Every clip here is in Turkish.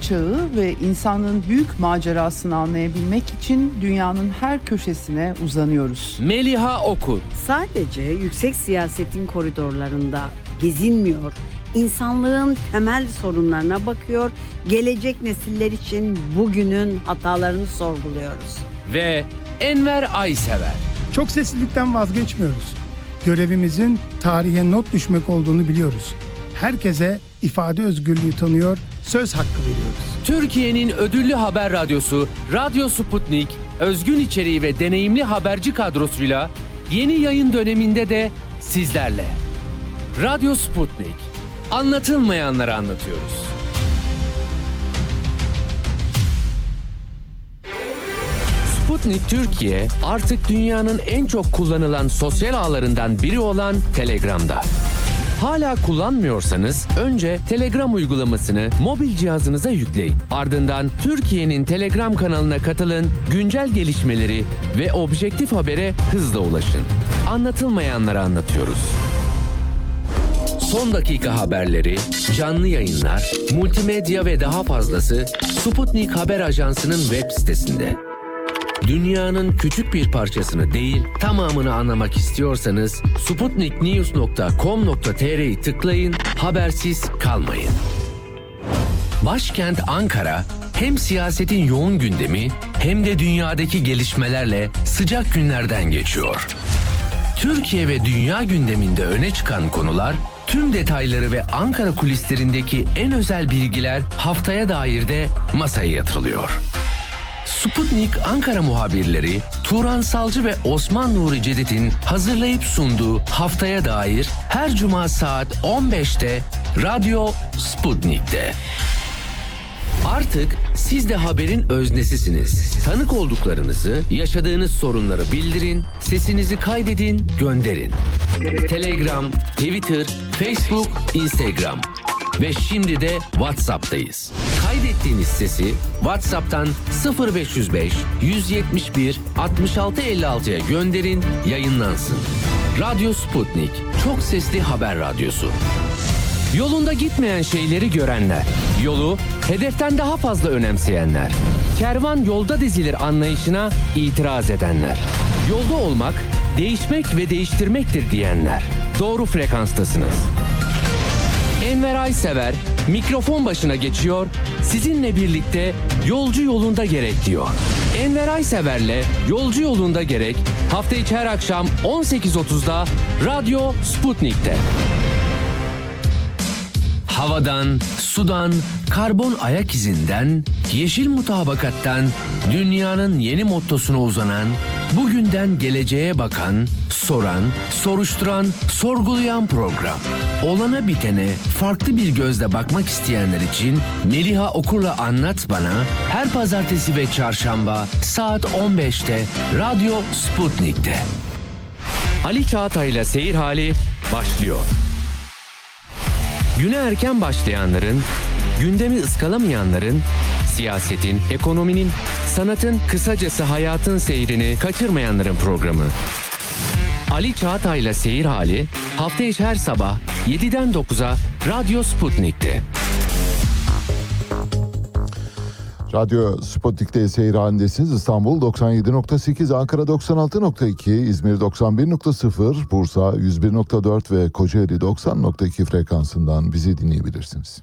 çağı ve insanlığın büyük macerasını anlayabilmek için dünyanın her köşesine uzanıyoruz. Meliha Okur. Sadece yüksek siyasetin koridorlarında gezinmiyor, insanlığın temel sorunlarına bakıyor, gelecek nesiller için bugünün hatalarını sorguluyoruz. Ve Enver Aysever. Çok seslilikten vazgeçmiyoruz. Görevimizin tarihe not düşmek olduğunu biliyoruz. Herkese ifade özgürlüğü tanıyor, söz hakkı veriyoruz. Türkiye'nin ödüllü haber radyosu Radyo Sputnik, özgün içeriği ve deneyimli haberci kadrosuyla yeni yayın döneminde de sizlerle. Radyo Sputnik. Anlatılmayanları anlatıyoruz. Sputnik Türkiye artık dünyanın en çok kullanılan sosyal ağlarından biri olan Telegram'da. Hala kullanmıyorsanız önce Telegram uygulamasını mobil cihazınıza yükleyin. Ardından Türkiye'nin Telegram kanalına katılın, güncel gelişmeleri ve objektif habere hızla ulaşın. Anlatılmayanları anlatıyoruz. Son dakika haberleri, canlı yayınlar, multimedya ve daha fazlası Sputnik Haber Ajansı'nın web sitesinde. Dünyanın küçük bir parçasını değil, tamamını anlamak istiyorsanız sputniknews.com.tr'yi tıklayın, habersiz kalmayın. Başkent Ankara hem siyasetin yoğun gündemi hem de dünyadaki gelişmelerle sıcak günlerden geçiyor. Türkiye ve dünya gündeminde öne çıkan konular, tüm detayları ve Ankara kulislerindeki en özel bilgiler haftaya dair de masaya yatırılıyor. Sputnik Ankara muhabirleri Turan Salcı ve Osman Nuri Cedid'in hazırlayıp sunduğu haftaya dair her cuma saat 15'te Radyo Sputnik'te. Artık siz de haberin öznesisiniz. Tanık olduklarınızı, yaşadığınız sorunları bildirin, sesinizi kaydedin, gönderin. Telegram, Twitter, Facebook, Instagram ve şimdi de WhatsApp'tayız. Kaydettiğiniz sesi WhatsApp'tan 0505 171 66 56'ya gönderin, yayınlansın. Radyo Sputnik, çok sesli haber radyosu. Yolunda gitmeyen şeyleri görenler, yolu hedeften daha fazla önemseyenler, kervan yolda dizilir anlayışına itiraz edenler, yolda olmak, değişmek ve değiştirmektir diyenler. Doğru frekanstasınız. Enver Aysever mikrofon başına geçiyor, sizinle birlikte yolcu yolunda gerek diyor. Enver Aysever'le Yolcu Yolunda Gerek hafta içi her akşam 18.30'da Radyo Sputnik'te. Havadan, sudan, karbon ayak izinden, yeşil mutabakattan, dünyanın yeni mottosuna uzanan, bugünden geleceğe bakan, soran, soruşturan, sorgulayan program. Olana bitene farklı bir gözle bakmak isteyenler için Meliha Okur'la Anlat Bana her pazartesi ve çarşamba saat 15'te Radyo Sputnik'te. Ali Çağatay'la Seyir Hali başlıyor. Güne erken başlayanların, gündemi ıskalamayanların, siyasetin, ekonominin, sanatın, kısacası hayatın seyrini kaçırmayanların programı. Ali Çağatay'la Seyir Hali hafta içi her sabah 7'den 9'a Radyo Sputnik'te. Radyo Sputnik'te seyir halindesiniz. İstanbul 97.8, Ankara 96.2, İzmir 91.0, Bursa 101.4 ve Kocaeli 90.2 frekansından bizi dinleyebilirsiniz.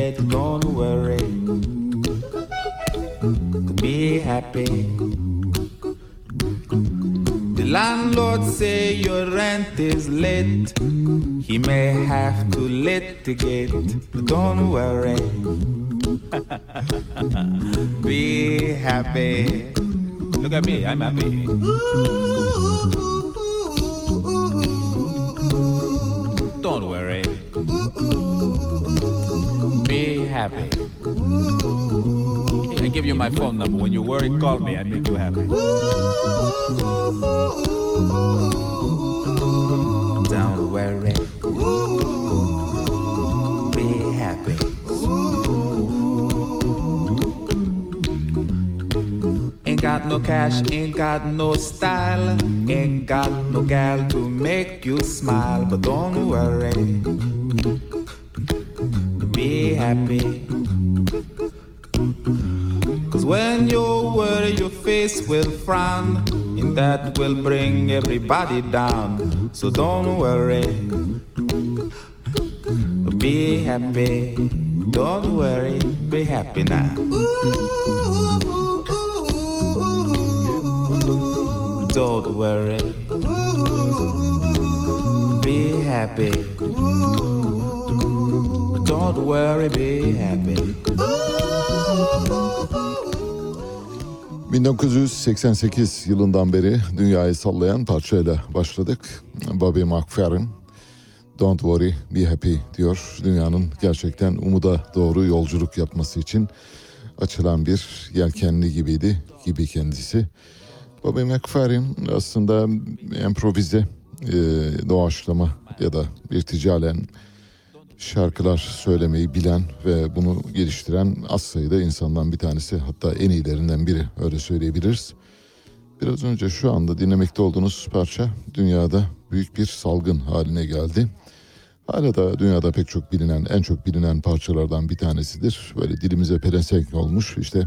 Say your rent is late. He may have to litigate. But Don't worry. Be happy. Look at me, I'm happy. Don't worry. Be happy. I give you my phone number. When you worry, call me. I make you happy. Don't worry. Be happy. Ain't got no cash, ain't got no style, ain't got no gal to make you smile, but don't worry. Be happy. That will bring everybody down. So don't worry. Be happy. Don't worry. Be happy now. Don't worry. Be happy. Don't worry, be happy. 1988 yılından beri dünyayı sallayan parçayla başladık. Bobby McFerrin, Don't Worry Be Happy diyor. Dünyanın gerçekten umuda doğru yolculuk yapması için açılan bir yelkenli gibiydi, gibi kendisi. Bobby McFerrin aslında improvize, e, doğaçlama ya da irticalen şarkılar söylemeyi bilen ve bunu geliştiren az sayıda insandan bir tanesi hatta en iyilerinden biri öyle söyleyebiliriz. Biraz önce şu anda dinlemekte olduğunuz parça dünyada büyük bir salgın haline geldi. Hala da dünyada pek çok bilinen, en çok bilinen parçalardan bir tanesidir. Böyle dilimize pelesenk olmuş işte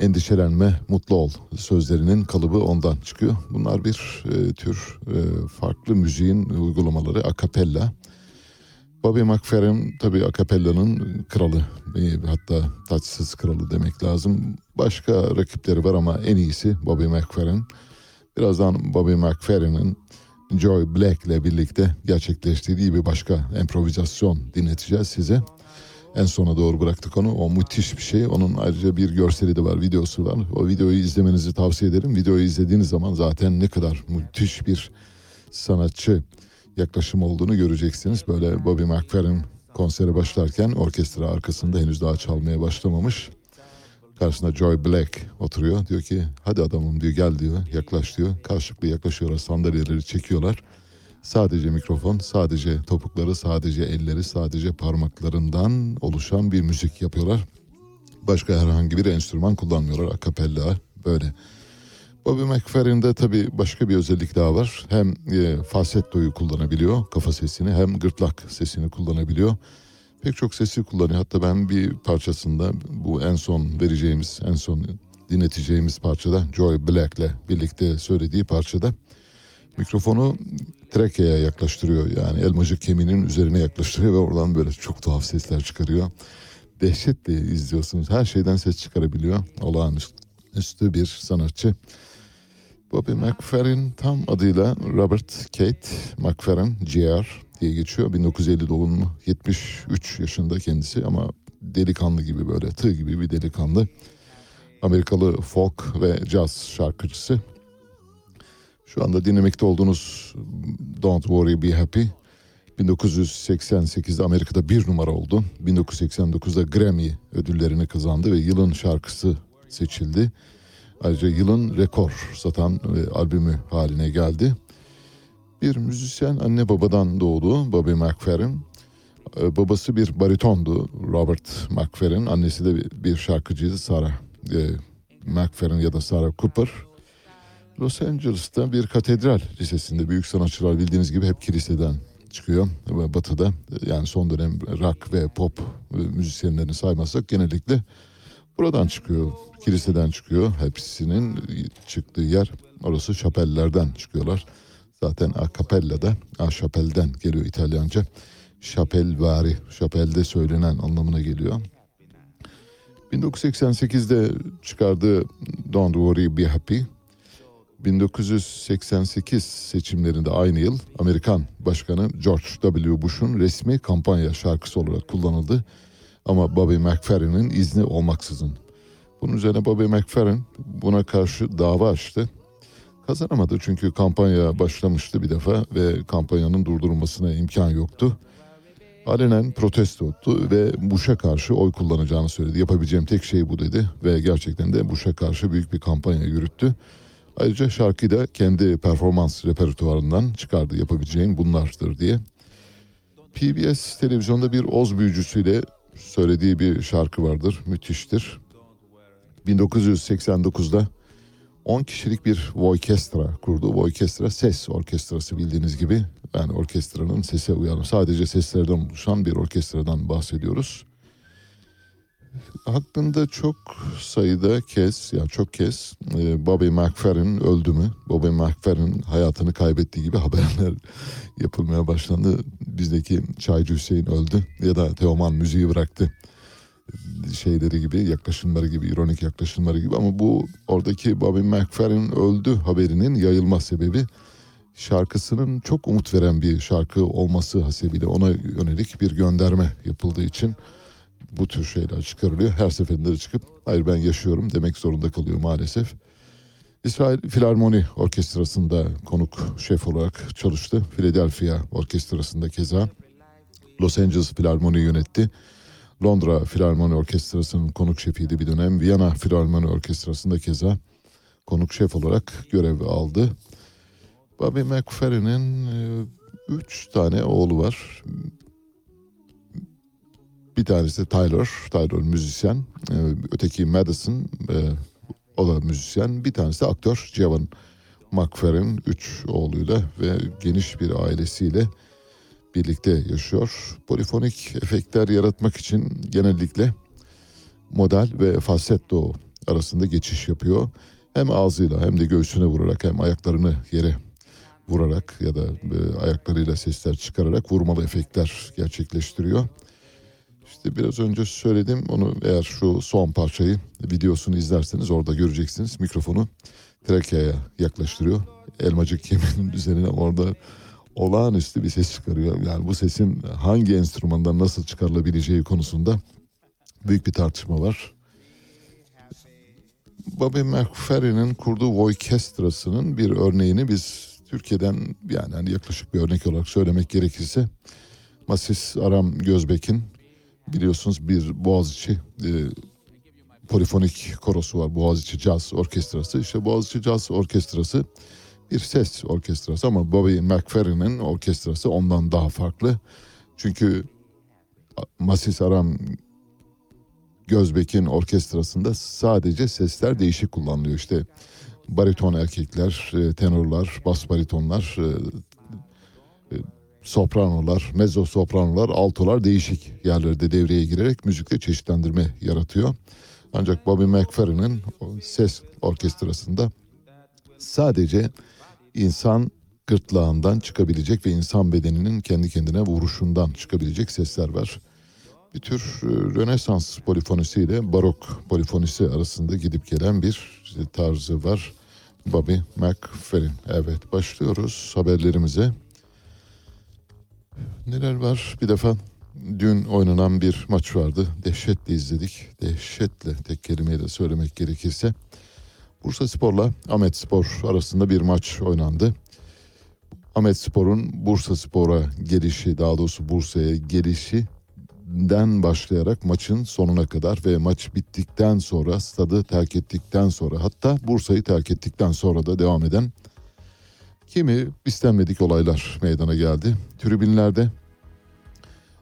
endişelenme, mutlu ol sözlerinin kalıbı ondan çıkıyor. Bunlar bir e, tür e, farklı müziğin uygulamaları akapella. Bobby McFerrin tabii akapellanın kralı, e, hatta taçsız kralı demek lazım. Başka rakipleri var ama en iyisi Bobby McFerrin. Birazdan Bobby McFerrin'in Joy Black ile birlikte gerçekleştirdiği bir başka improvizasyon dinleteceğiz size. En sona doğru bıraktık onu. O müthiş bir şey. Onun ayrıca bir görseli de var, videosu var. O videoyu izlemenizi tavsiye ederim. Videoyu izlediğiniz zaman zaten ne kadar müthiş bir sanatçı yaklaşım olduğunu göreceksiniz. Böyle Bobby McFerrin konsere başlarken orkestra arkasında henüz daha çalmaya başlamamış. Karşısında Joy Black oturuyor. Diyor ki hadi adamım diyor gel diyor yaklaş diyor. Karşılıklı yaklaşıyorlar sandalyeleri çekiyorlar. Sadece mikrofon, sadece topukları, sadece elleri, sadece parmaklarından oluşan bir müzik yapıyorlar. Başka herhangi bir enstrüman kullanmıyorlar. Akapella böyle. Bobby McFerrin'de tabii başka bir özellik daha var. Hem e, falsettoyu kullanabiliyor, kafa sesini, hem gırtlak sesini kullanabiliyor. Pek çok sesi kullanıyor. Hatta ben bir parçasında bu en son vereceğimiz, en son dinleteceğimiz parçada Joy Black'le birlikte söylediği parçada mikrofonu trakeya yaklaştırıyor. Yani elmacık kemiğinin üzerine yaklaştırıyor ve oradan böyle çok tuhaf sesler çıkarıyor. Dehşetle izliyorsunuz. Her şeyden ses çıkarabiliyor. Olağanüstü bir sanatçı. Bobby McFerrin tam adıyla Robert Kate McFerrin Jr. diye geçiyor. 1950 doğumlu 73 yaşında kendisi ama delikanlı gibi böyle tığ gibi bir delikanlı. Amerikalı folk ve caz şarkıcısı. Şu anda dinlemekte olduğunuz Don't Worry Be Happy 1988'de Amerika'da bir numara oldu. 1989'da Grammy ödüllerini kazandı ve yılın şarkısı seçildi. Ayrıca yılın rekor satan e, albümü haline geldi. Bir müzisyen anne babadan doğdu Bobby McFerrin. E, babası bir baritondu Robert McFerrin. Annesi de bir- bir şarkıcıydı Sarah e, McFerrin ya da Sarah Cooper. Los Angeles'ta bir katedral lisesinde büyük sanatçılar bildiğiniz gibi hep kiliseden çıkıyor. Batı'da yani son dönem rock ve pop e, müzisyenlerini saymazsak genellikle buradan çıkıyor. Kiliseden çıkıyor. Hepsinin çıktığı yer orası şapellerden çıkıyorlar. Zaten a cappella'da a şapelden geliyor İtalyanca. Şapelvari, şapelde söylenen anlamına geliyor. 1988'de çıkardığı Don't Worry Be Happy. 1988 seçimlerinde aynı yıl Amerikan Başkanı George W. Bush'un resmi kampanya şarkısı olarak kullanıldı. Ama Bobby McFerrin'in izni olmaksızın. Bunun üzerine Bobby McFerrin buna karşı dava açtı. Kazanamadı çünkü kampanya başlamıştı bir defa ve kampanyanın durdurulmasına imkan yoktu. Alenen protesto etti ve Bush'a karşı oy kullanacağını söyledi. Yapabileceğim tek şey bu dedi ve gerçekten de Bush'a karşı büyük bir kampanya yürüttü. Ayrıca şarkıyı da kendi performans repertuarından çıkardı. Yapabileceğim bunlardır diye. PBS televizyonda bir Oz büyücüsüyle söylediği bir şarkı vardır. Müthiştir. 1989'da 10 kişilik bir orkestra kurdu. Bu orkestra ses orkestrası bildiğiniz gibi. Yani orkestranın sese uyan, sadece seslerden oluşan bir orkestradan bahsediyoruz. Hakkında çok sayıda kez, ya çok kez e, Bobby McFerrin öldü mü? Bobby McFerrin hayatını kaybettiği gibi haberler yapılmaya başlandı. Bizdeki Çaycı Hüseyin öldü ya da Teoman müziği bıraktı şeyleri gibi yaklaşımları gibi ironik yaklaşımları gibi ama bu oradaki Bobby McFerrin öldü haberinin yayılma sebebi şarkısının çok umut veren bir şarkı olması hasebiyle ona yönelik bir gönderme yapıldığı için bu tür şeyler çıkarılıyor. Her seferinde de çıkıp hayır ben yaşıyorum demek zorunda kalıyor maalesef. İsrail Filarmoni Orkestrası'nda konuk şef olarak çalıştı. Philadelphia Orkestrası'nda keza. Los Angeles Filarmoni yönetti. Londra Filarmoni Orkestrası'nın konuk şefiydi bir dönem. Viyana Filarmoni Orkestrası'nda keza konuk şef olarak görev aldı. Bobby McFerrin'in e, üç tane oğlu var. Bir tanesi Tyler, Tyler müzisyen. E, öteki Madison, e, o da müzisyen. Bir tanesi de aktör Jevan McFerrin. Üç oğluyla ve geniş bir ailesiyle birlikte yaşıyor. Polifonik efektler yaratmak için genellikle model ve falsetto arasında geçiş yapıyor. Hem ağzıyla hem de göğsüne vurarak hem ayaklarını yere vurarak ya da e, ayaklarıyla sesler çıkararak vurmalı efektler gerçekleştiriyor. İşte biraz önce söyledim onu eğer şu son parçayı videosunu izlerseniz orada göreceksiniz. Mikrofonu trakeaya yaklaştırıyor. Elmacık kemiğinin üzerine orada olağanüstü bir ses çıkarıyor. Yani bu sesin hangi enstrümandan nasıl çıkarılabileceği konusunda büyük bir tartışma var. Bobby McFerrin'in kurduğu orkestrasının bir örneğini biz Türkiye'den yani hani yaklaşık bir örnek olarak söylemek gerekirse Masis Aram Gözbek'in biliyorsunuz bir Boğaziçi e, polifonik korosu var. Boğaziçi Caz Orkestrası. İşte Boğaziçi Caz Orkestrası bir ses orkestrası ama Bobby McFerrin'in orkestrası ondan daha farklı. Çünkü Masis Aram Gözbek'in orkestrasında sadece sesler değişik kullanılıyor. İşte bariton erkekler, e, tenorlar, bas baritonlar, e, sopranolar, mezzo sopranolar, altolar değişik yerlerde devreye girerek müzikte çeşitlendirme yaratıyor. Ancak Bobby McFerrin'in ses orkestrasında sadece insan gırtlağından çıkabilecek ve insan bedeninin kendi kendine vuruşundan çıkabilecek sesler var. Bir tür Rönesans polifonisiyle barok polifonisi arasında gidip gelen bir tarzı var. Bobby McFerrin. Evet başlıyoruz haberlerimize. Neler var? Bir defa dün oynanan bir maç vardı. Dehşetle izledik. Dehşetle tek kelimeyle söylemek gerekirse. Bursa Spor'la Ahmet Spor arasında bir maç oynandı. Ahmet Spor'un Bursa Spor'a gelişi, daha doğrusu Bursa'ya gelişinden başlayarak maçın sonuna kadar ve maç bittikten sonra, stadı terk ettikten sonra hatta Bursa'yı terk ettikten sonra da devam eden kimi istenmedik olaylar meydana geldi. Tribünlerde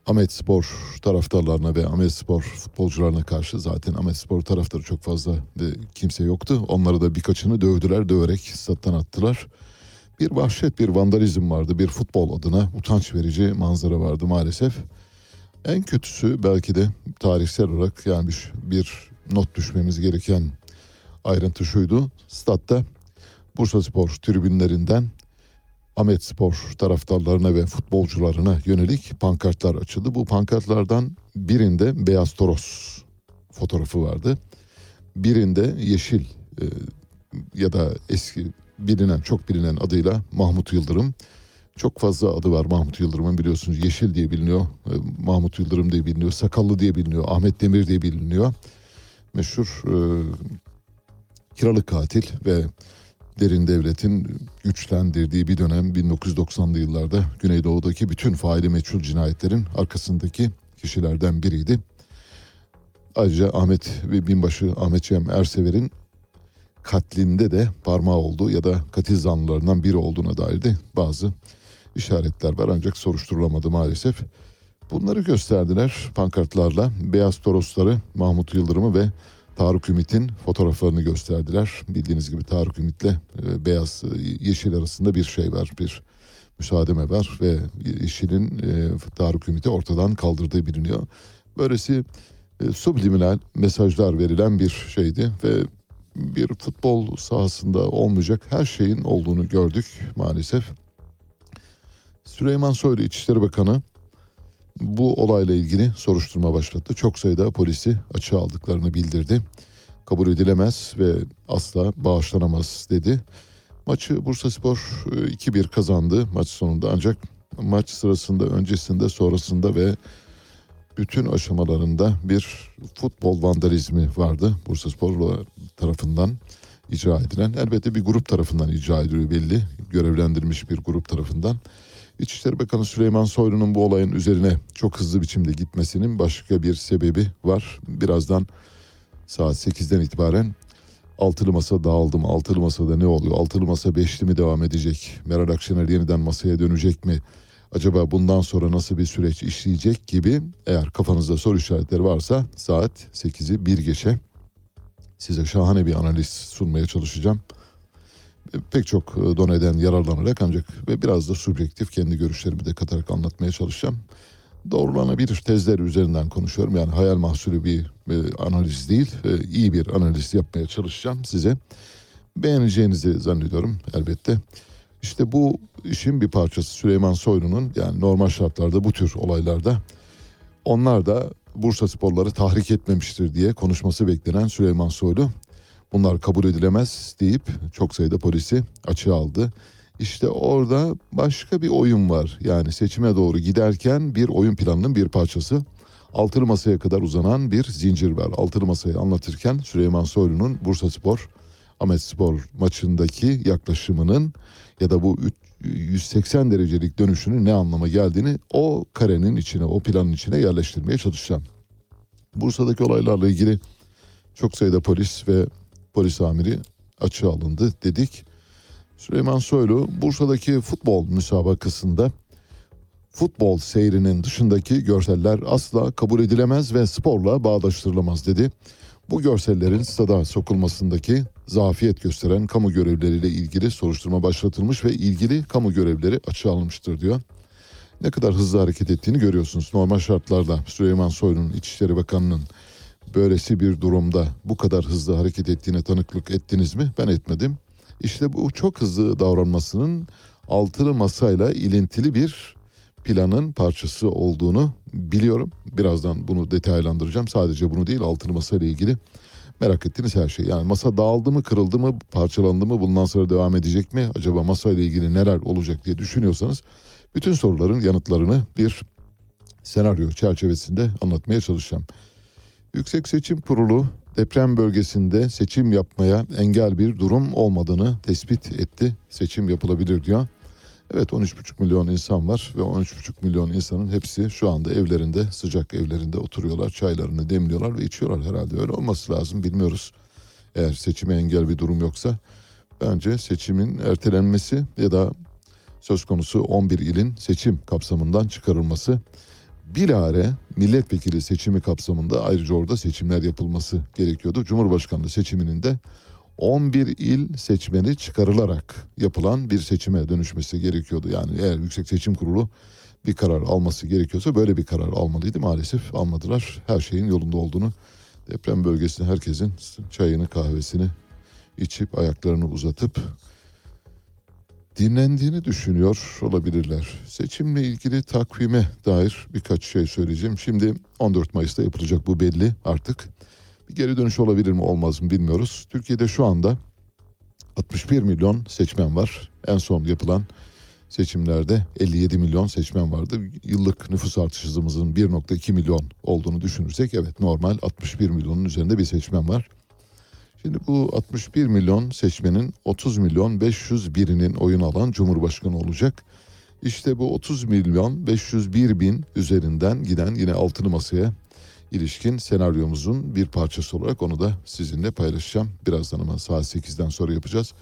Ahmet Spor taraftarlarına ve Ahmet Spor futbolcularına karşı zaten Ahmet Spor taraftarı çok fazla de kimse yoktu. Onları da birkaçını dövdüler, döverek stat'tan attılar. Bir vahşet, bir vandalizm vardı. Bir futbol adına utanç verici manzara vardı maalesef. En kötüsü belki de tarihsel olarak yani bir, bir not düşmemiz gereken ayrıntı şuydu. Statta Bursa Spor tribünlerinden Ahmet Spor taraftarlarına ve futbolcularına yönelik pankartlar açıldı. Bu pankartlardan birinde Beyaz Toros fotoğrafı vardı. Birinde yeşil e, ya da eski bilinen çok bilinen adıyla Mahmut Yıldırım. Çok fazla adı var Mahmut Yıldırım'ın biliyorsunuz. Yeşil diye biliniyor. e, Mahmut Yıldırım diye biliniyor. Sakallı diye biliniyor. Ahmet Demir diye biliniyor. Meşhur e, kiralık katil ve derin devletin güçlendirdiği bir dönem 1990'lı yıllarda Güneydoğu'daki bütün faili meçhul cinayetlerin arkasındaki kişilerden biriydi. Ayrıca Ahmet ve binbaşı Ahmet Cem Ersever'in katlinde de parmağı olduğu ya da katil zanlılarından biri olduğuna dair de bazı işaretler var ancak soruşturulamadı maalesef. Bunları gösterdiler pankartlarla. Beyaz Torosları, Mahmut Yıldırım'ı ve Tarık Ümit'in fotoğraflarını gösterdiler. Bildiğiniz gibi Tarık Ümit'le e, beyaz e, yeşil arasında bir şey var, bir müsaademe var ve yeşilin e, Tarık Ümit'i ortadan kaldırdığı biliniyor. Böylesi subliminal mesajlar verilen bir şeydi ve bir futbol sahasında olmayacak her şeyin olduğunu gördük maalesef. Süleyman Soylu İçişleri Bakanı bu olayla ilgili soruşturma başlattı. Çok sayıda polisi açığa aldıklarını bildirdi. Kabul edilemez ve asla bağışlanamaz dedi. Maçı Bursaspor e, 2-1 kazandı maç sonunda ancak maç sırasında, öncesinde, sonrasında ve bütün aşamalarında bir futbol vandalizmi vardı Bursaspor tarafından icra edilen. Elbette bir grup tarafından icra ediliyor belli. Görevlendirilmiş bir grup tarafından. İçişleri Bakanı Süleyman Soylu'nun bu olayın üzerine çok hızlı biçimde gitmesinin başka bir sebebi var. Birazdan saat 8'den itibaren altılı masa dağıldım. Altılı masada ne oluyor? Altılı masa beşli mi devam edecek? Meral Akşener yeniden masaya dönecek mi? Acaba bundan sonra nasıl bir süreç işleyecek gibi eğer kafanızda soru işaretleri varsa saat 8'i bir geçe size şahane bir analiz sunmaya çalışacağım. Pek çok e, doneden yararlanarak ancak ve biraz da subjektif kendi görüşlerimi de katarak anlatmaya çalışacağım. Doğrulanabilir tezler üzerinden konuşuyorum. Yani hayal mahsulü bir e, analiz değil, e, iyi bir analiz yapmaya çalışacağım size. Beğeneceğinizi zannediyorum elbette. İşte bu işin bir parçası Süleyman Soylu'nun yani normal şartlarda bu tür olaylarda onlar da Bursa sporları tahrik etmemiştir diye konuşması beklenen Süleyman Soylu bunlar kabul edilemez deyip çok sayıda polisi açığa aldı. İşte orada başka bir oyun var. Yani seçime doğru giderken bir oyun planının bir parçası. Altılı masaya kadar uzanan bir zincir var. Altılı masayı anlatırken Süleyman Soylu'nun Bursa Spor, Ahmet Spor maçındaki yaklaşımının ya da bu 180 derecelik dönüşünün ne anlama geldiğini o karenin içine, o planın içine yerleştirmeye çalışacağım. Bursa'daki olaylarla ilgili çok sayıda polis ve polis amiri açığa alındı dedik. Süleyman Soylu Bursa'daki futbol müsabakasında futbol seyrinin dışındaki görseller asla kabul edilemez ve sporla bağdaştırılamaz dedi. Bu görsellerin stada sokulmasındaki zafiyet gösteren kamu görevlileriyle ilgili soruşturma başlatılmış ve ilgili kamu görevleri açığa alınmıştır diyor. Ne kadar hızlı hareket ettiğini görüyorsunuz. Normal şartlarda Süleyman Soylu'nun İçişleri Bakanı'nın böylesi bir durumda bu kadar hızlı hareket ettiğine tanıklık ettiniz mi? Ben etmedim. İşte bu çok hızlı davranmasının altılı masayla ilintili bir planın parçası olduğunu biliyorum. Birazdan bunu detaylandıracağım. Sadece bunu değil altılı masayla ilgili merak ettiğiniz her şey. Yani masa dağıldı mı, kırıldı mı, parçalandı mı, bundan sonra devam edecek mi? Acaba masayla ilgili neler olacak diye düşünüyorsanız bütün soruların yanıtlarını bir senaryo çerçevesinde anlatmaya çalışacağım. Yüksek Seçim Kurulu deprem bölgesinde seçim yapmaya engel bir durum olmadığını tespit etti. Seçim yapılabilir diyor. Evet 13,5 milyon insan var ve 13,5 milyon insanın hepsi şu anda evlerinde sıcak evlerinde oturuyorlar. Çaylarını demliyorlar ve içiyorlar herhalde. Öyle olması lazım bilmiyoruz. Eğer seçime engel bir durum yoksa bence seçimin ertelenmesi ya da söz konusu 11 ilin seçim kapsamından çıkarılması bilare milletvekili seçimi kapsamında ayrıca orada seçimler yapılması gerekiyordu. Cumhurbaşkanlığı seçiminin de 11 il seçmeni çıkarılarak yapılan bir seçime dönüşmesi gerekiyordu. Yani eğer Yüksek Seçim Kurulu bir karar alması gerekiyorsa böyle bir karar almalıydı. Maalesef almadılar. Her şeyin yolunda olduğunu deprem bölgesinde herkesin çayını kahvesini içip ayaklarını uzatıp dinlendiğini düşünüyor olabilirler. Seçimle ilgili takvime dair birkaç şey söyleyeceğim. Şimdi 14 Mayıs'ta yapılacak bu belli artık. Bir geri dönüş olabilir mi olmaz mı bilmiyoruz. Türkiye'de şu anda 61 milyon seçmen var. En son yapılan seçimlerde 57 milyon seçmen vardı. Yıllık nüfus artış hızımızın 1.2 milyon olduğunu düşünürsek evet normal 61 milyonun üzerinde bir seçmen var. Şimdi bu 61 milyon seçmenin 30 milyon 501'inin oyun alan Cumhurbaşkanı olacak. İşte bu 30 milyon 501 bin üzerinden giden yine altılı masaya ilişkin senaryomuzun bir parçası olarak onu da sizinle paylaşacağım. Birazdan ama saat 8'den sonra yapacağız.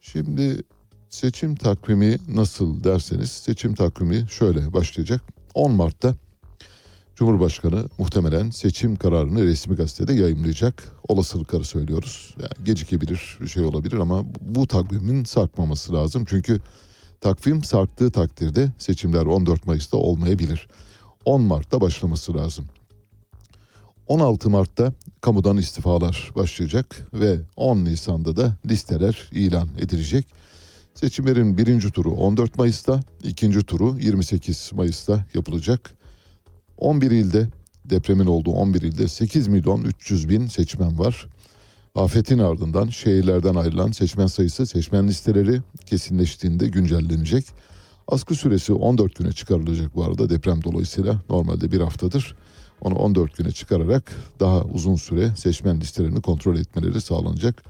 Şimdi seçim takvimi nasıl derseniz seçim takvimi şöyle başlayacak. 10 Mart'ta Cumhurbaşkanı muhtemelen seçim kararını resmi gazetede yayımlayacak. Olasılıkları söylüyoruz. Yani gecikebilir, bir şey olabilir ama bu takvimin sarkmaması lazım. Çünkü takvim sarktığı takdirde seçimler 14 Mayıs'ta olmayabilir. 10 Mart'ta başlaması lazım. 16 Mart'ta kamudan istifalar başlayacak ve 10 Nisan'da da listeler ilan edilecek. Seçimlerin birinci turu 14 Mayıs'ta, ikinci turu 28 Mayıs'ta yapılacak. 11 ilde depremin olduğu 11 ilde 8 milyon 300 bin seçmen var. Afetin ardından şehirlerden ayrılan seçmen sayısı seçmen listeleri kesinleştiğinde güncellenecek. Askı süresi 14 güne çıkarılacak bu arada deprem dolayısıyla normalde bir haftadır. Onu 14 güne çıkararak daha uzun süre seçmen listelerini kontrol etmeleri sağlanacak.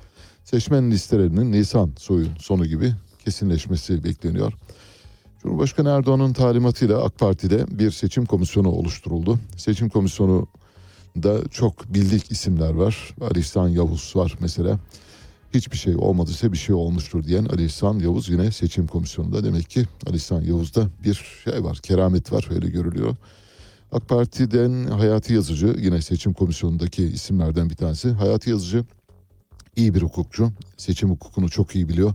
Seçmen listelerinin Nisan soyun sonu gibi kesinleşmesi bekleniyor. Cumhurbaşkanı Erdoğan'ın talimatıyla AK Parti'de bir seçim komisyonu oluşturuldu. Seçim komisyonu da çok bildik isimler var. Ali İhsan Yavuz var mesela. Hiçbir şey olmadıysa bir şey olmuştur diyen Ali İhsan Yavuz yine seçim komisyonunda. Demek ki Ali İhsan Yavuz'da bir şey var, keramet var öyle görülüyor. AK Parti'den Hayati Yazıcı yine seçim komisyonundaki isimlerden bir tanesi. Hayati Yazıcı iyi bir hukukçu. Seçim hukukunu çok iyi biliyor.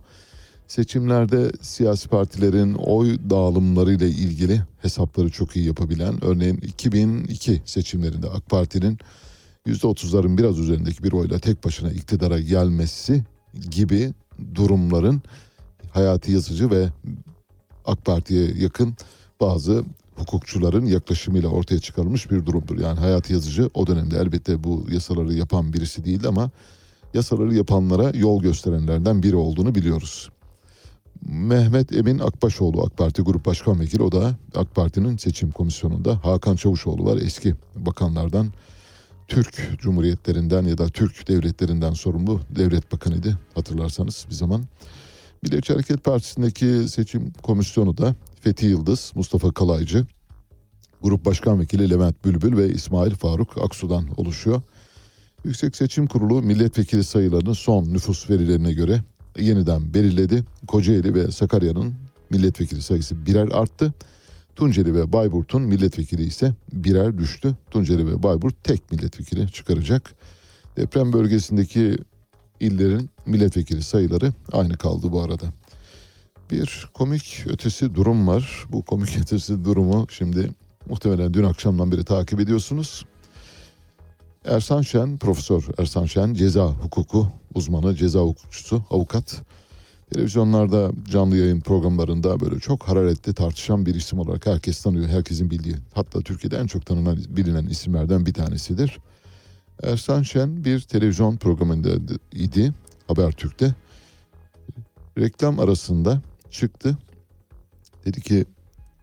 Seçimlerde siyasi partilerin oy dağılımlarıyla ilgili hesapları çok iyi yapabilen, örneğin 2002 seçimlerinde AK Parti'nin %30'ların biraz üzerindeki bir oyla tek başına iktidara gelmesi gibi durumların Hayati Yazıcı ve AK Parti'ye yakın bazı hukukçuların yaklaşımıyla ortaya çıkarılmış bir durumdur. Yani Hayati Yazıcı o dönemde elbette bu yasaları yapan birisi değildi ama yasaları yapanlara yol gösterenlerden biri olduğunu biliyoruz. Mehmet Emin Akbaşoğlu AK Parti Grup Başkan Vekili o da AK Parti'nin seçim komisyonunda. Hakan Çavuşoğlu var eski bakanlardan. Türk Cumhuriyetlerinden ya da Türk devletlerinden sorumlu devlet bakanıydı hatırlarsanız bir zaman. Milliyetçi Hareket Partisi'ndeki seçim komisyonu da Fethi Yıldız, Mustafa Kalaycı, Grup Başkan Vekili Levent Bülbül ve İsmail Faruk Aksu'dan oluşuyor. Yüksek Seçim Kurulu milletvekili sayılarını son nüfus verilerine göre yeniden belirledi. Kocaeli ve Sakarya'nın milletvekili sayısı birer arttı. Tunceli ve Bayburt'un milletvekili ise birer düştü. Tunceli ve Bayburt tek milletvekili çıkaracak. Deprem bölgesindeki illerin milletvekili sayıları aynı kaldı bu arada. Bir komik ötesi durum var. Bu komik ötesi durumu şimdi muhtemelen dün akşamdan beri takip ediyorsunuz. Ersan Şen, Profesör Ersan Şen ceza hukuku uzmanı, ceza hukukçusu, avukat. Televizyonlarda canlı yayın programlarında böyle çok hararetli tartışan bir isim olarak herkes tanıyor, herkesin bildiği. Hatta Türkiye'de en çok tanınan, bilinen isimlerden bir tanesidir. Ersan Şen bir televizyon programında idi, Habertürk'te. Reklam arasında çıktı. Dedi ki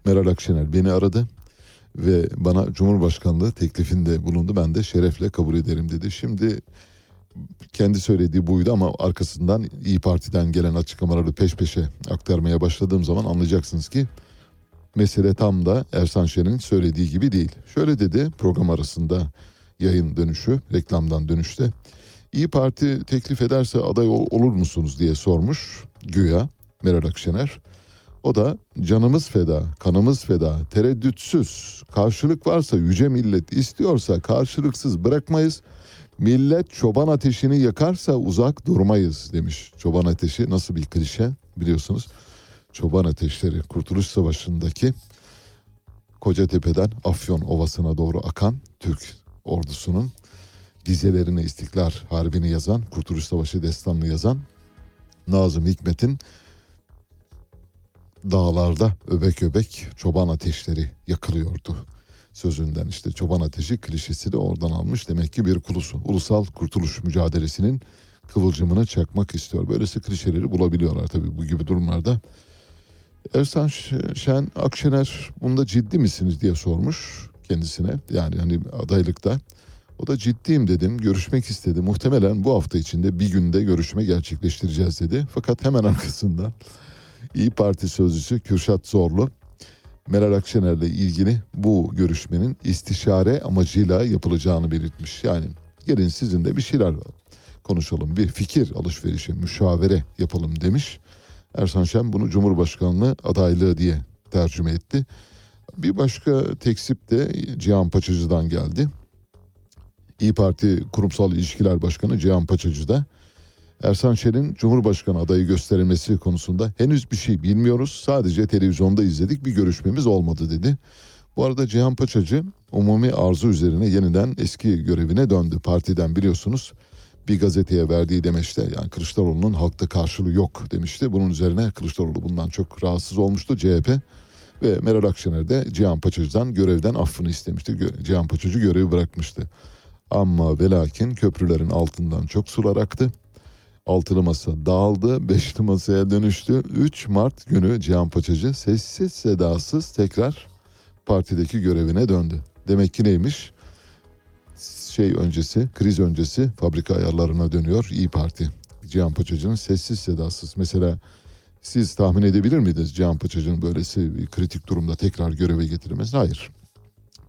Meral Akşener beni aradı ve bana Cumhurbaşkanlığı teklifinde bulundu. Ben de şerefle kabul ederim dedi. Şimdi kendi söylediği buydu ama arkasından İyi Parti'den gelen açıklamaları peş peşe aktarmaya başladığım zaman anlayacaksınız ki mesele tam da Ersan Şen'in söylediği gibi değil. Şöyle dedi program arasında yayın dönüşü, reklamdan dönüşte. İyi Parti teklif ederse aday olur musunuz diye sormuş güya Meral Akşener. O da canımız feda, kanımız feda, tereddütsüz, karşılık varsa yüce millet istiyorsa karşılıksız bırakmayız. Millet çoban ateşini yakarsa uzak durmayız demiş. Çoban ateşi nasıl bir klişe biliyorsunuz. Çoban ateşleri Kurtuluş Savaşı'ndaki Kocatepe'den Afyon Ovası'na doğru akan Türk ordusunun dizelerine İstiklal Harbi'ni yazan, Kurtuluş Savaşı destanını yazan Nazım Hikmet'in dağlarda öbek öbek çoban ateşleri yakılıyordu. Sözünden işte çoban ateşi klişesi de oradan almış. Demek ki bir kulusu. Ulusal kurtuluş mücadelesinin kıvılcımını çakmak istiyor. Böylesi klişeleri bulabiliyorlar tabii bu gibi durumlarda. Ersan Şen Akşener bunda ciddi misiniz diye sormuş kendisine. Yani hani adaylıkta. O da ciddiyim dedim. Görüşmek istedi. Muhtemelen bu hafta içinde bir günde görüşme gerçekleştireceğiz dedi. Fakat hemen arkasından İyi Parti sözcüsü Kürşat Zorlu Meral Akşener'le ilgili bu görüşmenin istişare amacıyla yapılacağını belirtmiş. Yani gelin sizin de bir şeyler konuşalım, bir fikir alışverişi, müşavere yapalım demiş. Ersan Şen bunu Cumhurbaşkanlığı adaylığı diye tercüme etti. Bir başka teksip de Cihan Paçacı'dan geldi. İyi Parti Kurumsal İlişkiler Başkanı Cihan Paçacı da Ersan Şen'in Cumhurbaşkanı adayı gösterilmesi konusunda henüz bir şey bilmiyoruz. Sadece televizyonda izledik bir görüşmemiz olmadı dedi. Bu arada Cihan Paçacı umumi arzu üzerine yeniden eski görevine döndü. Partiden biliyorsunuz bir gazeteye verdiği demeçte yani Kılıçdaroğlu'nun halkta karşılığı yok demişti. Bunun üzerine Kılıçdaroğlu bundan çok rahatsız olmuştu CHP ve Meral Akşener de Cihan Paçacı'dan görevden affını istemişti. Cihan Paçacı görevi bırakmıştı. Ama ve lakin köprülerin altından çok sular aktı. Altılı masa dağıldı, beşli masaya dönüştü. 3 Mart günü Cihan Paçacı sessiz sedasız tekrar partideki görevine döndü. Demek ki neymiş? Şey öncesi, kriz öncesi fabrika ayarlarına dönüyor İyi Parti. Cihan Paçacı'nın sessiz sedasız. Mesela siz tahmin edebilir miydiniz Cihan Paçacı'nın böylesi bir kritik durumda tekrar göreve getirilmesi? Hayır.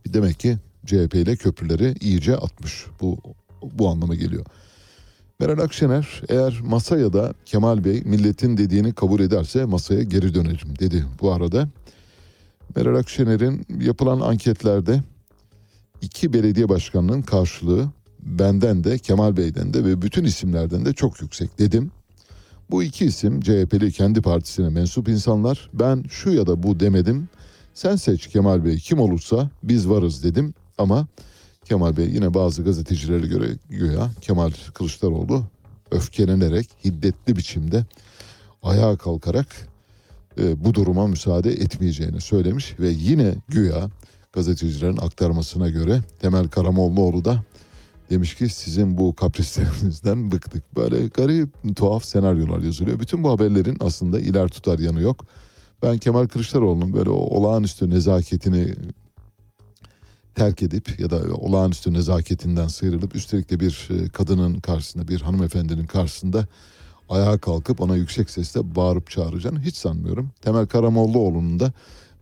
Demek ki CHP ile köprüleri iyice atmış. Bu bu anlama geliyor. Meral Akşener eğer masaya da Kemal Bey milletin dediğini kabul ederse masaya geri dönerim dedi bu arada. Meral Akşener'in yapılan anketlerde iki belediye başkanının karşılığı benden de Kemal Bey'den de ve bütün isimlerden de çok yüksek dedim. Bu iki isim CHP'li kendi partisine mensup insanlar. Ben şu ya da bu demedim. Sen seç Kemal Bey kim olursa biz varız dedim ama Kemal Bey yine bazı gazetecilere göre güya Kemal Kılıçdaroğlu öfkelenerek hiddetli biçimde ayağa kalkarak e, bu duruma müsaade etmeyeceğini söylemiş ve yine güya gazetecilerin aktarmasına göre Temel Karamollaoğlu da demiş ki sizin bu kaprislerinizden bıktık. Böyle garip tuhaf senaryolar yazılıyor. Bütün bu haberlerin aslında iler tutar yanı yok. Ben Kemal Kılıçdaroğlu'nun böyle olağanüstü nezaketini terk edip ya da olağanüstü nezaketinden sıyrılıp üstelik de bir e, kadının karşısında bir hanımefendinin karşısında ayağa kalkıp ona yüksek sesle bağırıp çağıracağını hiç sanmıyorum. Temel Karamollaoğlu'nun da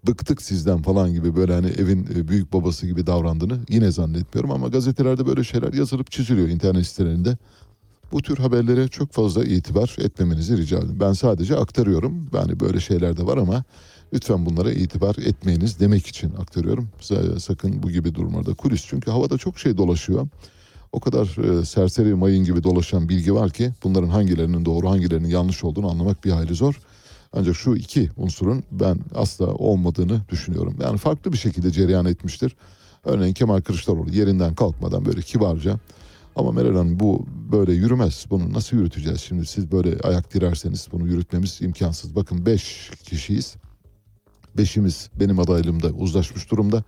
bıktık sizden falan gibi böyle hani evin e, büyük babası gibi davrandığını yine zannetmiyorum ama gazetelerde böyle şeyler yazılıp çiziliyor internet sitelerinde. Bu tür haberlere çok fazla itibar etmemenizi rica ederim. Ben sadece aktarıyorum. Yani böyle şeyler de var ama Lütfen bunlara itibar etmeyiniz demek için aktarıyorum. Sakın bu gibi durumlarda kulis çünkü havada çok şey dolaşıyor. O kadar e, serseri mayın gibi dolaşan bilgi var ki bunların hangilerinin doğru hangilerinin yanlış olduğunu anlamak bir hayli zor. Ancak şu iki unsurun ben asla olmadığını düşünüyorum. Yani farklı bir şekilde cereyan etmiştir. Örneğin Kemal Kılıçdaroğlu yerinden kalkmadan böyle kibarca ama Meral Hanım bu böyle yürümez. Bunu nasıl yürüteceğiz şimdi? Siz böyle ayak direrseniz bunu yürütmemiz imkansız. Bakın beş kişiyiz. Beşimiz benim adaylığımda uzlaşmış durumda.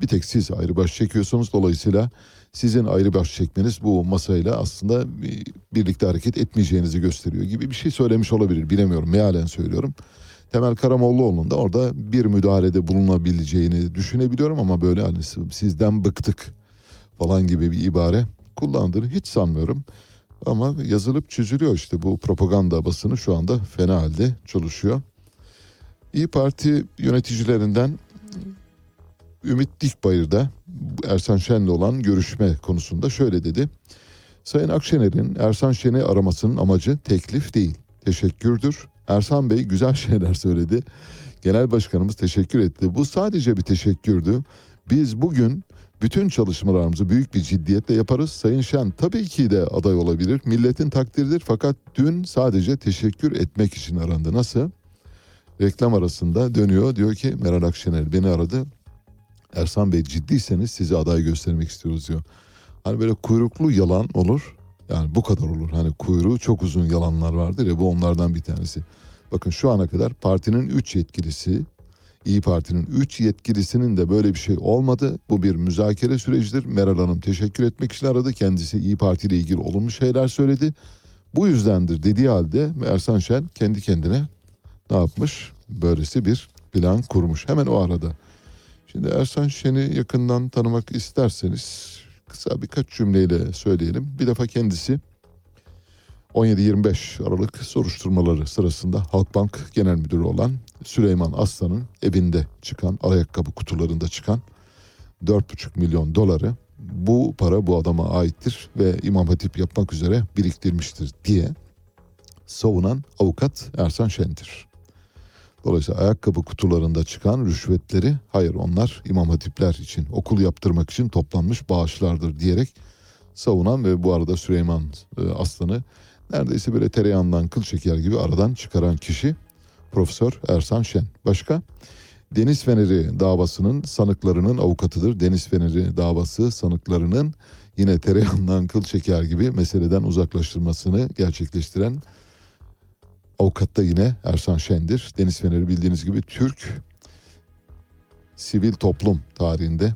Bir tek siz ayrı baş çekiyorsunuz. Dolayısıyla sizin ayrı baş çekmeniz bu masayla aslında birlikte hareket etmeyeceğinizi gösteriyor gibi bir şey söylemiş olabilir. Bilemiyorum. Mealen söylüyorum. Temel Karamollaoğlu'nun da orada bir müdahalede bulunabileceğini düşünebiliyorum ama böyle hani sizden bıktık falan gibi bir ibare kullandığını hiç sanmıyorum. Ama yazılıp çiziliyor işte bu propaganda basını şu anda fena halde çalışıyor. İyi Parti yöneticilerinden Ümit Dikbayır'da Ersan Şen'le olan görüşme konusunda şöyle dedi. Sayın Akşener'in Ersan Şen'i aramasının amacı teklif değil, teşekkürdür. Ersan Bey güzel şeyler söyledi. Genel Başkanımız teşekkür etti. Bu sadece bir teşekkürdü. Biz bugün bütün çalışmalarımızı büyük bir ciddiyetle yaparız. Sayın Şen tabii ki de aday olabilir. Milletin takdiridir fakat dün sadece teşekkür etmek için arandı. Nasıl? Reklam arasında dönüyor. Diyor ki Meral Akşener beni aradı. Ersan Bey ciddiyseniz sizi aday göstermek istiyoruz diyor. Hani böyle kuyruklu yalan olur. Yani bu kadar olur. Hani kuyruğu çok uzun yalanlar vardır ya bu onlardan bir tanesi. Bakın şu ana kadar partinin 3 yetkilisi İyi Parti'nin 3 yetkilisinin de böyle bir şey olmadı. Bu bir müzakere sürecidir. Meral Hanım teşekkür etmek için aradı. Kendisi İyi Parti ile ilgili olumlu şeyler söyledi. Bu yüzdendir dediği halde Ersan Şen kendi kendine ne yapmış? Böylesi bir plan kurmuş. Hemen o arada. Şimdi Ersan Şen'i yakından tanımak isterseniz kısa birkaç cümleyle söyleyelim. Bir defa kendisi 17-25 Aralık soruşturmaları sırasında Halkbank Genel Müdürü olan Süleyman Aslan'ın evinde çıkan ayakkabı kutularında çıkan 4,5 milyon doları bu para bu adama aittir ve İmam Hatip yapmak üzere biriktirmiştir diye savunan avukat Ersan Şen'dir. Dolayısıyla ayakkabı kutularında çıkan rüşvetleri hayır onlar İmam Hatipler için okul yaptırmak için toplanmış bağışlardır diyerek savunan ve bu arada Süleyman e, Aslan'ı neredeyse böyle tereyağından kıl çeker gibi aradan çıkaran kişi Profesör Ersan Şen. Başka? Deniz Feneri davasının sanıklarının avukatıdır. Deniz Feneri davası sanıklarının yine tereyağından kıl çeker gibi meseleden uzaklaştırmasını gerçekleştiren avukat da yine Ersan Şen'dir. Deniz Feneri bildiğiniz gibi Türk sivil toplum tarihinde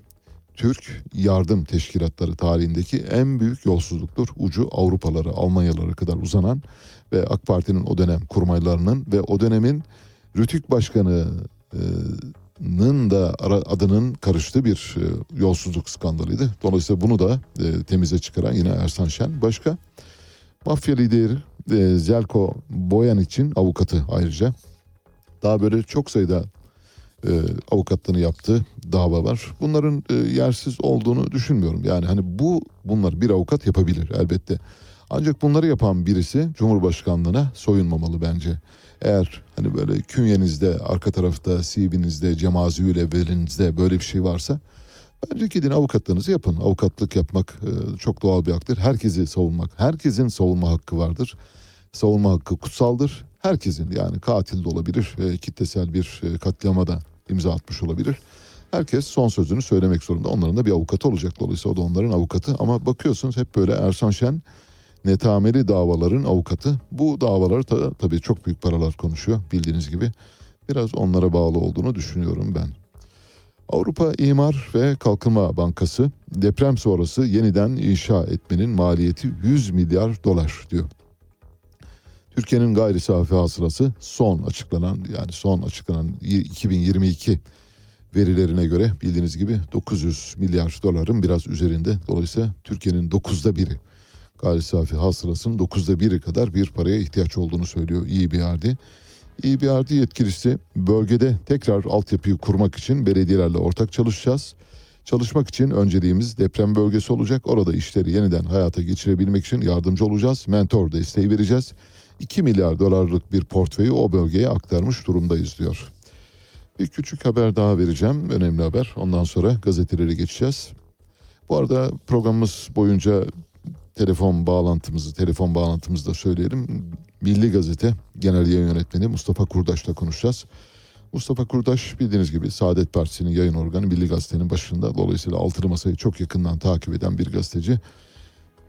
Türk yardım teşkilatları tarihindeki en büyük yolsuzluktur. Ucu Avrupalara, Almanyalara kadar uzanan ve AK Parti'nin o dönem kurmaylarının ve o dönemin Rütük Başkanı'nın da adının karıştığı bir e, yolsuzluk skandalıydı. Dolayısıyla bunu da e, temize çıkaran yine Ersan Şen. Başka mafya lideri e, Zelko Boyan için avukatı ayrıca. Daha böyle çok sayıda e, avukatlığını yaptığı dava var. Bunların e, yersiz olduğunu düşünmüyorum. Yani hani bu bunlar bir avukat yapabilir elbette. Ancak bunları yapan birisi Cumhurbaşkanlığına soyunmamalı bence. Eğer hani böyle künyenizde, arka tarafta, CV'nizde, cemaziyül evvelinizde böyle bir şey varsa bence gidin avukatlığınızı yapın. Avukatlık yapmak e, çok doğal bir haktır. Herkesi savunmak, herkesin savunma hakkı vardır. Savunma hakkı kutsaldır. Herkesin yani katil de olabilir, e, kitlesel bir e, katliama da imza atmış olabilir. Herkes son sözünü söylemek zorunda. Onların da bir avukatı olacak. Dolayısıyla o da onların avukatı. Ama bakıyorsunuz hep böyle Ersan Şen netameli davaların avukatı. Bu davalar da tabii çok büyük paralar konuşuyor bildiğiniz gibi. Biraz onlara bağlı olduğunu düşünüyorum ben. Avrupa İmar ve Kalkınma Bankası deprem sonrası yeniden inşa etmenin maliyeti 100 milyar dolar diyor. Türkiye'nin gayri safi hasılası son açıklanan yani son açıklanan 2022 verilerine göre bildiğiniz gibi 900 milyar doların biraz üzerinde. Dolayısıyla Türkiye'nin 9'da biri gayri safi hasılasının 9'da biri kadar bir paraya ihtiyaç olduğunu söylüyor EBRD. EBRD yetkilisi bölgede tekrar altyapıyı kurmak için belediyelerle ortak çalışacağız. Çalışmak için önceliğimiz deprem bölgesi olacak. Orada işleri yeniden hayata geçirebilmek için yardımcı olacağız. Mentor desteği vereceğiz. 2 milyar dolarlık bir portföyü o bölgeye aktarmış durumdayız diyor. Bir küçük haber daha vereceğim. Önemli haber. Ondan sonra gazetelere geçeceğiz. Bu arada programımız boyunca telefon bağlantımızı, telefon bağlantımızı da söyleyelim. Milli Gazete Genel Yayın Yönetmeni Mustafa Kurdaş'la konuşacağız. Mustafa Kurdaş bildiğiniz gibi Saadet Partisi'nin yayın organı Milli Gazete'nin başında. Dolayısıyla altılı masayı çok yakından takip eden bir gazeteci.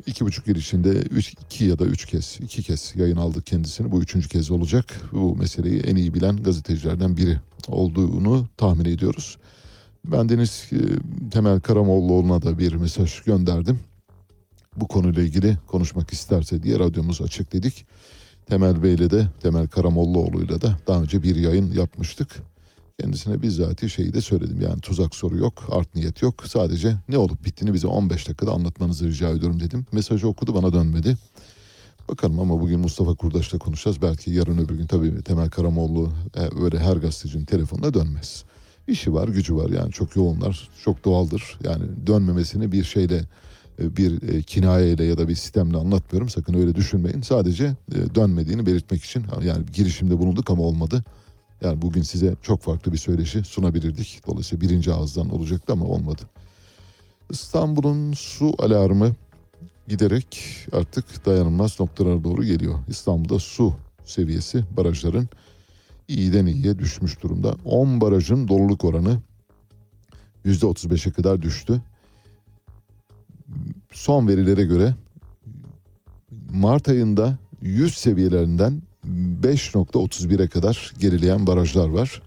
İki buçuk yıl içinde üç, iki ya da üç kez, iki kez yayın aldık kendisini. Bu üçüncü kez olacak. Bu meseleyi en iyi bilen gazetecilerden biri olduğunu tahmin ediyoruz. Ben Deniz e, Temel Karamollaoğlu'na da bir mesaj gönderdim. Bu konuyla ilgili konuşmak isterse diye radyomuz açık dedik. Temel Bey'le de Temel Karamollaoğlu'yla da daha önce bir yayın yapmıştık. Kendisine bizzat şeyi de söyledim. Yani tuzak soru yok, art niyet yok. Sadece ne olup bittiğini bize 15 dakikada anlatmanızı rica ediyorum dedim. Mesajı okudu bana dönmedi. Bakalım ama bugün Mustafa Kurdaş'la konuşacağız. Belki yarın öbür gün tabii Temel Karamoğlu e, öyle her gazetecinin telefonuna dönmez. İşi var, gücü var yani çok yoğunlar, çok doğaldır. Yani dönmemesini bir şeyle bir e, kinayeyle ya da bir sistemle anlatmıyorum. Sakın öyle düşünmeyin. Sadece dönmediğini belirtmek için yani girişimde bulunduk ama olmadı. Yani bugün size çok farklı bir söyleşi sunabilirdik. Dolayısıyla birinci ağızdan olacaktı ama olmadı. İstanbul'un su alarmı giderek artık dayanılmaz noktalara doğru geliyor. İstanbul'da su seviyesi barajların iyiden iyiye düşmüş durumda. 10 barajın doluluk oranı %35'e kadar düştü. Son verilere göre Mart ayında 100 seviyelerinden 5.31'e kadar gerileyen barajlar var.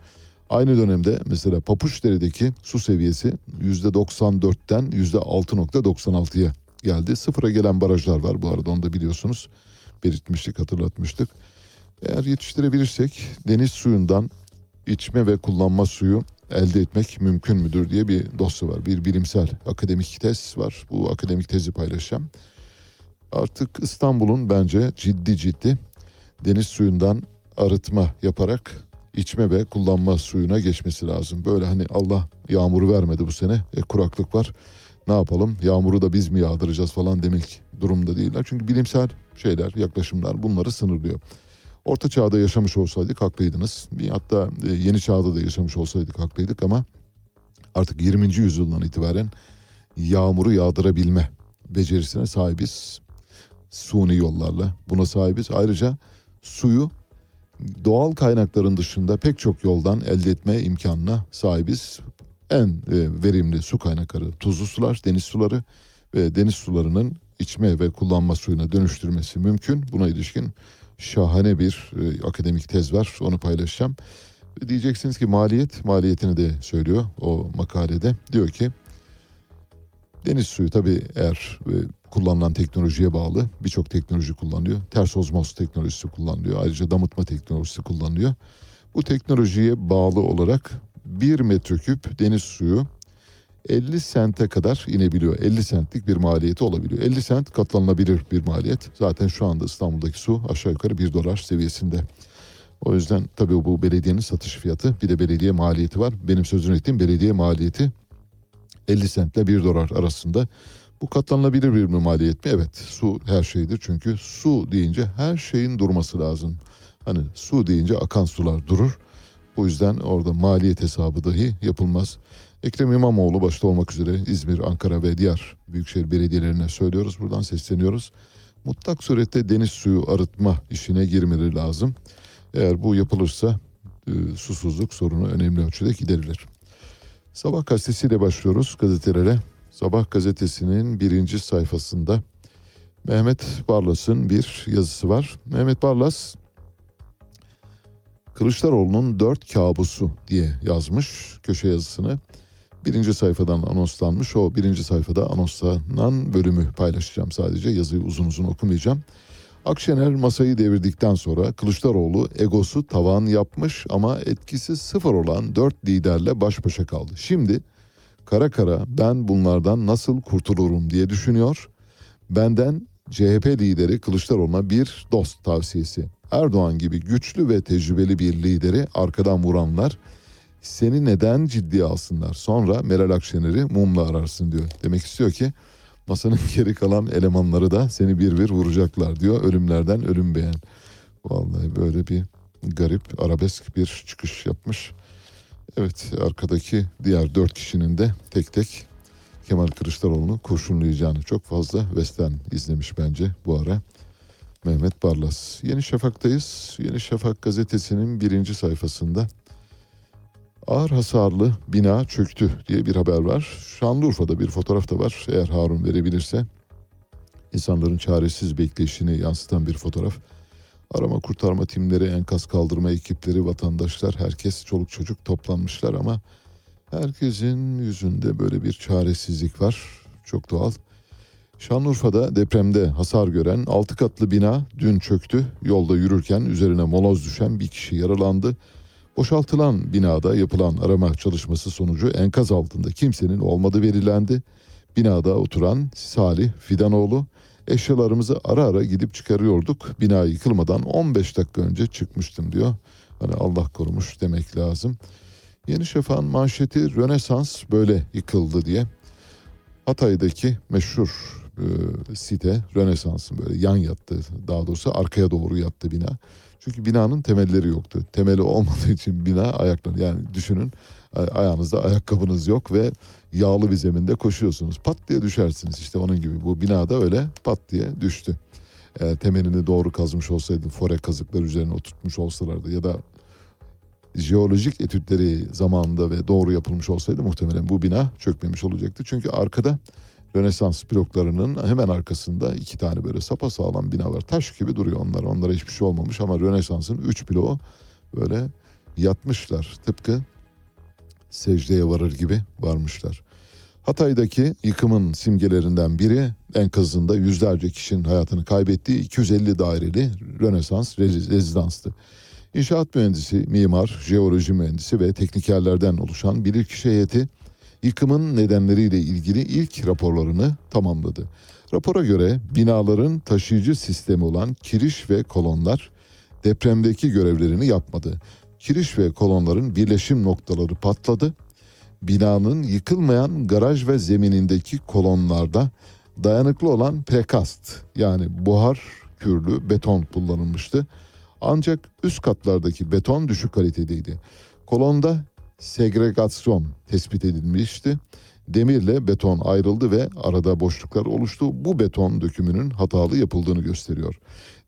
Aynı dönemde mesela Papuçdere'deki su seviyesi %94'ten %6.96'ya geldi. Sıfıra gelen barajlar var bu arada onu da biliyorsunuz. Belirtmiştik hatırlatmıştık. Eğer yetiştirebilirsek deniz suyundan içme ve kullanma suyu elde etmek mümkün müdür diye bir dosya var. Bir bilimsel akademik tez var. Bu akademik tezi paylaşacağım. Artık İstanbul'un bence ciddi ciddi deniz suyundan arıtma yaparak içme ve kullanma suyuna geçmesi lazım. Böyle hani Allah yağmuru vermedi bu sene. E, kuraklık var. Ne yapalım? Yağmuru da biz mi yağdıracağız falan demek durumda değiller. Çünkü bilimsel şeyler, yaklaşımlar bunları sınırlıyor. Orta çağda yaşamış olsaydık haklıydınız. Hatta e, yeni çağda da yaşamış olsaydık haklıydık ama artık 20. yüzyıldan itibaren yağmuru yağdırabilme becerisine sahibiz. Suni yollarla buna sahibiz. Ayrıca suyu doğal kaynakların dışında pek çok yoldan elde etme imkanına sahibiz. En e, verimli su kaynakları tuzlu sular, deniz suları ve deniz sularının içme ve kullanma suyuna dönüştürmesi mümkün. Buna ilişkin şahane bir e, akademik tez var. Onu paylaşacağım. Diyeceksiniz ki maliyet, maliyetini de söylüyor o makalede. Diyor ki deniz suyu tabii eğer e, kullanılan teknolojiye bağlı birçok teknoloji kullanılıyor. Ters ozmoz teknolojisi kullanılıyor. Ayrıca damıtma teknolojisi kullanılıyor. Bu teknolojiye bağlı olarak 1 metreküp deniz suyu 50 sente kadar inebiliyor. 50 sentlik bir maliyeti olabiliyor. 50 sent katlanılabilir bir maliyet. Zaten şu anda İstanbul'daki su aşağı yukarı 1 dolar seviyesinde. O yüzden tabii bu belediyenin satış fiyatı bir de belediye maliyeti var. Benim sözünü ettiğim belediye maliyeti 50 sentle 1 dolar arasında. Bu katlanılabilir bir maliyet mi? Evet su her şeydir çünkü su deyince her şeyin durması lazım. Hani su deyince akan sular durur. Bu yüzden orada maliyet hesabı dahi yapılmaz. Ekrem İmamoğlu başta olmak üzere İzmir, Ankara ve diğer büyükşehir belediyelerine söylüyoruz. Buradan sesleniyoruz. Mutlak surette deniz suyu arıtma işine girmeleri lazım. Eğer bu yapılırsa e, susuzluk sorunu önemli ölçüde giderilir. Sabah gazetesiyle başlıyoruz gazetelere. Sabah gazetesinin birinci sayfasında Mehmet Barlas'ın bir yazısı var. Mehmet Barlas Kılıçdaroğlu'nun dört kabusu diye yazmış köşe yazısını. Birinci sayfadan anonslanmış. O birinci sayfada anonslanan bölümü paylaşacağım sadece. Yazıyı uzun uzun okumayacağım. Akşener masayı devirdikten sonra Kılıçdaroğlu egosu tavan yapmış ama etkisi sıfır olan dört liderle baş başa kaldı. Şimdi kara kara ben bunlardan nasıl kurtulurum diye düşünüyor. Benden CHP lideri Kılıçdaroğlu'na bir dost tavsiyesi. Erdoğan gibi güçlü ve tecrübeli bir lideri arkadan vuranlar seni neden ciddiye alsınlar? Sonra Meral Akşener'i mumla ararsın diyor. Demek istiyor ki masanın geri kalan elemanları da seni bir bir vuracaklar diyor. Ölümlerden ölüm beğen. Vallahi böyle bir garip arabesk bir çıkış yapmış. Evet arkadaki diğer dört kişinin de tek tek Kemal Kılıçdaroğlu'nu kurşunlayacağını çok fazla Western izlemiş bence bu ara. Mehmet Barlas. Yeni Şafak'tayız. Yeni Şafak gazetesinin birinci sayfasında ağır hasarlı bina çöktü diye bir haber var. Şanlıurfa'da bir fotoğraf da var. Eğer Harun verebilirse insanların çaresiz bekleyişini yansıtan bir fotoğraf. Arama kurtarma timleri, enkaz kaldırma ekipleri, vatandaşlar, herkes çoluk çocuk toplanmışlar ama herkesin yüzünde böyle bir çaresizlik var. Çok doğal. Şanlıurfa'da depremde hasar gören 6 katlı bina dün çöktü. Yolda yürürken üzerine moloz düşen bir kişi yaralandı. Boşaltılan binada yapılan arama çalışması sonucu enkaz altında kimsenin olmadığı belirlendi. Binada oturan Salih Fidanoğlu eşyalarımızı ara ara gidip çıkarıyorduk. Bina yıkılmadan 15 dakika önce çıkmıştım diyor. Hani Allah korumuş demek lazım. Yeni Şafak'ın manşeti Rönesans böyle yıkıldı diye. Hatay'daki meşhur e, site Rönesans'ın böyle yan yattı daha doğrusu arkaya doğru yattı bina. Çünkü binanın temelleri yoktu. Temeli olmadığı için bina ayaklanır. Yani düşünün ayağınızda ayakkabınız yok ve yağlı bir zeminde koşuyorsunuz. Pat diye düşersiniz işte onun gibi. Bu binada öyle pat diye düştü. E, temelini doğru kazmış olsaydı, fore kazıklar üzerine oturtmuş olsalardı ya da jeolojik etütleri zamanında ve doğru yapılmış olsaydı muhtemelen bu bina çökmemiş olacaktı. Çünkü arkada Rönesans bloklarının hemen arkasında iki tane böyle sapasağlam bina var. Taş gibi duruyor onlar. Onlara hiçbir şey olmamış ama Rönesans'ın üç bloğu böyle yatmışlar. Tıpkı secdeye varır gibi varmışlar. Hatay'daki yıkımın simgelerinden biri enkazında yüzlerce kişinin hayatını kaybettiği 250 daireli Rönesans rezi- rezidanstı. İnşaat mühendisi, mimar, jeoloji mühendisi ve teknikerlerden oluşan bilirkişi heyeti yıkımın nedenleriyle ilgili ilk raporlarını tamamladı. Rapora göre binaların taşıyıcı sistemi olan kiriş ve kolonlar depremdeki görevlerini yapmadı. Kiriş ve kolonların birleşim noktaları patladı. Binanın yıkılmayan garaj ve zeminindeki kolonlarda dayanıklı olan prekast yani buhar kürlü beton kullanılmıştı. Ancak üst katlardaki beton düşük kalitedeydi. Kolonda segregasyon tespit edilmişti. Demirle beton ayrıldı ve arada boşluklar oluştu. Bu beton dökümünün hatalı yapıldığını gösteriyor.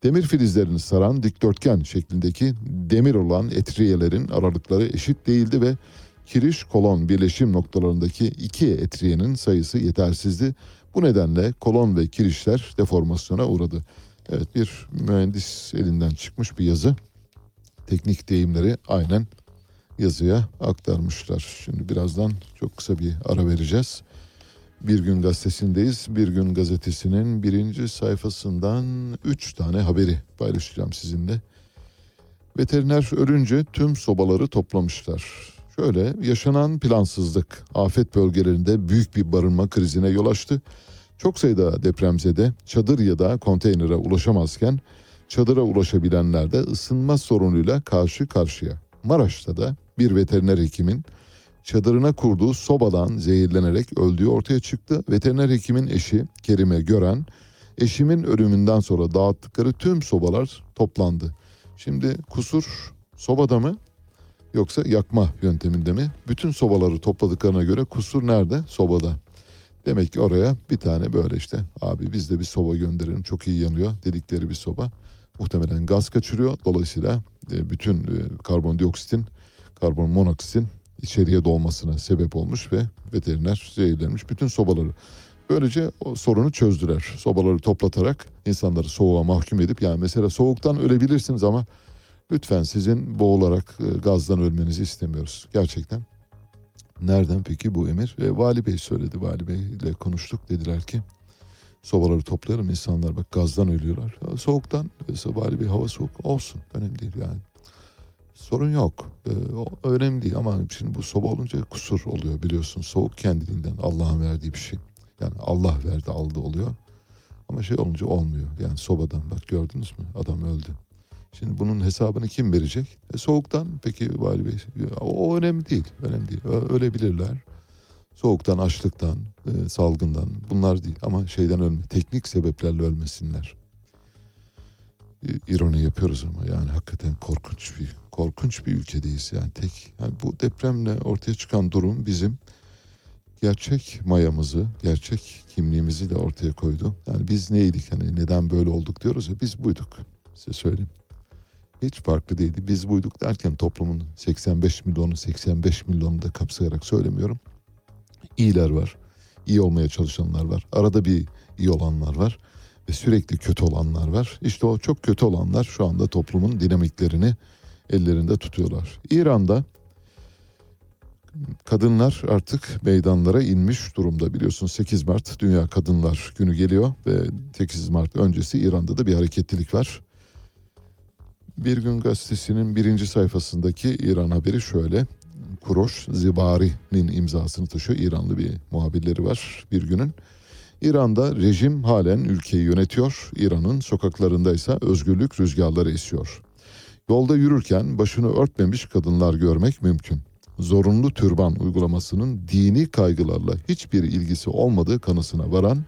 Demir filizlerini saran dikdörtgen şeklindeki demir olan etriyelerin aralıkları eşit değildi ve kiriş kolon birleşim noktalarındaki iki etriyenin sayısı yetersizdi. Bu nedenle kolon ve kirişler deformasyona uğradı. Evet bir mühendis elinden çıkmış bir yazı. Teknik deyimleri aynen yazıya aktarmışlar. Şimdi birazdan çok kısa bir ara vereceğiz. Bir gün gazetesindeyiz. Bir gün gazetesinin birinci sayfasından üç tane haberi paylaşacağım sizinle. Veteriner ölünce tüm sobaları toplamışlar. Şöyle yaşanan plansızlık afet bölgelerinde büyük bir barınma krizine yol açtı. Çok sayıda depremzede çadır ya da konteynere ulaşamazken çadıra ulaşabilenler de ısınma sorunuyla karşı karşıya. Maraş'ta da bir veteriner hekimin çadırına kurduğu sobadan zehirlenerek öldüğü ortaya çıktı. Veteriner hekimin eşi Kerime Gören, eşimin ölümünden sonra dağıttıkları tüm sobalar toplandı. Şimdi kusur sobada mı yoksa yakma yönteminde mi? Bütün sobaları topladıklarına göre kusur nerede? Sobada. Demek ki oraya bir tane böyle işte abi biz de bir soba gönderelim çok iyi yanıyor dedikleri bir soba. Muhtemelen gaz kaçırıyor. Dolayısıyla e, bütün e, karbondioksitin, karbon monoksitin içeriye dolmasına sebep olmuş ve veteriner zehirlenmiş bütün sobaları. Böylece o sorunu çözdüler. Sobaları toplatarak insanları soğuğa mahkum edip yani mesela soğuktan ölebilirsiniz ama lütfen sizin boğularak e, gazdan ölmenizi istemiyoruz. Gerçekten. Nereden peki bu emir? E, Vali Bey söyledi. Vali Bey ile konuştuk. Dediler ki sobaları toplayalım insanlar bak gazdan ölüyorlar. Soğuktan e, Vali Bey hava soğuk olsun. Önemli değil yani. Sorun yok. E, o önemli değil ama şimdi bu soba olunca kusur oluyor biliyorsun. Soğuk kendiliğinden Allah'ın verdiği bir şey. Yani Allah verdi aldı oluyor. Ama şey olunca olmuyor. Yani sobadan bak gördünüz mü adam öldü. Şimdi bunun hesabını kim verecek? E, soğuktan peki Vali Bey o, önemli değil. Önemli değil. Ölebilirler. Soğuktan, açlıktan, e, salgından bunlar değil ama şeyden ölme. Teknik sebeplerle ölmesinler. İ- İroni yapıyoruz ama yani hakikaten korkunç bir korkunç bir ülkedeyiz yani tek yani bu depremle ortaya çıkan durum bizim gerçek mayamızı, gerçek kimliğimizi de ortaya koydu. Yani biz neydik hani neden böyle olduk diyoruz ya biz buyduk. Size söyleyeyim. Hiç farklı değildi. Biz buyduk derken toplumun 85 milyonu 85 milyonu da kapsayarak söylemiyorum. İyiler var. iyi olmaya çalışanlar var. Arada bir iyi olanlar var. Ve sürekli kötü olanlar var. İşte o çok kötü olanlar şu anda toplumun dinamiklerini ellerinde tutuyorlar. İran'da kadınlar artık meydanlara inmiş durumda. Biliyorsun 8 Mart Dünya Kadınlar Günü geliyor ve 8 Mart öncesi İran'da da bir hareketlilik var. Bir gün gazetesinin birinci sayfasındaki İran haberi şöyle. Kuroş Zibari'nin imzasını taşıyor. İranlı bir muhabirleri var bir günün. İran'da rejim halen ülkeyi yönetiyor. İran'ın sokaklarında ise özgürlük rüzgarları esiyor. Yolda yürürken başını örtmemiş kadınlar görmek mümkün. Zorunlu türban uygulamasının dini kaygılarla hiçbir ilgisi olmadığı kanısına varan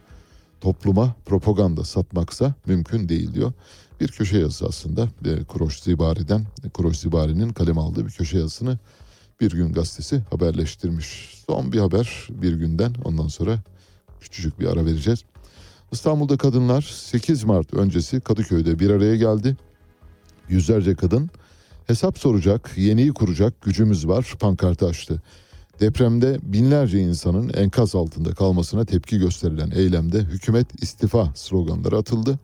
topluma propaganda satmaksa mümkün değil diyor. Bir köşe yazısı aslında e, Kuroş Zibari'den, Kuroş Zibari'nin kalem aldığı bir köşe yazısını bir gün gazetesi haberleştirmiş. Son bir haber bir günden ondan sonra küçücük bir ara vereceğiz. İstanbul'da kadınlar 8 Mart öncesi Kadıköy'de bir araya geldi. Yüzlerce kadın hesap soracak, yeniyi kuracak gücümüz var pankartı açtı. Depremde binlerce insanın enkaz altında kalmasına tepki gösterilen eylemde hükümet istifa sloganları atıldı.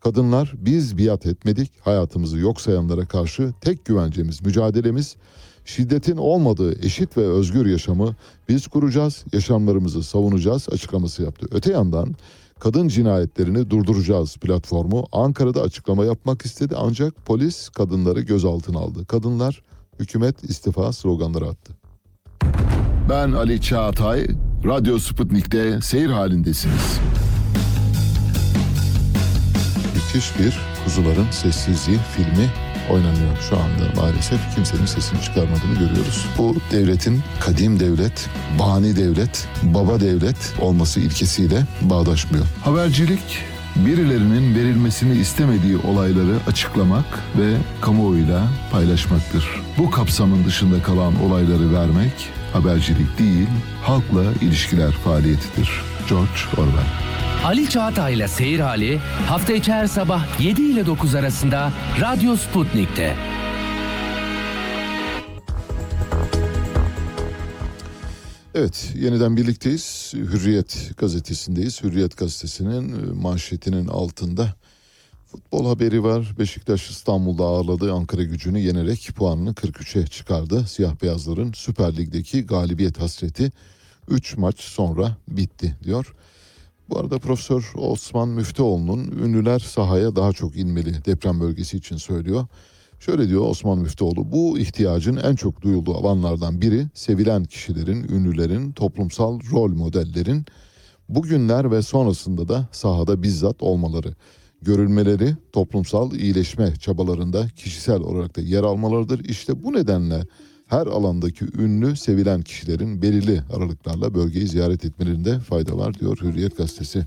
Kadınlar biz biat etmedik, hayatımızı yok sayanlara karşı tek güvencemiz, mücadelemiz şiddetin olmadığı eşit ve özgür yaşamı biz kuracağız, yaşamlarımızı savunacağız açıklaması yaptı. Öte yandan kadın cinayetlerini durduracağız platformu Ankara'da açıklama yapmak istedi ancak polis kadınları gözaltına aldı. Kadınlar hükümet istifa sloganları attı. Ben Ali Çağatay, Radyo Sputnik'te seyir halindesiniz. Müthiş bir Kuzuların Sessizliği filmi oynanıyor şu anda maalesef kimsenin sesini çıkarmadığını görüyoruz. Bu devletin kadim devlet, bani devlet, baba devlet olması ilkesiyle bağdaşmıyor. Habercilik, birilerinin verilmesini istemediği olayları açıklamak ve kamuoyuyla paylaşmaktır. Bu kapsamın dışında kalan olayları vermek habercilik değil, halkla ilişkiler faaliyetidir. George Orwell Ali Çağatay ile Seyir Hali hafta içi her sabah 7 ile 9 arasında Radyo Sputnik'te. Evet, yeniden birlikteyiz. Hürriyet gazetesindeyiz. Hürriyet gazetesinin e, manşetinin altında futbol haberi var. Beşiktaş İstanbul'da ağırladığı Ankara gücünü yenerek puanını 43'e çıkardı. Siyah beyazların Süper Lig'deki galibiyet hasreti 3 maç sonra bitti diyor. Bu arada Profesör Osman Müftüoğlu'nun ünlüler sahaya daha çok inmeli deprem bölgesi için söylüyor. Şöyle diyor Osman Müftüoğlu, bu ihtiyacın en çok duyulduğu alanlardan biri sevilen kişilerin, ünlülerin, toplumsal rol modellerin bugünler ve sonrasında da sahada bizzat olmaları, görülmeleri, toplumsal iyileşme çabalarında kişisel olarak da yer almalarıdır. İşte bu nedenle her alandaki ünlü, sevilen kişilerin belirli aralıklarla bölgeyi ziyaret etmelerinde fayda var diyor Hürriyet Gazetesi.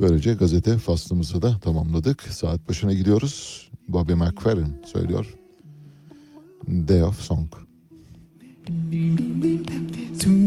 Böylece gazete faslımızı da tamamladık. Saat başına gidiyoruz. Bobby McFerrin söylüyor. Day of Song. Bum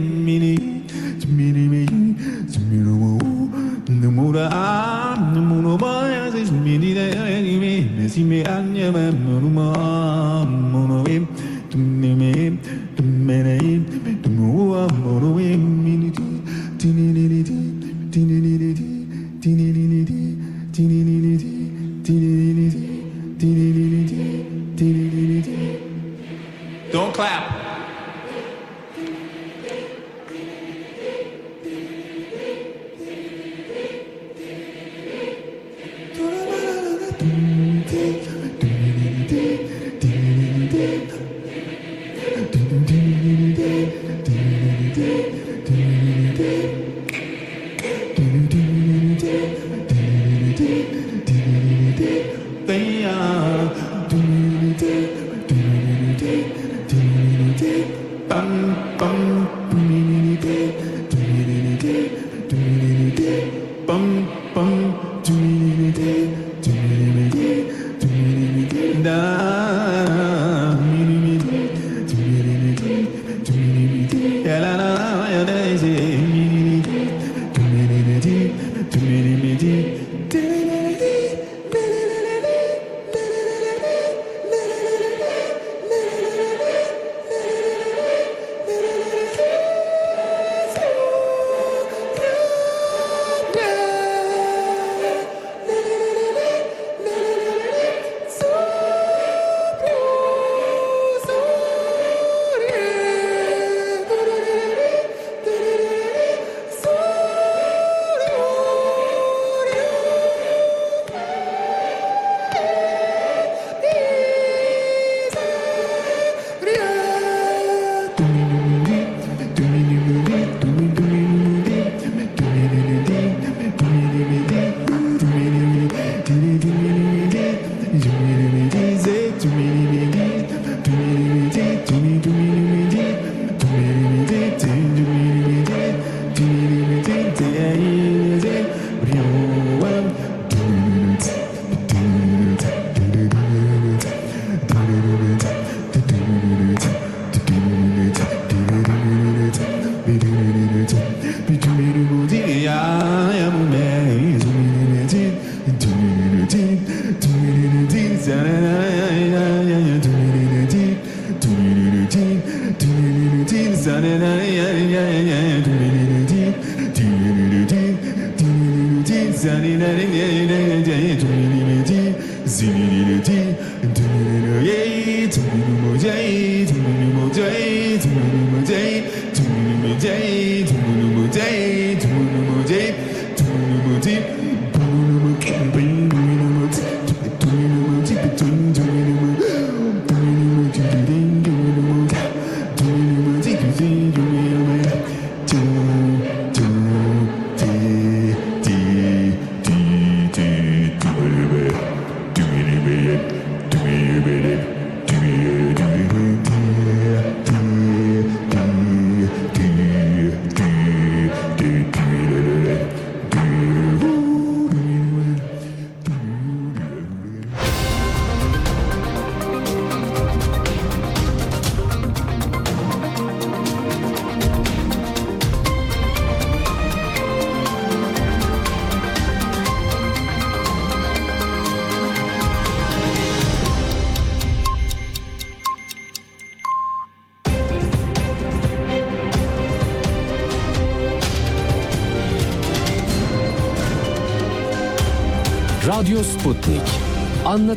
Radyo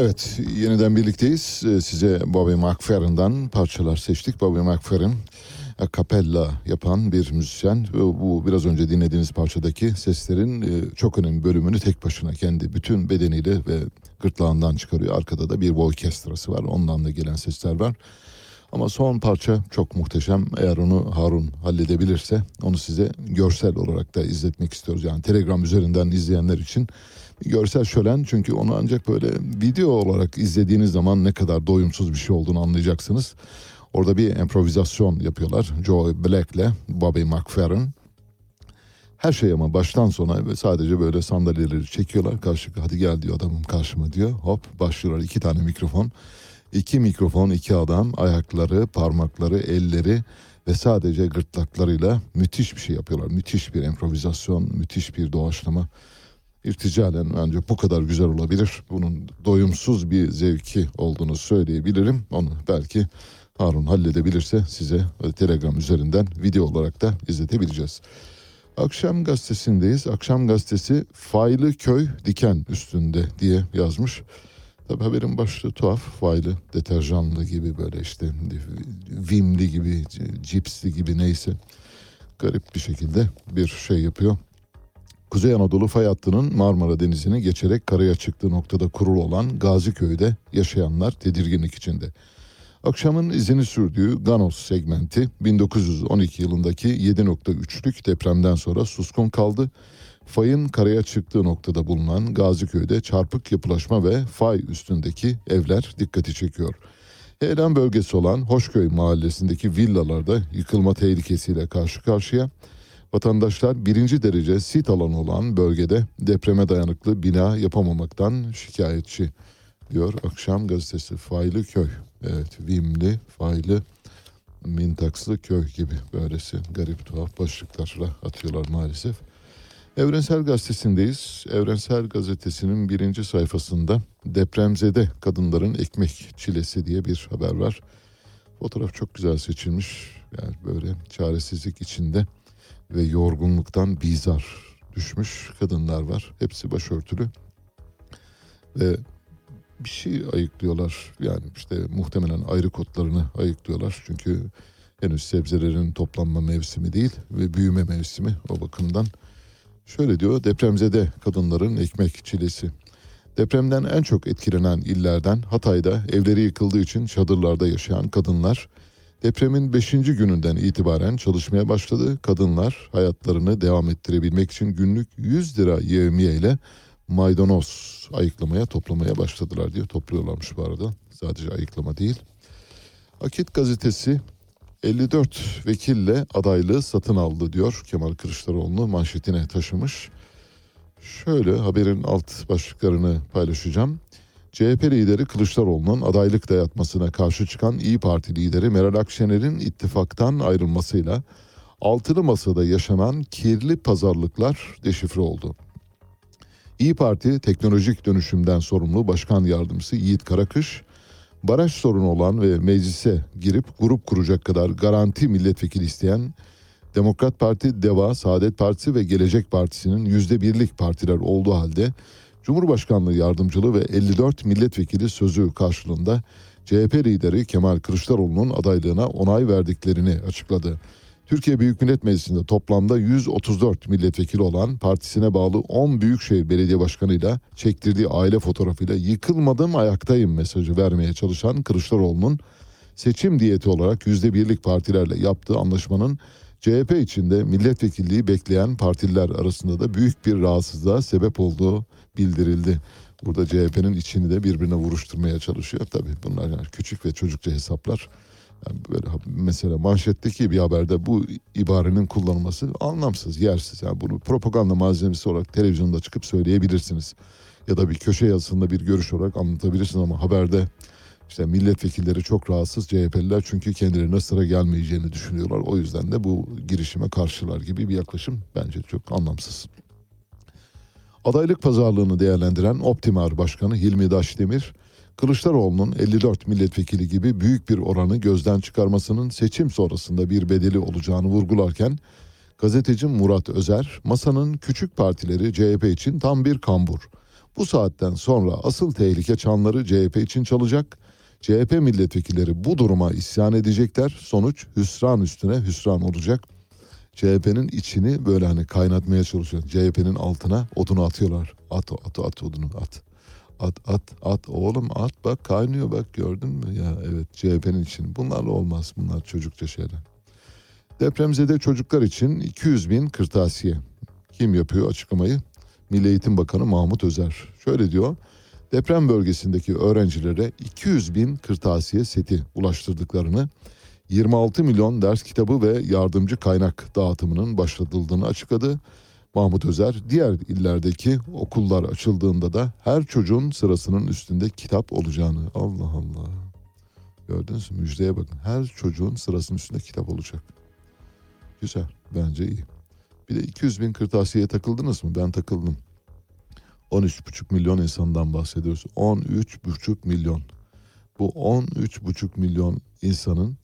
Evet, yeniden birlikteyiz. Ee, Size Bobby McFerrin'dan parçalar seçtik. Bobby McFerrin, a cappella yapan bir müzisyen. Bu biraz önce dinlediğiniz parçadaki seslerin e, çok önemli bölümünü tek başına kendi bütün bedeniyle ve gırtlağından çıkarıyor. Arkada da bir orkestrası var. Ondan da gelen sesler var. Ama son parça çok muhteşem. Eğer onu Harun halledebilirse onu size görsel olarak da izletmek istiyoruz. Yani Telegram üzerinden izleyenler için görsel şölen çünkü onu ancak böyle video olarak izlediğiniz zaman ne kadar doyumsuz bir şey olduğunu anlayacaksınız. Orada bir improvizasyon yapıyorlar. Joe Black'le Bobby McFerrin. Her şey ama baştan sona ve sadece böyle sandalyeleri çekiyorlar. Karşı hadi gel diyor adamım karşıma diyor. Hop başlıyorlar iki tane mikrofon. İki mikrofon, iki adam, ayakları, parmakları, elleri ve sadece gırtlaklarıyla müthiş bir şey yapıyorlar. Müthiş bir improvizasyon, müthiş bir doğaçlama. İrticalen ancak bu kadar güzel olabilir. Bunun doyumsuz bir zevki olduğunu söyleyebilirim. Onu belki Harun halledebilirse size e, Telegram üzerinden video olarak da izletebileceğiz. Akşam gazetesindeyiz. Akşam gazetesi Faylı Köy Diken üstünde diye yazmış. Tabi haberin başlığı tuhaf. Faylı, deterjanlı gibi böyle işte vimli gibi, cipsli gibi neyse. Garip bir şekilde bir şey yapıyor. Kuzey Anadolu fay hattının Marmara Denizi'ni geçerek karaya çıktığı noktada kurulu olan Gaziköy'de yaşayanlar tedirginlik içinde. Akşamın izini sürdüğü Ganos segmenti 1912 yılındaki 7.3'lük depremden sonra suskun kaldı. Fayın karaya çıktığı noktada bulunan Gaziköy'de çarpık yapılaşma ve fay üstündeki evler dikkati çekiyor. Heyelan bölgesi olan Hoşköy mahallesindeki villalarda yıkılma tehlikesiyle karşı karşıya. Vatandaşlar birinci derece sit alanı olan bölgede depreme dayanıklı bina yapamamaktan şikayetçi diyor Akşam Gazetesi Faylı Köy. Evet Vimli, Faylı, Mintakslı Köy gibi böylesi garip tuhaf başlıklarla atıyorlar maalesef. Evrensel Gazetesi'ndeyiz. Evrensel Gazetesi'nin birinci sayfasında depremzede kadınların ekmek çilesi diye bir haber var. Fotoğraf çok güzel seçilmiş. Yani böyle çaresizlik içinde ve yorgunluktan bizar düşmüş kadınlar var. Hepsi başörtülü. Ve bir şey ayıklıyorlar. Yani işte muhtemelen ayrı kotlarını ayıklıyorlar. Çünkü henüz sebzelerin toplanma mevsimi değil ve büyüme mevsimi o bakımdan. Şöyle diyor depremzede kadınların ekmek çilesi. Depremden en çok etkilenen illerden Hatay'da evleri yıkıldığı için çadırlarda yaşayan kadınlar depremin 5. gününden itibaren çalışmaya başladı. Kadınlar hayatlarını devam ettirebilmek için günlük 100 lira yevmiye ile maydanoz ayıklamaya toplamaya başladılar diyor. Topluyorlarmış bu arada. Sadece ayıklama değil. Akit gazetesi 54 vekille adaylığı satın aldı diyor Kemal Kılıçdaroğlu manşetine taşımış. Şöyle haberin alt başlıklarını paylaşacağım. CHP lideri Kılıçdaroğlu'nun adaylık dayatmasına karşı çıkan İyi Parti lideri Meral Akşener'in ittifaktan ayrılmasıyla altılı masada yaşanan kirli pazarlıklar deşifre oldu. İyi Parti teknolojik dönüşümden sorumlu Başkan Yardımcısı Yiğit Karakış, baraj sorunu olan ve meclise girip grup kuracak kadar garanti milletvekili isteyen Demokrat Parti, Deva, Saadet Partisi ve Gelecek Partisi'nin yüzde birlik partiler olduğu halde Cumhurbaşkanlığı yardımcılığı ve 54 milletvekili sözü karşılığında CHP lideri Kemal Kılıçdaroğlu'nun adaylığına onay verdiklerini açıkladı. Türkiye Büyük Millet Meclisi'nde toplamda 134 milletvekili olan partisine bağlı 10 büyükşehir belediye başkanıyla çektirdiği aile fotoğrafıyla yıkılmadım ayaktayım mesajı vermeye çalışan Kılıçdaroğlu'nun seçim diyeti olarak %1'lik partilerle yaptığı anlaşmanın CHP içinde milletvekilliği bekleyen partililer arasında da büyük bir rahatsızlığa sebep olduğu bildirildi. Burada CHP'nin içini de birbirine vuruşturmaya çalışıyor. Tabii bunlar yani küçük ve çocukça hesaplar. Yani böyle mesela manşetteki bir haberde bu ibarenin kullanılması anlamsız, yersiz. Yani bunu propaganda malzemesi olarak televizyonda çıkıp söyleyebilirsiniz. Ya da bir köşe yazısında bir görüş olarak anlatabilirsiniz ama haberde işte milletvekilleri çok rahatsız CHP'liler çünkü kendilerine sıra gelmeyeceğini düşünüyorlar. O yüzden de bu girişime karşılar gibi bir yaklaşım bence çok anlamsız. Adaylık pazarlığını değerlendiren Optimar Başkanı Hilmi Daşdemir, Kılıçdaroğlu'nun 54 milletvekili gibi büyük bir oranı gözden çıkarmasının seçim sonrasında bir bedeli olacağını vurgularken, gazeteci Murat Özer, masanın küçük partileri CHP için tam bir kambur. Bu saatten sonra asıl tehlike çanları CHP için çalacak. CHP milletvekilleri bu duruma isyan edecekler. Sonuç hüsran üstüne hüsran olacak. CHP'nin içini böyle hani kaynatmaya çalışıyor. CHP'nin altına odunu atıyorlar. At at at odunu at. At at at oğlum at bak kaynıyor bak gördün mü ya evet CHP'nin için bunlarla olmaz bunlar çocukça şeyler. Depremzede çocuklar için 200 bin kırtasiye. Kim yapıyor açıklamayı? Milli Eğitim Bakanı Mahmut Özer. Şöyle diyor. Deprem bölgesindeki öğrencilere 200 bin kırtasiye seti ulaştırdıklarını 26 milyon ders kitabı ve yardımcı kaynak dağıtımının başlatıldığını açıkladı. Mahmut Özer diğer illerdeki okullar açıldığında da her çocuğun sırasının üstünde kitap olacağını Allah Allah gördünüz mü müjdeye bakın her çocuğun sırasının üstünde kitap olacak. Güzel bence iyi. Bir de 200 bin kırtasiye takıldınız mı? Ben takıldım. 13,5 milyon insandan bahsediyoruz. 13,5 milyon. Bu 13,5 milyon insanın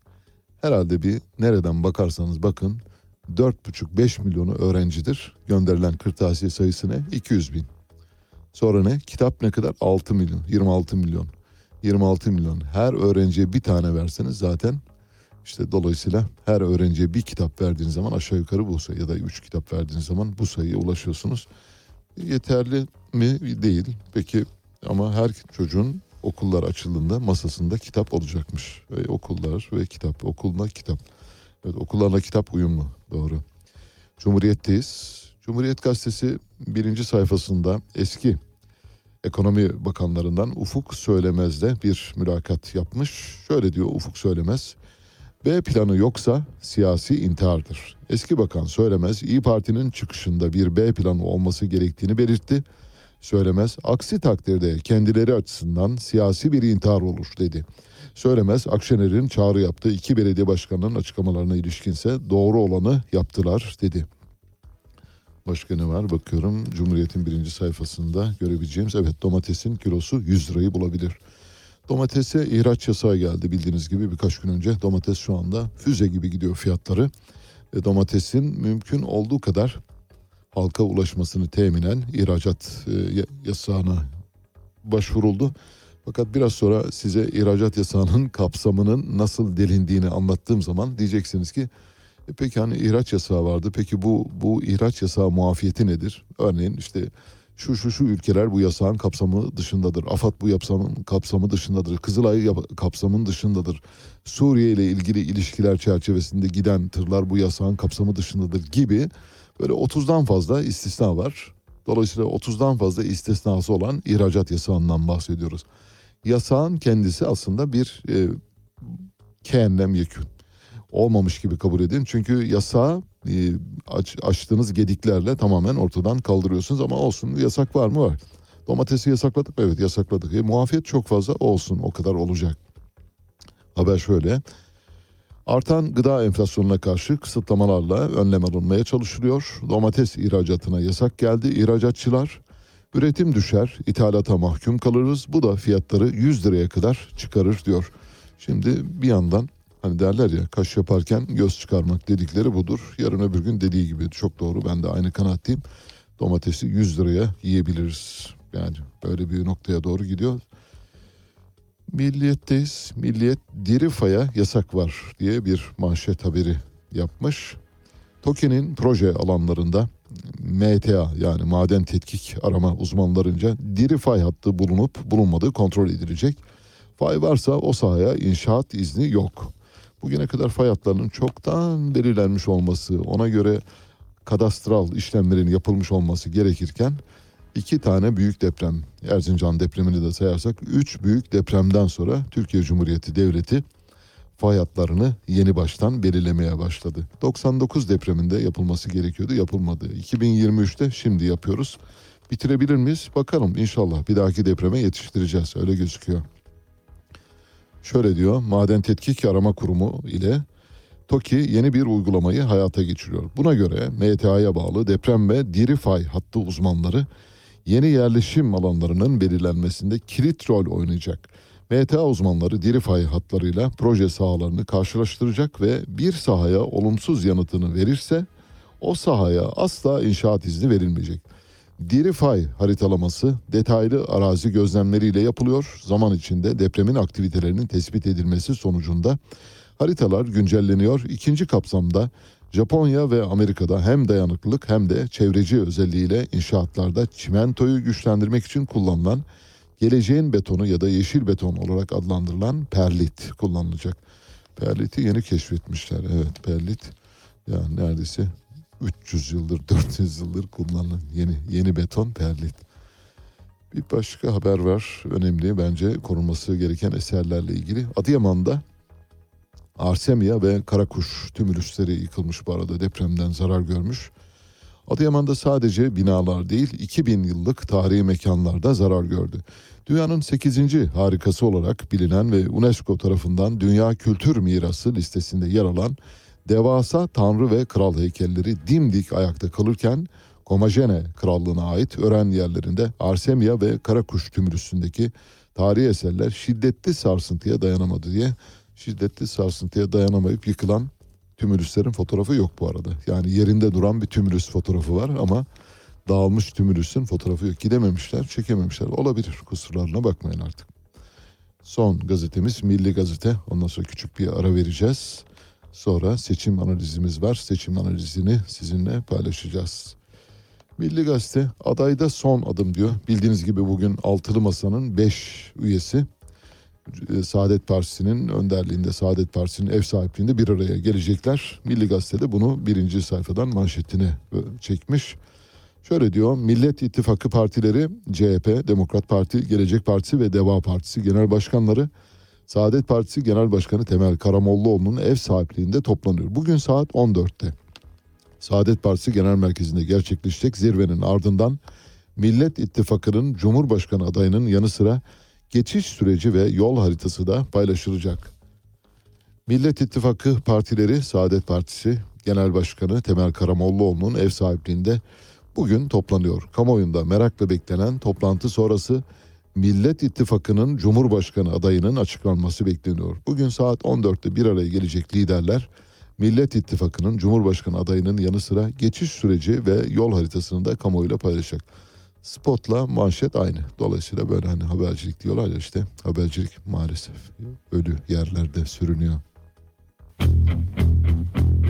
herhalde bir nereden bakarsanız bakın 4,5-5 milyonu öğrencidir. Gönderilen kırtasiye sayısı ne? 200 bin. Sonra ne? Kitap ne kadar? 6 milyon, 26 milyon. 26 milyon. Her öğrenciye bir tane verseniz zaten işte dolayısıyla her öğrenciye bir kitap verdiğiniz zaman aşağı yukarı bu sayı ya da üç kitap verdiğiniz zaman bu sayıya ulaşıyorsunuz. Yeterli mi? Değil. Peki ama her çocuğun okullar açıldığında masasında kitap olacakmış. Ve okullar ve kitap, okulda kitap. Evet okullarla kitap uyumlu. Doğru. Cumhuriyet'teyiz. Cumhuriyet Gazetesi birinci sayfasında eski ekonomi bakanlarından Ufuk Söylemez'le bir mülakat yapmış. Şöyle diyor Ufuk Söylemez. B planı yoksa siyasi intihardır. Eski bakan Söylemez İyi Parti'nin çıkışında bir B planı olması gerektiğini belirtti. Söylemez aksi takdirde kendileri açısından siyasi bir intihar olur dedi. Söylemez Akşener'in çağrı yaptığı iki belediye başkanının açıklamalarına ilişkinse doğru olanı yaptılar dedi. Başka ne var bakıyorum Cumhuriyet'in birinci sayfasında görebileceğimiz evet domatesin kilosu 100 lirayı bulabilir. Domatese ihraç yasağı geldi bildiğiniz gibi birkaç gün önce. Domates şu anda füze gibi gidiyor fiyatları. Ve domatesin mümkün olduğu kadar halka ulaşmasını teminen ihracat e, yasağına başvuruldu. Fakat biraz sonra size ihracat yasağının kapsamının nasıl delindiğini anlattığım zaman diyeceksiniz ki e peki hani ihraç yasağı vardı. Peki bu bu ihraç yasağı muafiyeti nedir? Örneğin işte şu şu şu ülkeler bu yasağın kapsamı dışındadır. AFAD bu yapsamın kapsamı dışındadır. Kızılay kapsamın dışındadır. Suriye ile ilgili ilişkiler çerçevesinde giden tırlar bu yasağın kapsamı dışındadır gibi böyle 30'dan fazla istisna var. Dolayısıyla 30'dan fazla istisnası olan ihracat yasağından bahsediyoruz. Yasağın kendisi aslında bir e, kenem yekün olmamış gibi kabul edin. Çünkü yasağı e, aç, açtığınız gediklerle tamamen ortadan kaldırıyorsunuz ama olsun yasak var mı var. Domatesi yasakladık mı? Evet yasakladık. E, muafiyet çok fazla olsun o kadar olacak. Haber şöyle. Artan gıda enflasyonuna karşı kısıtlamalarla önlem alınmaya çalışılıyor. Domates ihracatına yasak geldi. İhracatçılar üretim düşer, ithalata mahkum kalırız. Bu da fiyatları 100 liraya kadar çıkarır diyor. Şimdi bir yandan Hani derler ya kaş yaparken göz çıkarmak dedikleri budur. Yarın öbür gün dediği gibi çok doğru ben de aynı kanaatteyim. Domatesi 100 liraya yiyebiliriz. Yani böyle bir noktaya doğru gidiyor. Milliyetteyiz. Milliyet diri faya yasak var diye bir manşet haberi yapmış. TOKİ'nin proje alanlarında MTA yani maden tetkik arama uzmanlarınca diri fay hattı bulunup bulunmadığı kontrol edilecek. Fay varsa o sahaya inşaat izni yok bugüne kadar fay hatlarının çoktan belirlenmiş olması, ona göre kadastral işlemlerin yapılmış olması gerekirken iki tane büyük deprem, Erzincan depremini de sayarsak üç büyük depremden sonra Türkiye Cumhuriyeti Devleti fay hatlarını yeni baştan belirlemeye başladı. 99 depreminde yapılması gerekiyordu, yapılmadı. 2023'te şimdi yapıyoruz. Bitirebilir miyiz? Bakalım inşallah bir dahaki depreme yetiştireceğiz. Öyle gözüküyor. Şöyle diyor, Maden Tetkik Arama Kurumu ile TOKİ yeni bir uygulamayı hayata geçiriyor. Buna göre MTA'ya bağlı deprem ve diri fay hattı uzmanları yeni yerleşim alanlarının belirlenmesinde kilit rol oynayacak. MTA uzmanları diri fay hatlarıyla proje sahalarını karşılaştıracak ve bir sahaya olumsuz yanıtını verirse o sahaya asla inşaat izni verilmeyecek. Diri fay haritalaması detaylı arazi gözlemleriyle yapılıyor. Zaman içinde depremin aktivitelerinin tespit edilmesi sonucunda haritalar güncelleniyor. İkinci kapsamda Japonya ve Amerika'da hem dayanıklılık hem de çevreci özelliğiyle inşaatlarda çimentoyu güçlendirmek için kullanılan geleceğin betonu ya da yeşil beton olarak adlandırılan perlit kullanılacak. Perliti yeni keşfetmişler. Evet perlit yani neredeyse 300 yıldır 400 yıldır kullanılan yeni yeni beton perlit. Bir başka haber var önemli bence korunması gereken eserlerle ilgili. Adıyaman'da Arsemia ve Karakuş tümülüsleri yıkılmış bu arada depremden zarar görmüş. Adıyaman'da sadece binalar değil 2000 yıllık tarihi mekanlarda zarar gördü. Dünyanın 8. harikası olarak bilinen ve UNESCO tarafından Dünya Kültür Mirası listesinde yer alan devasa tanrı ve kral heykelleri dimdik ayakta kalırken Komajene Krallığı'na ait öğren yerlerinde Arsemia ve Karakuş tümülüsündeki tarihi eserler şiddetli sarsıntıya dayanamadı diye şiddetli sarsıntıya dayanamayıp yıkılan tümülüslerin fotoğrafı yok bu arada. Yani yerinde duran bir tümülüs fotoğrafı var ama dağılmış tümülüsün fotoğrafı yok. Gidememişler, çekememişler. Olabilir. Kusurlarına bakmayın artık. Son gazetemiz Milli Gazete. Ondan sonra küçük bir ara vereceğiz. Sonra seçim analizimiz var. Seçim analizini sizinle paylaşacağız. Milli Gazete adayda son adım diyor. Bildiğiniz gibi bugün Altılı Masa'nın 5 üyesi Saadet Partisi'nin önderliğinde, Saadet Partisi'nin ev sahipliğinde bir araya gelecekler. Milli Gazete'de bunu birinci sayfadan manşetine e, çekmiş. Şöyle diyor, Millet İttifakı partileri CHP, Demokrat Parti, Gelecek Partisi ve Deva Partisi genel başkanları Saadet Partisi Genel Başkanı Temel Karamollaoğlu'nun ev sahipliğinde toplanıyor. Bugün saat 14'te. Saadet Partisi Genel Merkezi'nde gerçekleşecek zirvenin ardından Millet İttifakı'nın Cumhurbaşkanı adayının yanı sıra geçiş süreci ve yol haritası da paylaşılacak. Millet İttifakı partileri Saadet Partisi Genel Başkanı Temel Karamollaoğlu'nun ev sahipliğinde bugün toplanıyor. Kamuoyunda merakla beklenen toplantı sonrası Millet İttifakı'nın Cumhurbaşkanı adayının açıklanması bekleniyor. Bugün saat 14'te bir araya gelecek liderler Millet İttifakı'nın Cumhurbaşkanı adayının yanı sıra geçiş süreci ve yol haritasını da kamuoyuyla paylaşacak. Spotla manşet aynı. Dolayısıyla böyle hani habercilik diyorlar ya işte habercilik maalesef ölü yerlerde sürünüyor.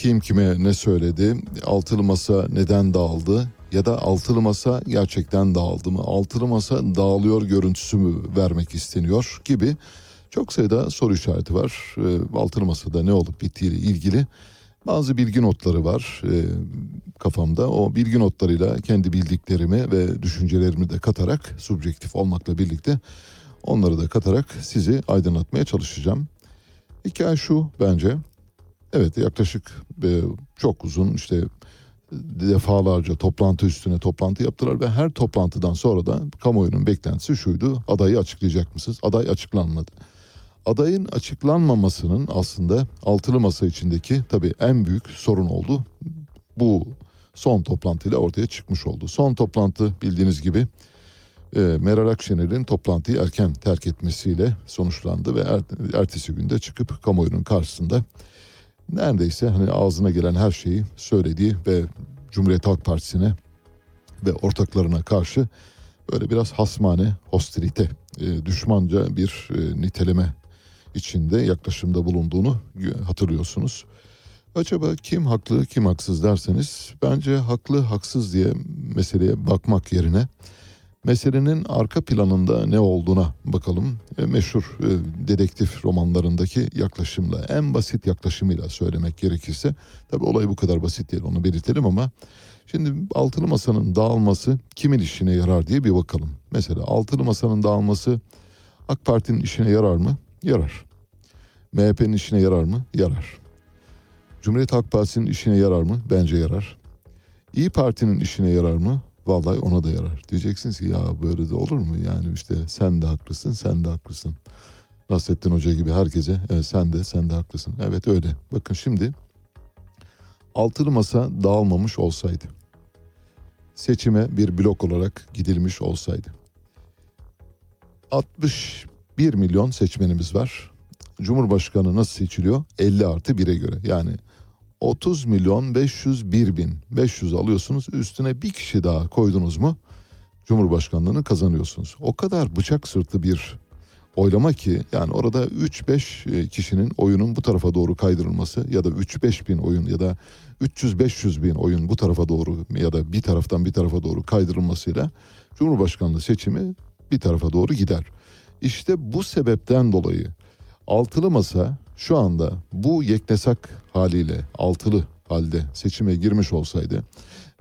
Kim kime ne söyledi? Altılı masa neden dağıldı? Ya da altılı masa gerçekten dağıldı mı? Altılı masa dağılıyor görüntüsü mü vermek isteniyor gibi çok sayıda soru işareti var. Ee, Altılı masada ne olup bittiğiyle ilgili bazı bilgi notları var e, kafamda. O bilgi notlarıyla kendi bildiklerimi ve düşüncelerimi de katarak subjektif olmakla birlikte onları da katarak sizi aydınlatmaya çalışacağım. Hikaye şu bence. Evet yaklaşık e, çok uzun işte defalarca toplantı üstüne toplantı yaptılar ve her toplantıdan sonra da kamuoyunun beklentisi şuydu. Adayı açıklayacak mısınız? Aday açıklanmadı. Adayın açıklanmamasının aslında altılı masa içindeki tabii en büyük sorun oldu. Bu son toplantıyla ortaya çıkmış oldu. Son toplantı bildiğiniz gibi e, Meral Akşener'in toplantıyı erken terk etmesiyle sonuçlandı ve er- ertesi günde çıkıp kamuoyunun karşısında neredeyse hani ağzına gelen her şeyi söylediği ve Cumhuriyet Halk Partisi'ne ve ortaklarına karşı böyle biraz hasmane, hostilite, e, düşmanca bir e, niteleme içinde yaklaşımda bulunduğunu hatırlıyorsunuz. Acaba kim haklı kim haksız derseniz bence haklı haksız diye meseleye bakmak yerine meselenin arka planında ne olduğuna bakalım. E, meşhur e, dedektif romanlarındaki yaklaşımla en basit yaklaşımıyla söylemek gerekirse tabi olay bu kadar basit değil onu belirtelim ama şimdi altılı masanın dağılması kimin işine yarar diye bir bakalım. Mesela altılı masanın dağılması AK Parti'nin işine yarar mı? Yarar. MHP'nin işine yarar mı? Yarar. Cumhuriyet Halk Partisi'nin işine yarar mı? Bence yarar. İyi Parti'nin işine yarar mı? Vallahi ona da yarar. Diyeceksiniz ki ya böyle de olur mu? Yani işte sen de haklısın, sen de haklısın. Nasrettin Hoca gibi herkese evet, sen de sen de haklısın. Evet öyle. Bakın şimdi altılı masa dağılmamış olsaydı seçime bir blok olarak gidilmiş olsaydı 61 milyon seçmenimiz var. Cumhurbaşkanı nasıl seçiliyor? 50 artı 1'e göre. Yani 30 milyon 501 bin 500 alıyorsunuz üstüne bir kişi daha koydunuz mu Cumhurbaşkanlığını kazanıyorsunuz. O kadar bıçak sırtı bir oylama ki yani orada 3-5 e, kişinin oyunun bu tarafa doğru kaydırılması ya da 3-5 bin oyun ya da 300-500 bin oyun bu tarafa doğru ya da bir taraftan bir tarafa doğru kaydırılmasıyla Cumhurbaşkanlığı seçimi bir tarafa doğru gider. İşte bu sebepten dolayı altılı masa şu anda bu yeknesak haliyle altılı halde seçime girmiş olsaydı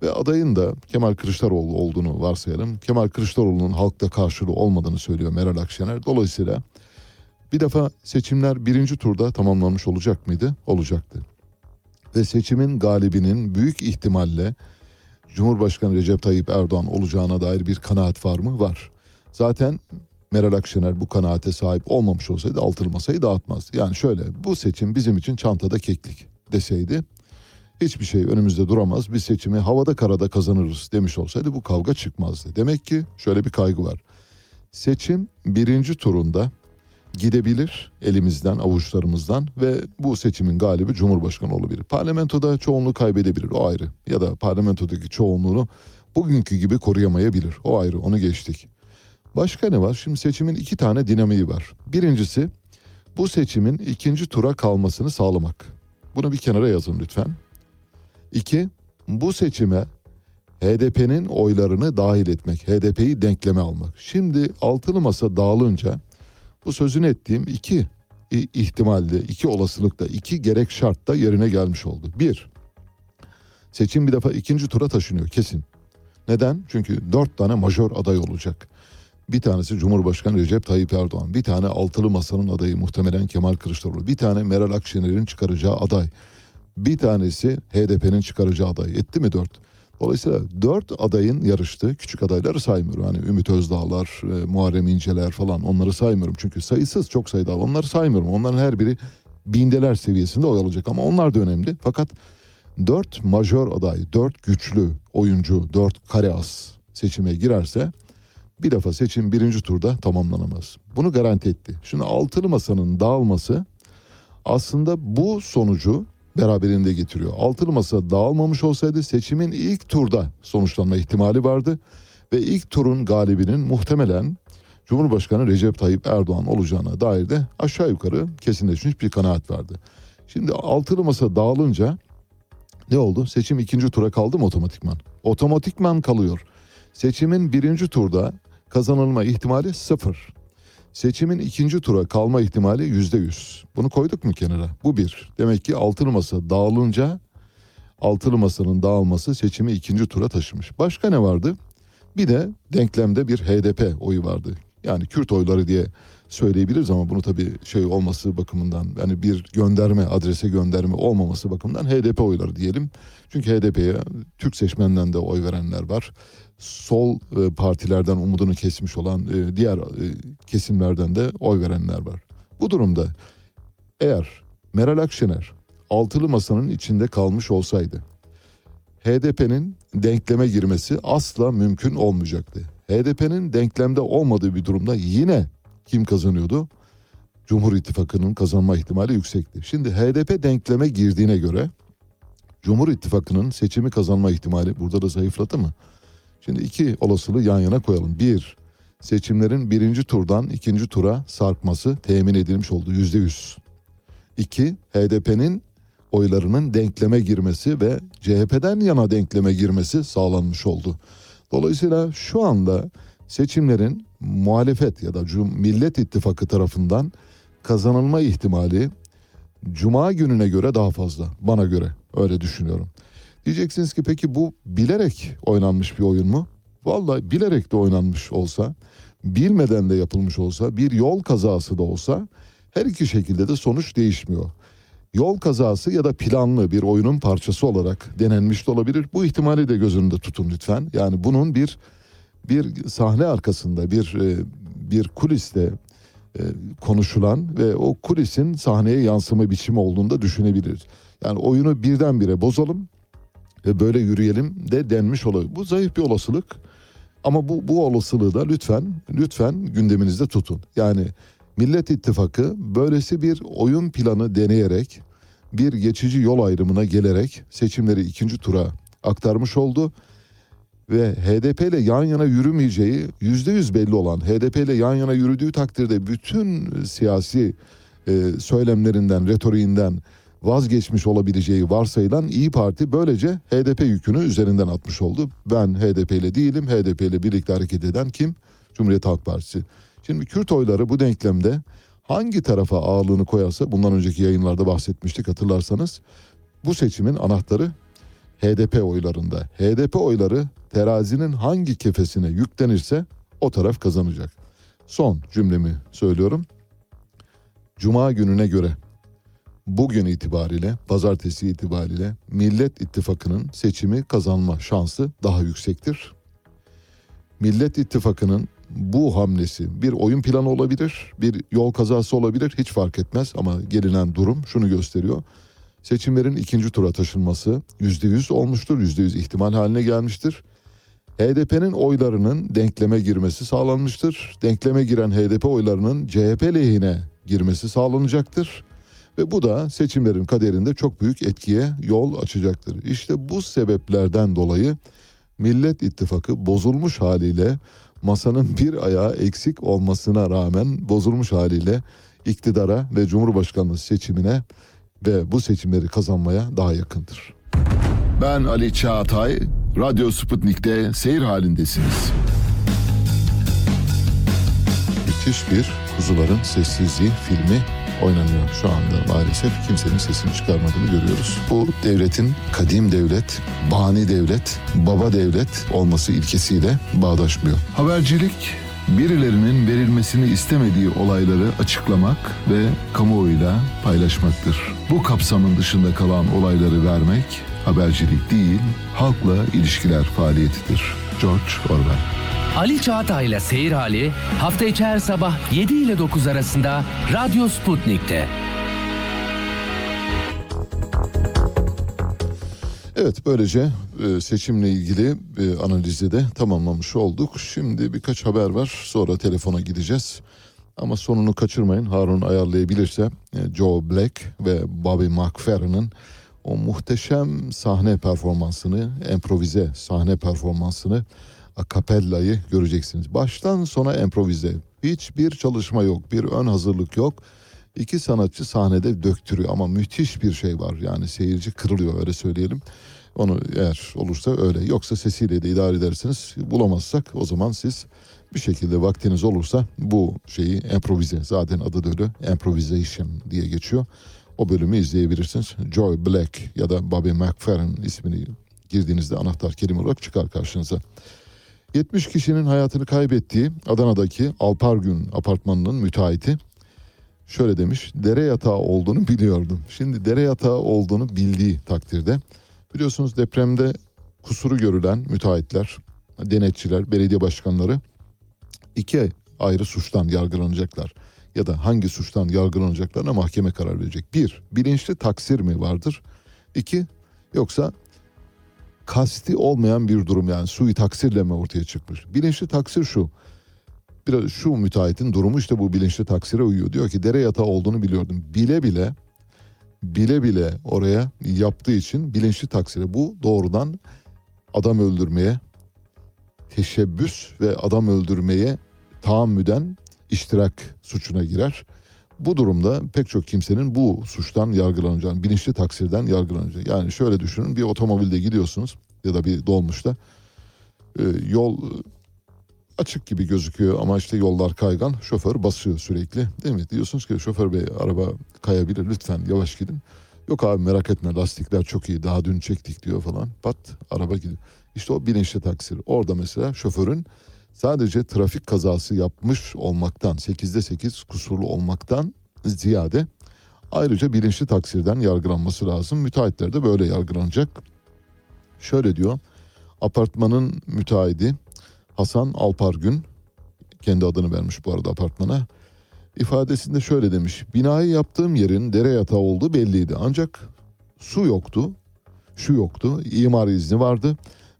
ve adayın da Kemal Kılıçdaroğlu olduğunu varsayalım. Kemal Kılıçdaroğlu'nun halkta karşılığı olmadığını söylüyor Meral Akşener. Dolayısıyla bir defa seçimler birinci turda tamamlanmış olacak mıydı? Olacaktı. Ve seçimin galibinin büyük ihtimalle Cumhurbaşkanı Recep Tayyip Erdoğan olacağına dair bir kanaat var mı? Var. Zaten Meral Akşener bu kanaate sahip olmamış olsaydı altılı masayı dağıtmazdı. Yani şöyle bu seçim bizim için çantada keklik deseydi hiçbir şey önümüzde duramaz. Biz seçimi havada karada kazanırız demiş olsaydı bu kavga çıkmazdı. Demek ki şöyle bir kaygı var. Seçim birinci turunda gidebilir elimizden avuçlarımızdan ve bu seçimin galibi Cumhurbaşkanı olabilir. Parlamentoda çoğunluğu kaybedebilir o ayrı ya da parlamentodaki çoğunluğunu bugünkü gibi koruyamayabilir o ayrı onu geçtik. Başka ne var? Şimdi seçimin iki tane dinamiği var. Birincisi bu seçimin ikinci tura kalmasını sağlamak. Bunu bir kenara yazın lütfen. İki, bu seçime HDP'nin oylarını dahil etmek, HDP'yi denkleme almak. Şimdi altılı masa dağılınca bu sözünü ettiğim iki ihtimalde, iki olasılıkta, iki gerek şartta yerine gelmiş oldu. Bir, seçim bir defa ikinci tura taşınıyor kesin. Neden? Çünkü dört tane majör aday olacak. Bir tanesi Cumhurbaşkanı Recep Tayyip Erdoğan, bir tane altılı masanın adayı muhtemelen Kemal Kılıçdaroğlu, bir tane Meral Akşener'in çıkaracağı aday. Bir tanesi HDP'nin çıkaracağı aday. Etti mi dört? Dolayısıyla dört adayın yarıştığı küçük adayları saymıyorum. Hani Ümit Özdağlar, e, Muharrem İnceler falan onları saymıyorum. Çünkü sayısız çok sayıda onları saymıyorum. Onların her biri bindeler seviyesinde oy alacak ama onlar da önemli. Fakat dört majör aday, dört güçlü oyuncu, dört kare as seçime girerse bir defa seçim birinci turda tamamlanamaz. Bunu garanti etti. Şimdi altılı masanın dağılması aslında bu sonucu beraberinde getiriyor. Altılı masa dağılmamış olsaydı seçimin ilk turda sonuçlanma ihtimali vardı ve ilk turun galibinin muhtemelen Cumhurbaşkanı Recep Tayyip Erdoğan olacağına dair de aşağı yukarı kesinleşmiş bir kanaat vardı. Şimdi altılı masa dağılınca ne oldu? Seçim ikinci tura kaldı mı otomatikman? Otomatikman kalıyor. Seçimin birinci turda kazanılma ihtimali sıfır. Seçimin ikinci tura kalma ihtimali yüzde yüz. Bunu koyduk mu kenara? Bu bir. Demek ki altılı masa dağılınca altılı masanın dağılması seçimi ikinci tura taşımış. Başka ne vardı? Bir de denklemde bir HDP oyu vardı. Yani Kürt oyları diye söyleyebiliriz ama bunu tabii şey olması bakımından yani bir gönderme adrese gönderme olmaması bakımından HDP oyları diyelim. Çünkü HDP'ye Türk seçmenden de oy verenler var sol e, partilerden umudunu kesmiş olan e, diğer e, kesimlerden de oy verenler var. Bu durumda eğer Meral Akşener altılı masanın içinde kalmış olsaydı HDP'nin denkleme girmesi asla mümkün olmayacaktı. HDP'nin denklemde olmadığı bir durumda yine kim kazanıyordu? Cumhur İttifakı'nın kazanma ihtimali yüksekti. Şimdi HDP denkleme girdiğine göre Cumhur İttifakı'nın seçimi kazanma ihtimali burada da zayıfladı mı? Şimdi iki olasılığı yan yana koyalım. Bir, seçimlerin birinci turdan ikinci tura sarkması temin edilmiş oldu yüzde yüz. İki, HDP'nin oylarının denkleme girmesi ve CHP'den yana denkleme girmesi sağlanmış oldu. Dolayısıyla şu anda seçimlerin muhalefet ya da Millet İttifakı tarafından kazanılma ihtimali Cuma gününe göre daha fazla bana göre öyle düşünüyorum. Diyeceksiniz ki peki bu bilerek oynanmış bir oyun mu? Vallahi bilerek de oynanmış olsa, bilmeden de yapılmış olsa, bir yol kazası da olsa her iki şekilde de sonuç değişmiyor. Yol kazası ya da planlı bir oyunun parçası olarak denenmiş de olabilir. Bu ihtimali de göz önünde tutun lütfen. Yani bunun bir bir sahne arkasında bir e, bir kuliste e, konuşulan ve o kulisin sahneye yansıma biçimi olduğunu da düşünebiliriz. Yani oyunu birdenbire bozalım böyle yürüyelim de denmiş olabilir. Bu zayıf bir olasılık ama bu, bu olasılığı da lütfen lütfen gündeminizde tutun. Yani Millet İttifakı böylesi bir oyun planı deneyerek bir geçici yol ayrımına gelerek seçimleri ikinci tura aktarmış oldu. ve HDP ile yan yana yürümeyeceği yüzde yüz belli olan HDP ile yan yana yürüdüğü takdirde bütün siyasi e, söylemlerinden, retoriğinden vazgeçmiş olabileceği varsayılan İyi Parti böylece HDP yükünü üzerinden atmış oldu. Ben HDP ile değilim, HDP ile birlikte hareket eden kim? Cumhuriyet Halk Partisi. Şimdi Kürt oyları bu denklemde hangi tarafa ağırlığını koyarsa bundan önceki yayınlarda bahsetmiştik hatırlarsanız bu seçimin anahtarı HDP oylarında. HDP oyları terazinin hangi kefesine yüklenirse o taraf kazanacak. Son cümlemi söylüyorum. Cuma gününe göre bugün itibariyle, pazartesi itibariyle Millet İttifakı'nın seçimi kazanma şansı daha yüksektir. Millet İttifakı'nın bu hamlesi bir oyun planı olabilir, bir yol kazası olabilir hiç fark etmez ama gelinen durum şunu gösteriyor. Seçimlerin ikinci tura taşınması yüzde yüz olmuştur, yüzde yüz ihtimal haline gelmiştir. HDP'nin oylarının denkleme girmesi sağlanmıştır. Denkleme giren HDP oylarının CHP lehine girmesi sağlanacaktır. Ve bu da seçimlerin kaderinde çok büyük etkiye yol açacaktır. İşte bu sebeplerden dolayı Millet İttifakı bozulmuş haliyle masanın bir ayağı eksik olmasına rağmen bozulmuş haliyle iktidara ve Cumhurbaşkanlığı seçimine ve bu seçimleri kazanmaya daha yakındır. Ben Ali Çağatay, Radyo Sputnik'te seyir halindesiniz. Müthiş bir Kuzuların Sessizliği filmi oynanıyor şu anda maalesef. Kimsenin sesini çıkarmadığını görüyoruz. Bu devletin kadim devlet, bani devlet, baba devlet olması ilkesiyle bağdaşmıyor. Habercilik, birilerinin verilmesini istemediği olayları açıklamak ve kamuoyuyla paylaşmaktır. Bu kapsamın dışında kalan olayları vermek habercilik değil, halkla ilişkiler faaliyetidir. George Orwell Ali Çağatay'la Seyir Hali hafta içi her sabah 7 ile 9 arasında Radyo Sputnik'te. Evet böylece e, seçimle ilgili e, analizi de tamamlamış olduk. Şimdi birkaç haber var sonra telefona gideceğiz. Ama sonunu kaçırmayın Harun ayarlayabilirse e, Joe Black ve Bobby McFerrin'in o muhteşem sahne performansını, improvize sahne performansını, akapellayı göreceksiniz. Baştan sona improvize. Hiçbir çalışma yok, bir ön hazırlık yok. İki sanatçı sahnede döktürüyor ama müthiş bir şey var. Yani seyirci kırılıyor öyle söyleyelim. Onu eğer olursa öyle. Yoksa sesiyle de idare edersiniz. Bulamazsak o zaman siz bir şekilde vaktiniz olursa bu şeyi improvize. Zaten adı da öyle improvisation diye geçiyor. O bölümü izleyebilirsiniz. Joy Black ya da Bobby McFerrin ismini girdiğinizde anahtar kelime olarak çıkar karşınıza. 70 kişinin hayatını kaybettiği Adana'daki Alpargün apartmanının müteahhiti şöyle demiş. Dere yatağı olduğunu biliyordum. Şimdi dere yatağı olduğunu bildiği takdirde biliyorsunuz depremde kusuru görülen müteahhitler, denetçiler, belediye başkanları iki ayrı suçtan yargılanacaklar. Ya da hangi suçtan yargılanacaklarına mahkeme karar verecek. Bir, bilinçli taksir mi vardır? İki, yoksa kasti olmayan bir durum yani sui taksirle mi ortaya çıkmış? Bilinçli taksir şu. Biraz şu müteahhitin durumu işte bu bilinçli taksire uyuyor. Diyor ki dere yatağı olduğunu biliyordum. Bile bile bile bile oraya yaptığı için bilinçli taksire bu doğrudan adam öldürmeye teşebbüs ve adam öldürmeye tahammüden iştirak suçuna girer. Bu durumda pek çok kimsenin bu suçtan yargılanacağını, bilinçli taksirden yargılanacak. Yani şöyle düşünün bir otomobilde gidiyorsunuz ya da bir dolmuşta e, yol açık gibi gözüküyor ama işte yollar kaygan şoför basıyor sürekli değil mi? Diyorsunuz ki şoför bey araba kayabilir lütfen yavaş gidin. Yok abi merak etme lastikler çok iyi daha dün çektik diyor falan pat araba gidiyor. İşte o bilinçli taksir. Orada mesela şoförün sadece trafik kazası yapmış olmaktan 8'de 8 kusurlu olmaktan ziyade ayrıca bilinçli taksirden yargılanması lazım. Müteahhitler de böyle yargılanacak. Şöyle diyor apartmanın müteahhidi Hasan Alpargün kendi adını vermiş bu arada apartmana ifadesinde şöyle demiş binayı yaptığım yerin dere yatağı olduğu belliydi ancak su yoktu şu yoktu imar izni vardı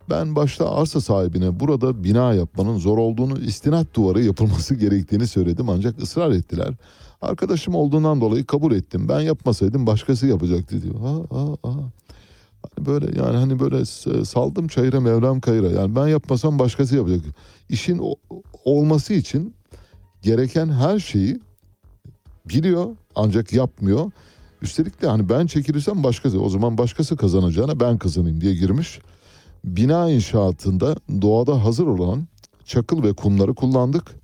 ben başta arsa sahibine burada bina yapmanın zor olduğunu, istinat duvarı yapılması gerektiğini söyledim ancak ısrar ettiler. Arkadaşım olduğundan dolayı kabul ettim. Ben yapmasaydım başkası yapacaktı diyor. Ha, ha, ha. Hani böyle yani hani böyle saldım çayıra mevlam kayıra. Yani ben yapmasam başkası yapacak. İşin olması için gereken her şeyi biliyor ancak yapmıyor. Üstelik de hani ben çekilirsem başkası o zaman başkası kazanacağına ben kazanayım diye girmiş. Bina inşaatında doğada hazır olan çakıl ve kumları kullandık.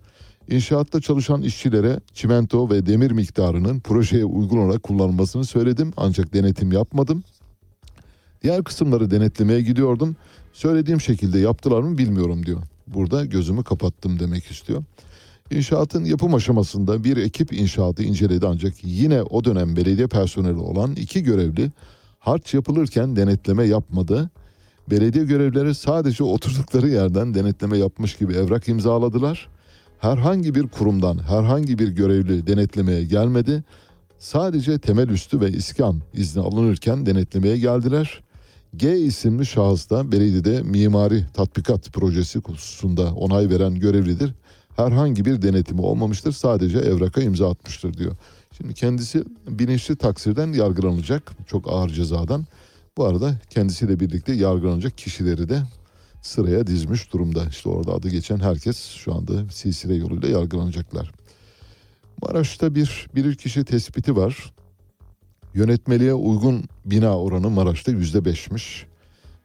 İnşaatta çalışan işçilere çimento ve demir miktarının projeye uygun olarak kullanılmasını söyledim ancak denetim yapmadım. Diğer kısımları denetlemeye gidiyordum. Söylediğim şekilde yaptılar mı bilmiyorum diyor. Burada gözümü kapattım demek istiyor. İnşaatın yapım aşamasında bir ekip inşaatı inceledi ancak yine o dönem belediye personeli olan iki görevli harç yapılırken denetleme yapmadı. Belediye görevlileri sadece oturdukları yerden denetleme yapmış gibi evrak imzaladılar. Herhangi bir kurumdan herhangi bir görevli denetlemeye gelmedi. Sadece temel üstü ve iskan izni alınırken denetlemeye geldiler. G isimli şahıs da belediyede mimari tatbikat projesi hususunda onay veren görevlidir. Herhangi bir denetimi olmamıştır. Sadece evraka imza atmıştır diyor. Şimdi kendisi bilinçli taksirden yargılanacak. Çok ağır cezadan. Bu arada kendisiyle birlikte yargılanacak kişileri de sıraya dizmiş durumda. İşte orada adı geçen herkes şu anda silsile yoluyla yargılanacaklar. Maraş'ta bir bilirkişi tespiti var. Yönetmeliğe uygun bina oranı Maraş'ta yüzde beşmiş.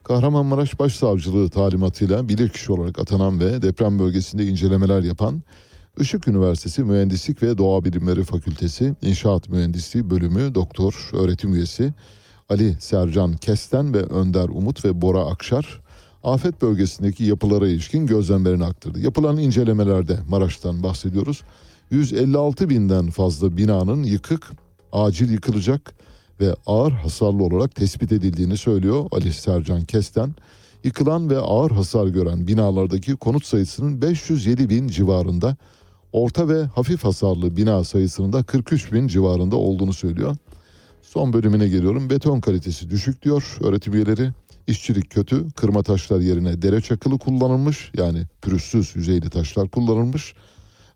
Kahramanmaraş Başsavcılığı talimatıyla bilirkişi olarak atanan ve deprem bölgesinde incelemeler yapan Işık Üniversitesi Mühendislik ve Doğa Bilimleri Fakültesi İnşaat Mühendisliği Bölümü Doktor Öğretim Üyesi Ali Sercan Kesten ve Önder Umut ve Bora Akşar afet bölgesindeki yapılara ilişkin gözlemlerini aktardı. Yapılan incelemelerde Maraş'tan bahsediyoruz. 156 binden fazla binanın yıkık, acil yıkılacak ve ağır hasarlı olarak tespit edildiğini söylüyor Ali Sercan Kesten. Yıkılan ve ağır hasar gören binalardaki konut sayısının 507 bin civarında, orta ve hafif hasarlı bina sayısının da 43 bin civarında olduğunu söylüyor. Son bölümüne geliyorum. Beton kalitesi düşük diyor öğretim üyeleri. İşçilik kötü. Kırma taşlar yerine dere çakılı kullanılmış. Yani pürüzsüz yüzeyli taşlar kullanılmış.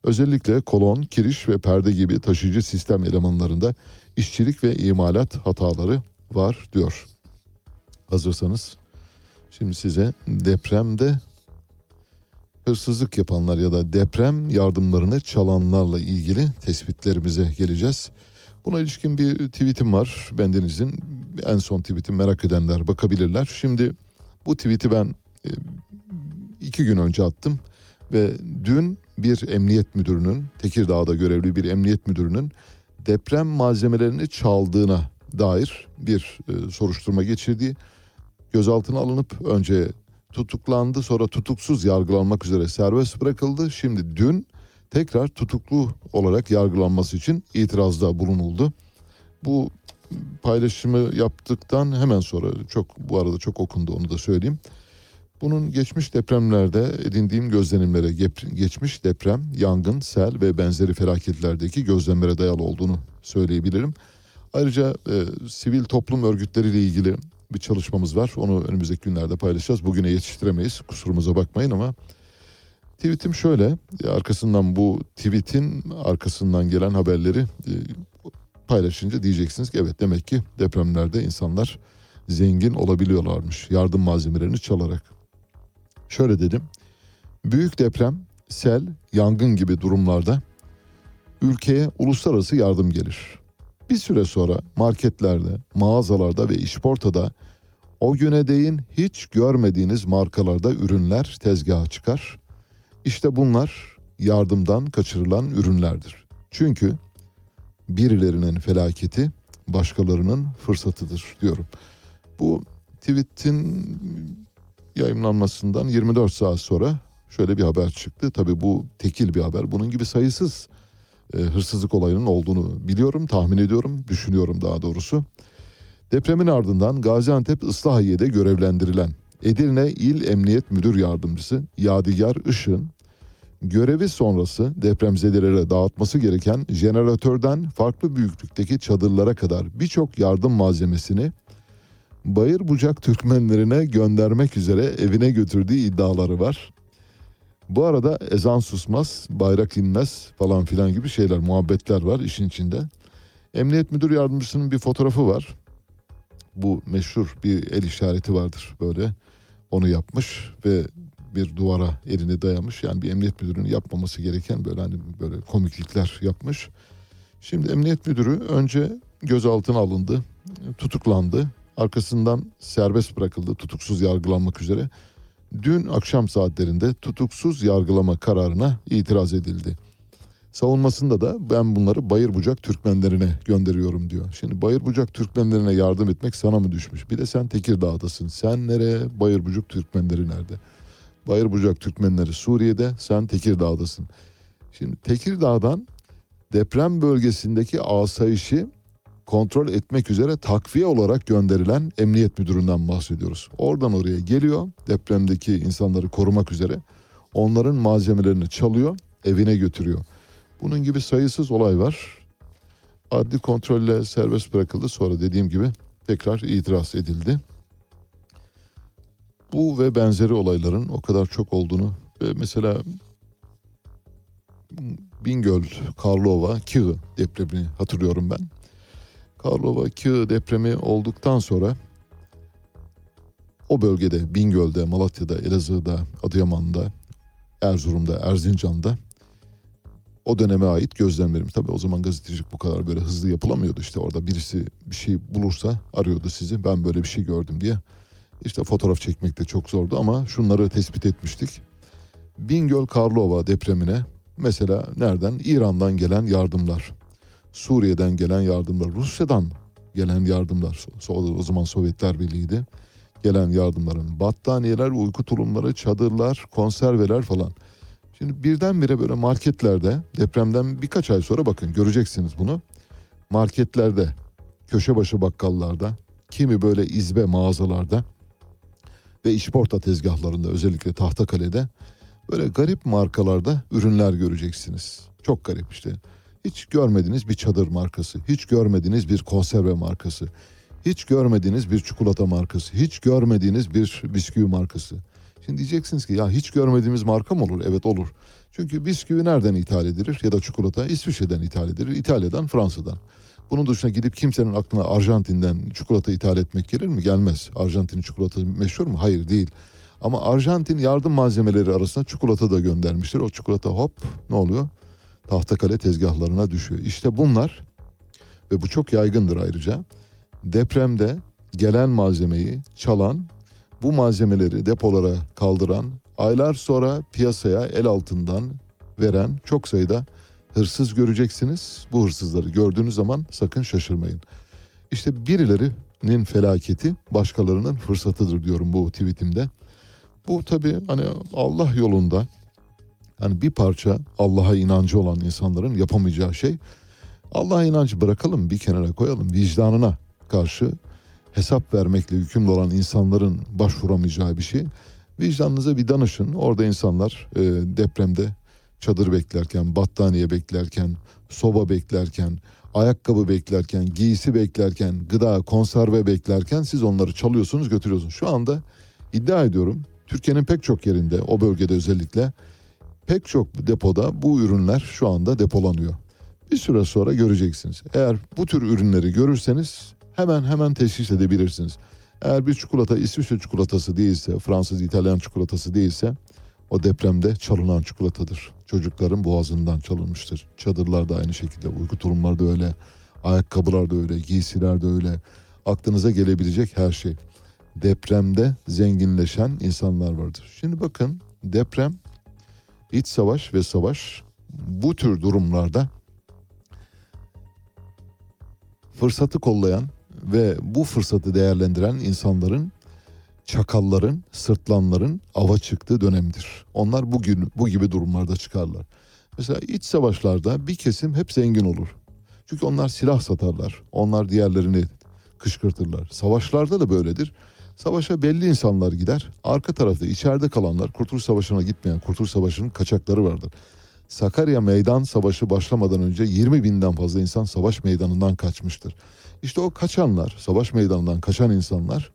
Özellikle kolon, kiriş ve perde gibi taşıyıcı sistem elemanlarında işçilik ve imalat hataları var diyor. Hazırsanız şimdi size depremde hırsızlık yapanlar ya da deprem yardımlarını çalanlarla ilgili tespitlerimize geleceğiz. Buna ilişkin bir tweetim var bendenizin. En son tweetim merak edenler bakabilirler. Şimdi bu tweeti ben e, iki gün önce attım ve dün bir emniyet müdürünün Tekirdağ'da görevli bir emniyet müdürünün deprem malzemelerini çaldığına dair bir e, soruşturma geçirdiği gözaltına alınıp önce tutuklandı sonra tutuksuz yargılanmak üzere serbest bırakıldı. Şimdi dün tekrar tutuklu olarak yargılanması için itirazda bulunuldu. Bu paylaşımı yaptıktan hemen sonra çok bu arada çok okundu onu da söyleyeyim. Bunun geçmiş depremlerde edindiğim gözlenimlere, geçmiş deprem, yangın, sel ve benzeri felaketlerdeki gözlemlere dayalı olduğunu söyleyebilirim. Ayrıca e, sivil toplum örgütleriyle ilgili bir çalışmamız var. Onu önümüzdeki günlerde paylaşacağız. Bugüne yetiştiremeyiz. Kusurumuza bakmayın ama tweetim şöyle. Arkasından bu tweetin arkasından gelen haberleri e, paylaşınca diyeceksiniz ki evet demek ki depremlerde insanlar zengin olabiliyorlarmış yardım malzemelerini çalarak. Şöyle dedim. Büyük deprem, sel, yangın gibi durumlarda ülkeye uluslararası yardım gelir. Bir süre sonra marketlerde, mağazalarda ve işportada o güne değin hiç görmediğiniz markalarda ürünler tezgaha çıkar. İşte bunlar yardımdan kaçırılan ürünlerdir. Çünkü birilerinin felaketi başkalarının fırsatıdır diyorum. Bu tweetin yayınlanmasından 24 saat sonra şöyle bir haber çıktı. Tabii bu tekil bir haber. Bunun gibi sayısız e, hırsızlık olayının olduğunu biliyorum, tahmin ediyorum, düşünüyorum daha doğrusu. Depremin ardından Gaziantep Islahiye'de görevlendirilen Edirne İl Emniyet Müdür Yardımcısı Yadigar Işın görevi sonrası depremzedelere dağıtması gereken jeneratörden farklı büyüklükteki çadırlara kadar birçok yardım malzemesini Bayır Bucak Türkmenlerine göndermek üzere evine götürdüğü iddiaları var. Bu arada ezan susmaz, bayrak inmez falan filan gibi şeyler, muhabbetler var işin içinde. Emniyet Müdür Yardımcısının bir fotoğrafı var. bu meşhur bir el işareti vardır böyle. Onu yapmış ve bir duvara elini dayamış. Yani bir emniyet müdürünün yapmaması gereken böyle hani böyle komiklikler yapmış. Şimdi emniyet müdürü önce gözaltına alındı, tutuklandı. Arkasından serbest bırakıldı tutuksuz yargılanmak üzere. Dün akşam saatlerinde tutuksuz yargılama kararına itiraz edildi. Savunmasında da ben bunları Bayırbucak Türkmenlerine gönderiyorum diyor. Şimdi Bayırbucak Türkmenlerine yardım etmek sana mı düşmüş? Bir de sen Tekirdağ'dasın. Sen nereye? Bayırbucak Türkmenleri nerede? Bayırbucak Türkmenleri Suriye'de, sen Tekirdağ'dasın. Şimdi Tekirdağ'dan deprem bölgesindeki asayişi kontrol etmek üzere takviye olarak gönderilen emniyet müdüründen bahsediyoruz. Oradan oraya geliyor depremdeki insanları korumak üzere onların malzemelerini çalıyor evine götürüyor. Bunun gibi sayısız olay var. Adli kontrolle serbest bırakıldı sonra dediğim gibi tekrar itiraz edildi. Bu ve benzeri olayların o kadar çok olduğunu ve mesela Bingöl, Karlova, Kığ depremini hatırlıyorum ben. Karlova, Kığ depremi olduktan sonra o bölgede Bingöl'de, Malatya'da, Elazığ'da, Adıyaman'da, Erzurum'da, Erzincan'da o döneme ait gözlemlerim. Tabii o zaman gazetecilik bu kadar böyle hızlı yapılamıyordu. İşte orada birisi bir şey bulursa arıyordu sizi. Ben böyle bir şey gördüm diye. İşte fotoğraf çekmek de çok zordu ama şunları tespit etmiştik. Bingöl Karlova depremine mesela nereden? İran'dan gelen yardımlar. Suriye'den gelen yardımlar. Rusya'dan gelen yardımlar. O zaman Sovyetler Birliği'ydi. Gelen yardımların battaniyeler, uyku tulumları, çadırlar, konserveler falan. Şimdi birdenbire böyle marketlerde depremden birkaç ay sonra bakın göreceksiniz bunu. Marketlerde, köşe başı bakkallarda, kimi böyle izbe mağazalarda ve işporta tezgahlarında özellikle Tahtakale'de böyle garip markalarda ürünler göreceksiniz. Çok garip işte. Hiç görmediğiniz bir çadır markası, hiç görmediğiniz bir konserve markası, hiç görmediğiniz bir çikolata markası, hiç görmediğiniz bir bisküvi markası. Şimdi diyeceksiniz ki ya hiç görmediğimiz marka mı olur? Evet olur. Çünkü bisküvi nereden ithal edilir ya da çikolata İsviçre'den ithal edilir, İtalya'dan, Fransa'dan. Bunun dışında gidip kimsenin aklına Arjantin'den çikolata ithal etmek gelir mi? Gelmez. Arjantin çikolatası meşhur mu? Hayır değil. Ama Arjantin yardım malzemeleri arasında çikolata da göndermiştir. O çikolata hop ne oluyor? Tahtakale tezgahlarına düşüyor. İşte bunlar ve bu çok yaygındır ayrıca. Depremde gelen malzemeyi çalan, bu malzemeleri depolara kaldıran, aylar sonra piyasaya el altından veren çok sayıda hırsız göreceksiniz. Bu hırsızları gördüğünüz zaman sakın şaşırmayın. İşte birilerinin felaketi başkalarının fırsatıdır diyorum bu tweetimde. Bu tabii hani Allah yolunda hani bir parça Allah'a inancı olan insanların yapamayacağı şey Allah'a inancı bırakalım bir kenara koyalım vicdanına karşı hesap vermekle yükümlü olan insanların başvuramayacağı bir şey. Vicdanınıza bir danışın. Orada insanlar e, depremde çadır beklerken, battaniye beklerken, soba beklerken, ayakkabı beklerken, giysi beklerken, gıda, konserve beklerken siz onları çalıyorsunuz, götürüyorsunuz. Şu anda iddia ediyorum Türkiye'nin pek çok yerinde, o bölgede özellikle pek çok depoda bu ürünler şu anda depolanıyor. Bir süre sonra göreceksiniz. Eğer bu tür ürünleri görürseniz hemen hemen teşhis edebilirsiniz. Eğer bir çikolata İsviçre çikolatası değilse, Fransız, İtalyan çikolatası değilse o depremde çalınan çikolatadır. Çocukların boğazından çalınmıştır. Çadırlar da aynı şekilde, uyku tulumları da öyle, ayakkabılar da öyle, giysiler de öyle. Aklınıza gelebilecek her şey. Depremde zenginleşen insanlar vardır. Şimdi bakın deprem, iç savaş ve savaş bu tür durumlarda fırsatı kollayan ve bu fırsatı değerlendiren insanların çakalların, sırtlanların ava çıktığı dönemdir. Onlar bugün bu gibi durumlarda çıkarlar. Mesela iç savaşlarda bir kesim hep zengin olur. Çünkü onlar silah satarlar. Onlar diğerlerini kışkırtırlar. Savaşlarda da böyledir. Savaşa belli insanlar gider. Arka tarafta içeride kalanlar Kurtuluş Savaşı'na gitmeyen Kurtuluş Savaşı'nın kaçakları vardır. Sakarya Meydan Savaşı başlamadan önce 20 binden fazla insan savaş meydanından kaçmıştır. İşte o kaçanlar, savaş meydanından kaçan insanlar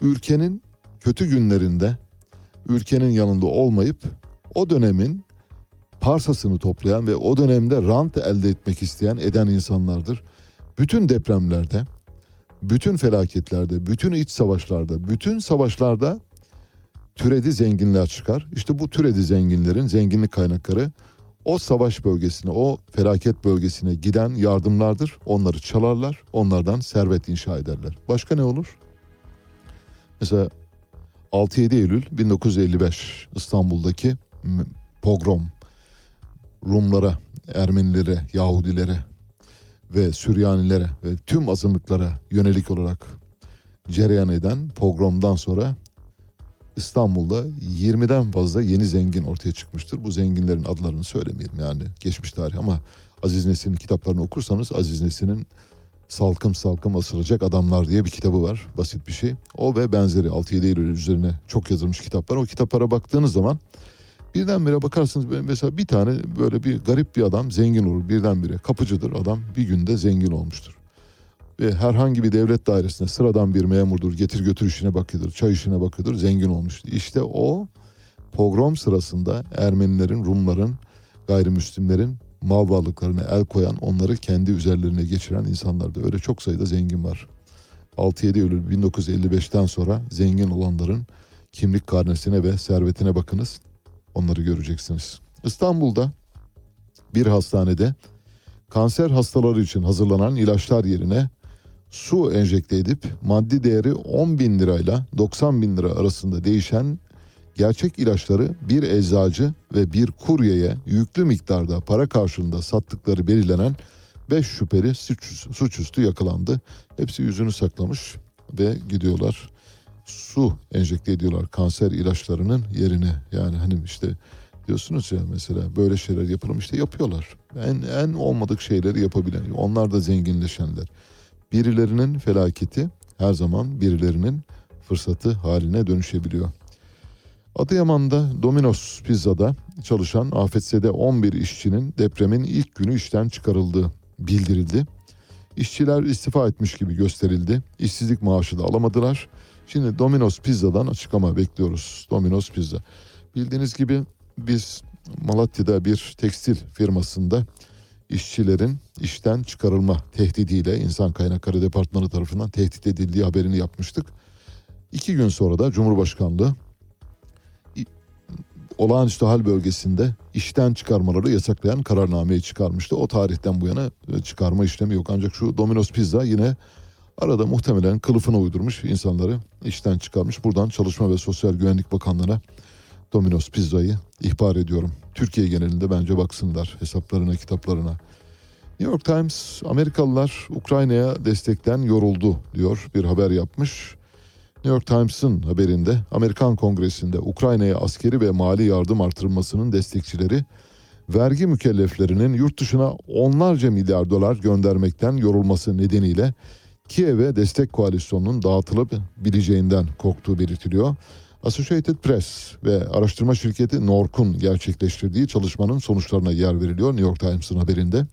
ülkenin kötü günlerinde ülkenin yanında olmayıp o dönemin parsasını toplayan ve o dönemde rant elde etmek isteyen eden insanlardır. Bütün depremlerde bütün felaketlerde, bütün iç savaşlarda, bütün savaşlarda türedi zenginler çıkar. İşte bu türedi zenginlerin zenginlik kaynakları o savaş bölgesine, o felaket bölgesine giden yardımlardır. Onları çalarlar, onlardan servet inşa ederler. Başka ne olur? Mesela 6-7 Eylül 1955 İstanbul'daki pogrom Rumlara, Ermenilere, Yahudilere ve Süryanilere ve tüm azınlıklara yönelik olarak cereyan eden pogromdan sonra İstanbul'da 20'den fazla yeni zengin ortaya çıkmıştır. Bu zenginlerin adlarını söylemeyelim yani geçmiş tarih ama Aziz Nesin'in kitaplarını okursanız Aziz Nesin'in Salkım Salkım Asılacak Adamlar diye bir kitabı var. Basit bir şey. O ve benzeri 6-7 Eylül üzerine çok yazılmış kitaplar. O kitaplara baktığınız zaman birdenbire bakarsınız mesela bir tane böyle bir garip bir adam zengin olur birdenbire. Kapıcıdır adam bir günde zengin olmuştur. Ve herhangi bir devlet dairesinde sıradan bir memurdur. Getir götür işine bakıyordur. Çay işine bakıyordur. Zengin olmuştur. İşte o pogrom sırasında Ermenilerin, Rumların, gayrimüslimlerin mal varlıklarına el koyan, onları kendi üzerlerine geçiren insanlarda öyle çok sayıda zengin var. 6-7 Eylül 1955'ten sonra zengin olanların kimlik karnesine ve servetine bakınız. Onları göreceksiniz. İstanbul'da bir hastanede kanser hastaları için hazırlanan ilaçlar yerine su enjekte edip maddi değeri 10 bin lirayla 90 bin lira arasında değişen gerçek ilaçları bir eczacı ve bir kuryeye yüklü miktarda para karşılığında sattıkları belirlenen 5 şüpheli suç, suçüstü yakalandı. Hepsi yüzünü saklamış ve gidiyorlar su enjekte ediyorlar kanser ilaçlarının yerine. Yani hani işte diyorsunuz ya mesela böyle şeyler yapalım işte yapıyorlar. En, en olmadık şeyleri yapabilen. Onlar da zenginleşenler. Birilerinin felaketi her zaman birilerinin fırsatı haline dönüşebiliyor. Adıyaman'da Domino's Pizza'da çalışan afetzede 11 işçinin depremin ilk günü işten çıkarıldığı bildirildi. İşçiler istifa etmiş gibi gösterildi. İşsizlik maaşı da alamadılar. Şimdi Domino's Pizza'dan açıklama bekliyoruz. Domino's Pizza. Bildiğiniz gibi biz Malatya'da bir tekstil firmasında işçilerin işten çıkarılma tehdidiyle insan kaynakları departmanı tarafından tehdit edildiği haberini yapmıştık. İki gün sonra da Cumhurbaşkanlığı olağanüstü hal bölgesinde işten çıkarmaları yasaklayan kararnameyi çıkarmıştı. O tarihten bu yana e, çıkarma işlemi yok. Ancak şu Domino's Pizza yine arada muhtemelen kılıfına uydurmuş insanları işten çıkarmış. Buradan Çalışma ve Sosyal Güvenlik Bakanlığı'na Domino's Pizza'yı ihbar ediyorum. Türkiye genelinde bence baksınlar hesaplarına, kitaplarına. New York Times, Amerikalılar Ukrayna'ya destekten yoruldu diyor bir haber yapmış. New York Times'ın haberinde Amerikan Kongresi'nde Ukrayna'ya askeri ve mali yardım artırılmasının destekçileri vergi mükelleflerinin yurt dışına onlarca milyar dolar göndermekten yorulması nedeniyle Kiev'e destek koalisyonunun dağıtılabileceğinden korktuğu belirtiliyor. Associated Press ve araştırma şirketi Nork'un gerçekleştirdiği çalışmanın sonuçlarına yer veriliyor New York Times'ın haberinde.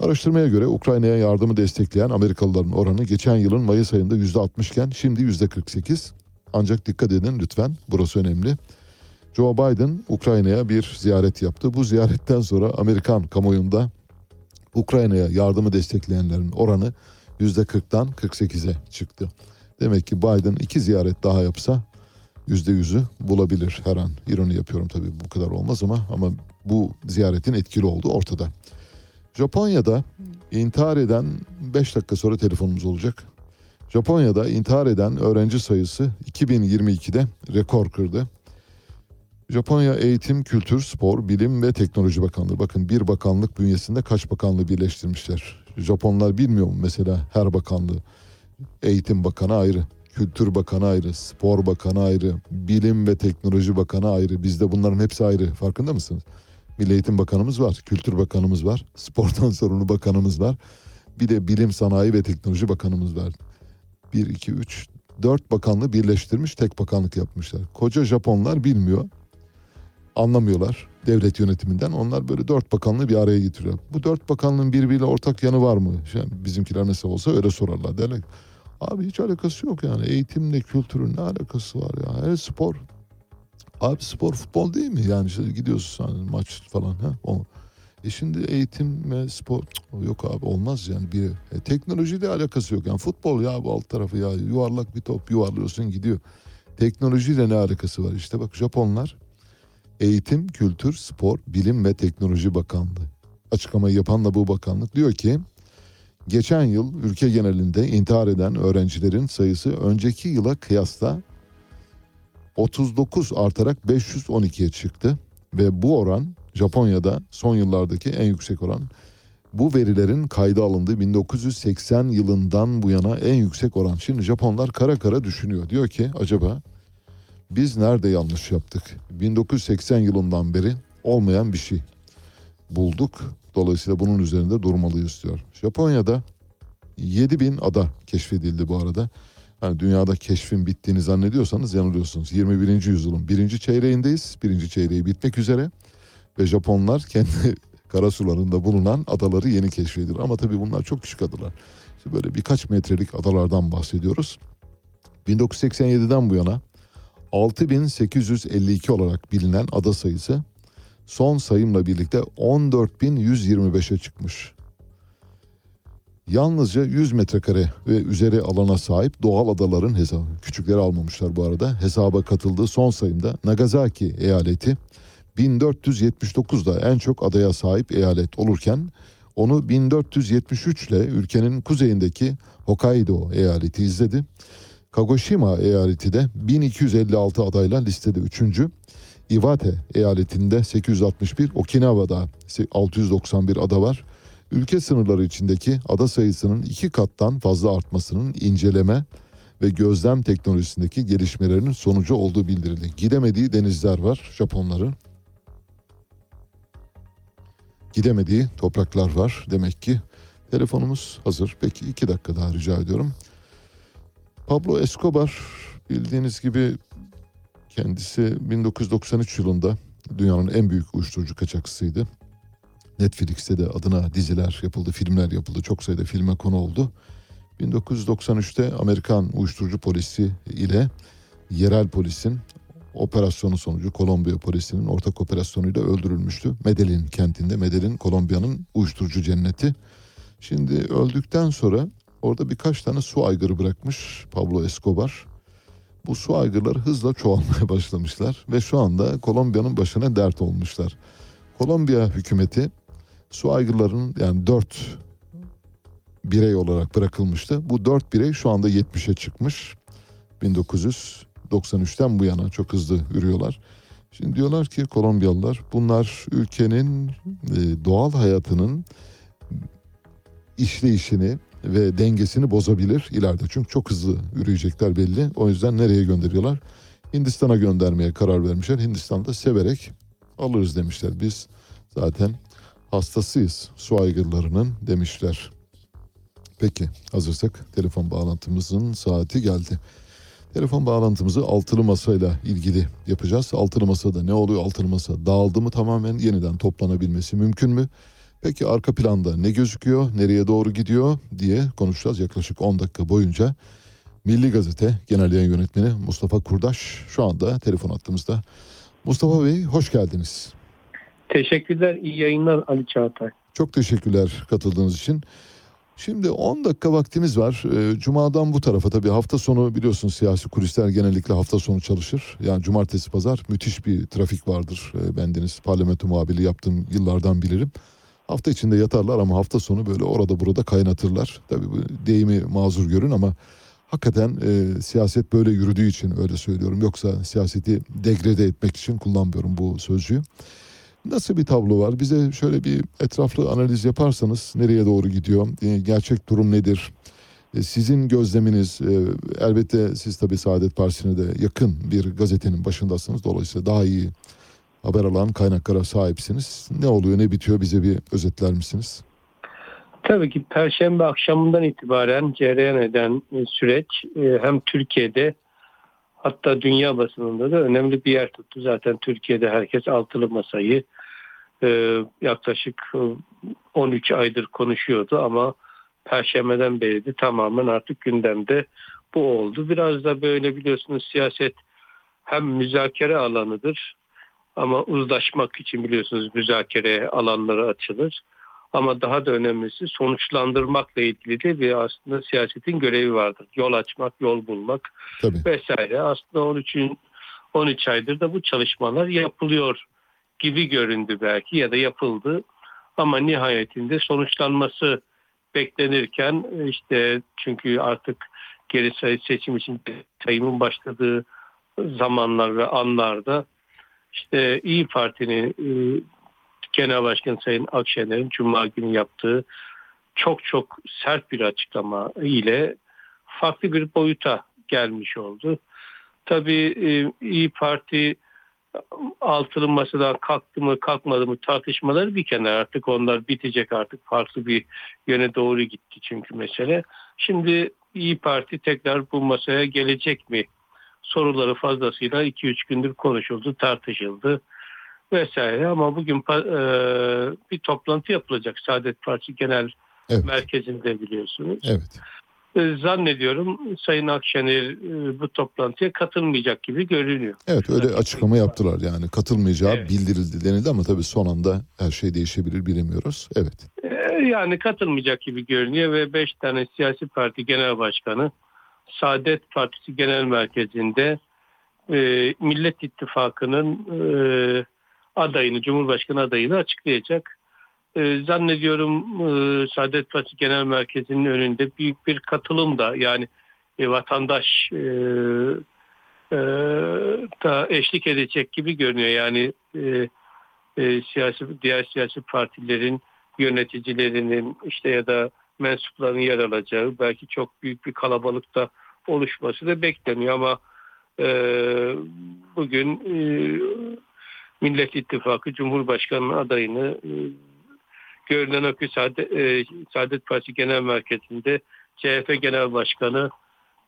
Araştırmaya göre Ukrayna'ya yardımı destekleyen Amerikalıların oranı geçen yılın Mayıs ayında %60 iken şimdi %48. Ancak dikkat edin lütfen burası önemli. Joe Biden Ukrayna'ya bir ziyaret yaptı. Bu ziyaretten sonra Amerikan kamuoyunda Ukrayna'ya yardımı destekleyenlerin oranı %40'dan 48'e çıktı. Demek ki Biden iki ziyaret daha yapsa %100'ü bulabilir her an. İroni yapıyorum tabii bu kadar olmaz ama ama bu ziyaretin etkili olduğu ortada. Japonya'da intihar eden 5 dakika sonra telefonumuz olacak. Japonya'da intihar eden öğrenci sayısı 2022'de rekor kırdı. Japonya Eğitim, Kültür, Spor, Bilim ve Teknoloji Bakanlığı. Bakın bir bakanlık bünyesinde kaç bakanlığı birleştirmişler. Japonlar bilmiyor mu mesela her bakanlığı? Eğitim Bakanı ayrı, Kültür Bakanı ayrı, Spor Bakanı ayrı, Bilim ve Teknoloji Bakanı ayrı. Bizde bunların hepsi ayrı. Farkında mısınız? Milli Eğitim Bakanımız var, Kültür Bakanımız var, Spordan sorumlu bakanımız var. Bir de Bilim, Sanayi ve Teknoloji Bakanımız var. 1, 2, 3, 4 bakanlığı birleştirmiş tek bakanlık yapmışlar. Koca Japonlar bilmiyor, anlamıyorlar devlet yönetiminden. Onlar böyle dört bakanlığı bir araya getiriyor. Bu dört bakanlığın birbiriyle ortak yanı var mı? Yani bizimkiler nasıl olsa öyle sorarlar derler. Abi hiç alakası yok yani. Eğitimle kültürün ne alakası var ya? Her spor. Abi spor futbol değil mi? Yani işte gidiyorsun hani maç falan. Ha? O. E şimdi eğitim ve spor yok abi olmaz yani bir e, teknolojiyle alakası yok. Yani futbol ya bu alt tarafı ya yuvarlak bir top yuvarlıyorsun gidiyor. Teknolojiyle ne alakası var? İşte bak Japonlar Eğitim, Kültür, Spor, Bilim ve Teknoloji Bakanlığı. Açıklamayı yapan da bu bakanlık diyor ki geçen yıl ülke genelinde intihar eden öğrencilerin sayısı önceki yıla kıyasla 39 artarak 512'ye çıktı ve bu oran Japonya'da son yıllardaki en yüksek oran. Bu verilerin kayda alındığı 1980 yılından bu yana en yüksek oran. Şimdi Japonlar kara kara düşünüyor. Diyor ki acaba biz nerede yanlış yaptık? 1980 yılından beri olmayan bir şey bulduk. Dolayısıyla bunun üzerinde durmalıyız diyor. Japonya'da 7000 ada keşfedildi bu arada. Yani dünyada keşfin bittiğini zannediyorsanız yanılıyorsunuz. 21. yüzyılın birinci çeyreğindeyiz. Birinci çeyreği bitmek üzere. Ve Japonlar kendi karasularında bulunan adaları yeni keşfedilir. Ama tabii bunlar çok küçük adalar. İşte böyle birkaç metrelik adalardan bahsediyoruz. 1987'den bu yana 6852 olarak bilinen ada sayısı son sayımla birlikte 14.125'e çıkmış. Yalnızca 100 metrekare ve üzeri alana sahip doğal adaların hesabı, küçükleri almamışlar bu arada, hesaba katıldığı son sayımda Nagasaki eyaleti 1479'da en çok adaya sahip eyalet olurken onu 1473 ile ülkenin kuzeyindeki Hokkaido eyaleti izledi. Kagoshima eyaleti de 1256 adayla listede 3. Iwate eyaletinde 861, Okinawa'da 691 ada var. Ülke sınırları içindeki ada sayısının iki kattan fazla artmasının inceleme ve gözlem teknolojisindeki gelişmelerinin sonucu olduğu bildirildi. Gidemediği denizler var Japonların. Gidemediği topraklar var demek ki. Telefonumuz hazır. Peki iki dakika daha rica ediyorum. Pablo Escobar bildiğiniz gibi kendisi 1993 yılında dünyanın en büyük uyuşturucu kaçakçısıydı. Netflix'te de adına diziler yapıldı, filmler yapıldı. Çok sayıda filme konu oldu. 1993'te Amerikan uyuşturucu polisi ile yerel polisin operasyonu sonucu Kolombiya polisinin ortak operasyonuyla öldürülmüştü. Medellin kentinde. Medellin Kolombiya'nın uyuşturucu cenneti. Şimdi öldükten sonra orada birkaç tane su aygırı bırakmış Pablo Escobar. Bu su aygırları hızla çoğalmaya başlamışlar ve şu anda Kolombiya'nın başına dert olmuşlar. Kolombiya hükümeti su aygırlarının yani dört birey olarak bırakılmıştı. Bu dört birey şu anda 70'e çıkmış. 1993'ten bu yana çok hızlı yürüyorlar. Şimdi diyorlar ki Kolombiyalılar bunlar ülkenin e, doğal hayatının işleyişini ve dengesini bozabilir ileride. Çünkü çok hızlı yürüyecekler belli. O yüzden nereye gönderiyorlar? Hindistan'a göndermeye karar vermişler. Hindistan'da severek alırız demişler. Biz zaten hastasıyız su aygırlarının demişler. Peki hazırsak telefon bağlantımızın saati geldi. Telefon bağlantımızı altılı masayla ilgili yapacağız. Altılı masada ne oluyor? Altılı masa dağıldı mı tamamen yeniden toplanabilmesi mümkün mü? Peki arka planda ne gözüküyor, nereye doğru gidiyor diye konuşacağız yaklaşık 10 dakika boyunca. Milli Gazete Genel Yayın Yönetmeni Mustafa Kurdaş şu anda telefon attığımızda. Mustafa Bey hoş geldiniz. Teşekkürler, iyi yayınlar Ali Çağatay. Çok teşekkürler katıldığınız için. Şimdi 10 dakika vaktimiz var. Ee, Cuma'dan bu tarafa tabii hafta sonu biliyorsunuz siyasi kulisler genellikle hafta sonu çalışır. Yani cumartesi pazar müthiş bir trafik vardır. Ee, bendeniz parlamento muhabirliği yaptığım yıllardan bilirim. Hafta içinde yatarlar ama hafta sonu böyle orada burada kaynatırlar. Tabii bu deyimi mazur görün ama hakikaten e, siyaset böyle yürüdüğü için öyle söylüyorum. Yoksa siyaseti degrede etmek için kullanmıyorum bu sözcüğü. Nasıl bir tablo var? Bize şöyle bir etraflı analiz yaparsanız nereye doğru gidiyor? E, gerçek durum nedir? E, sizin gözleminiz e, elbette siz tabii Saadet Partisi'ne de yakın bir gazetenin başındasınız. Dolayısıyla daha iyi haber alan kaynaklara sahipsiniz. Ne oluyor ne bitiyor bize bir özetler misiniz? Tabii ki Perşembe akşamından itibaren cereyan eden süreç hem Türkiye'de hatta dünya basınında da önemli bir yer tuttu. Zaten Türkiye'de herkes altılı masayı yaklaşık 13 aydır konuşuyordu ama Perşembeden beri de tamamen artık gündemde bu oldu. Biraz da böyle biliyorsunuz siyaset hem müzakere alanıdır Ama uzlaşmak için biliyorsunuz müzakere alanları açılır. Ama daha da önemlisi sonuçlandırmakla ilgili de bir aslında siyasetin görevi vardır. Yol açmak, yol bulmak Tabii. vesaire. Aslında 13 13 aydır da bu çalışmalar yapılıyor gibi göründü belki ya da yapıldı. Ama nihayetinde sonuçlanması beklenirken işte çünkü artık geri sayı seçim için sayımın başladığı zamanlar ve anlarda işte İyi Parti'nin e, Genel Başkan Sayın Akşener'in Cuma günü yaptığı çok çok sert bir açıklama ile farklı bir boyuta gelmiş oldu. Tabii e, İyi Parti altılı masadan kalktı mı kalkmadı mı tartışmaları bir kenar artık onlar bitecek artık farklı bir yöne doğru gitti çünkü mesele. Şimdi İyi Parti tekrar bu masaya gelecek mi soruları fazlasıyla 2-3 gündür konuşuldu tartışıldı vesaire ama bugün e, bir toplantı yapılacak Saadet Partisi Genel Evet. Merkezi'nde biliyorsunuz. Evet. E, Zannediyorum Sayın Akşener e, bu toplantıya katılmayacak gibi görünüyor. Evet öyle açıklama yaptılar yani katılmayacağı Evet. bildirildi denildi ama tabii son anda her şey değişebilir bilemiyoruz. Evet. E, Yani katılmayacak gibi görünüyor ve 5 tane siyasi parti genel başkanı Saadet Partisi Genel Merkezi'nde e, Millet İttifakı'nın e, adayını, Cumhurbaşkanı adayını açıklayacak. E, zannediyorum e, Saadet Partisi Genel Merkezi'nin önünde büyük bir katılım da yani e, vatandaş e, e, da eşlik edecek gibi görünüyor. Yani siyasi diğer siyasi partilerin yöneticilerinin işte ya da mensuplarının yer alacağı belki çok büyük bir kalabalıkta oluşması da bekleniyor ama e, bugün e, Millet İttifakı Cumhurbaşkanı adayını e, görünen o ki Saadet, e, Saadet Partisi Genel Merkezi'nde CHP Genel Başkanı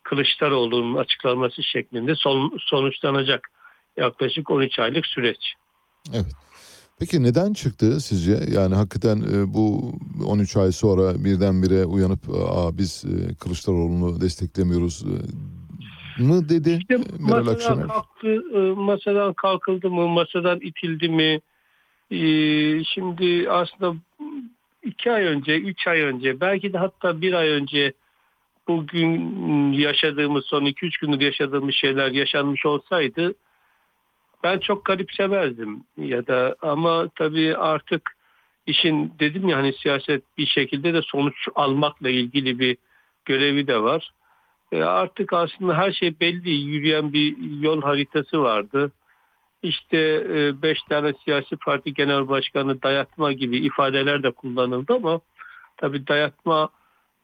Kılıçdaroğlu'nun açıklaması şeklinde son, sonuçlanacak yaklaşık 13 aylık süreç. Evet. Peki neden çıktı sizce? Yani hakikaten e, bu 13 ay sonra birdenbire uyanıp Aa, biz Kılıçdaroğlu'nu desteklemiyoruz mı dedi İşte Meral masadan Akşener? kalktı, e, masadan kalkıldı mı, masadan itildi mi? E, Şimdi aslında iki ay önce, üç ay önce, belki de hatta bir ay önce bugün yaşadığımız, son iki üç gündür yaşadığımız şeyler yaşanmış olsaydı ben çok garipsemezdim ya da ama tabii artık işin dedim ya hani siyaset bir şekilde de sonuç almakla ilgili bir görevi de var. E, artık aslında her şey belli. Yürüyen bir yol haritası vardı. İşte e, beş tane siyasi parti genel başkanı dayatma gibi ifadeler de kullanıldı ama tabii dayatma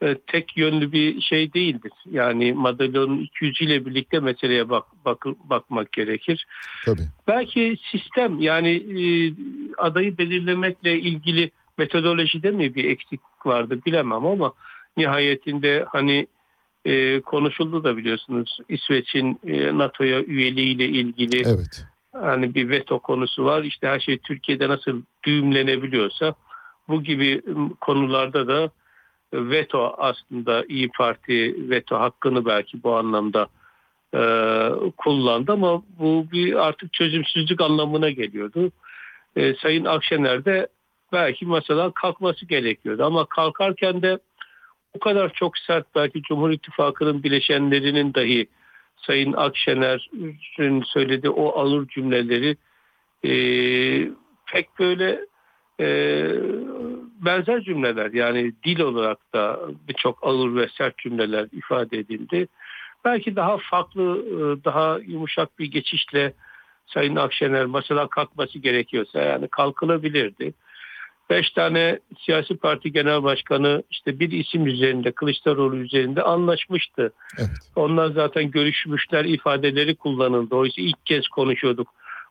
e, tek yönlü bir şey değildir. Yani madalyonun iki yüzüyle birlikte meseleye bak, bak, bakmak gerekir. Tabii. Belki sistem yani e, adayı belirlemekle ilgili metodolojide mi bir eksik vardı bilemem ama nihayetinde hani e, konuşuldu da biliyorsunuz İsveç'in e, NATO'ya üyeliğiyle ilgili Evet. hani bir veto konusu var. İşte her şey Türkiye'de nasıl düğümlenebiliyorsa bu gibi konularda da veto aslında İyi Parti veto hakkını belki bu anlamda e, kullandı ama bu bir artık çözümsüzlük anlamına geliyordu. E, Sayın Akşener de belki masadan kalkması gerekiyordu ama kalkarken de o kadar çok sert belki Cumhur İttifakı'nın bileşenlerinin dahi Sayın Akşener'in söylediği o alır cümleleri e, pek böyle e, benzer cümleler yani dil olarak da birçok ağır ve sert cümleler ifade edildi. Belki daha farklı, e, daha yumuşak bir geçişle Sayın Akşener masadan kalkması gerekiyorsa yani kalkılabilirdi. Beş tane siyasi parti genel başkanı işte bir isim üzerinde Kılıçdaroğlu üzerinde anlaşmıştı. Evet. Onlar zaten görüşmüşler ifadeleri kullanıldı. Oysa ilk kez konuşuyorduk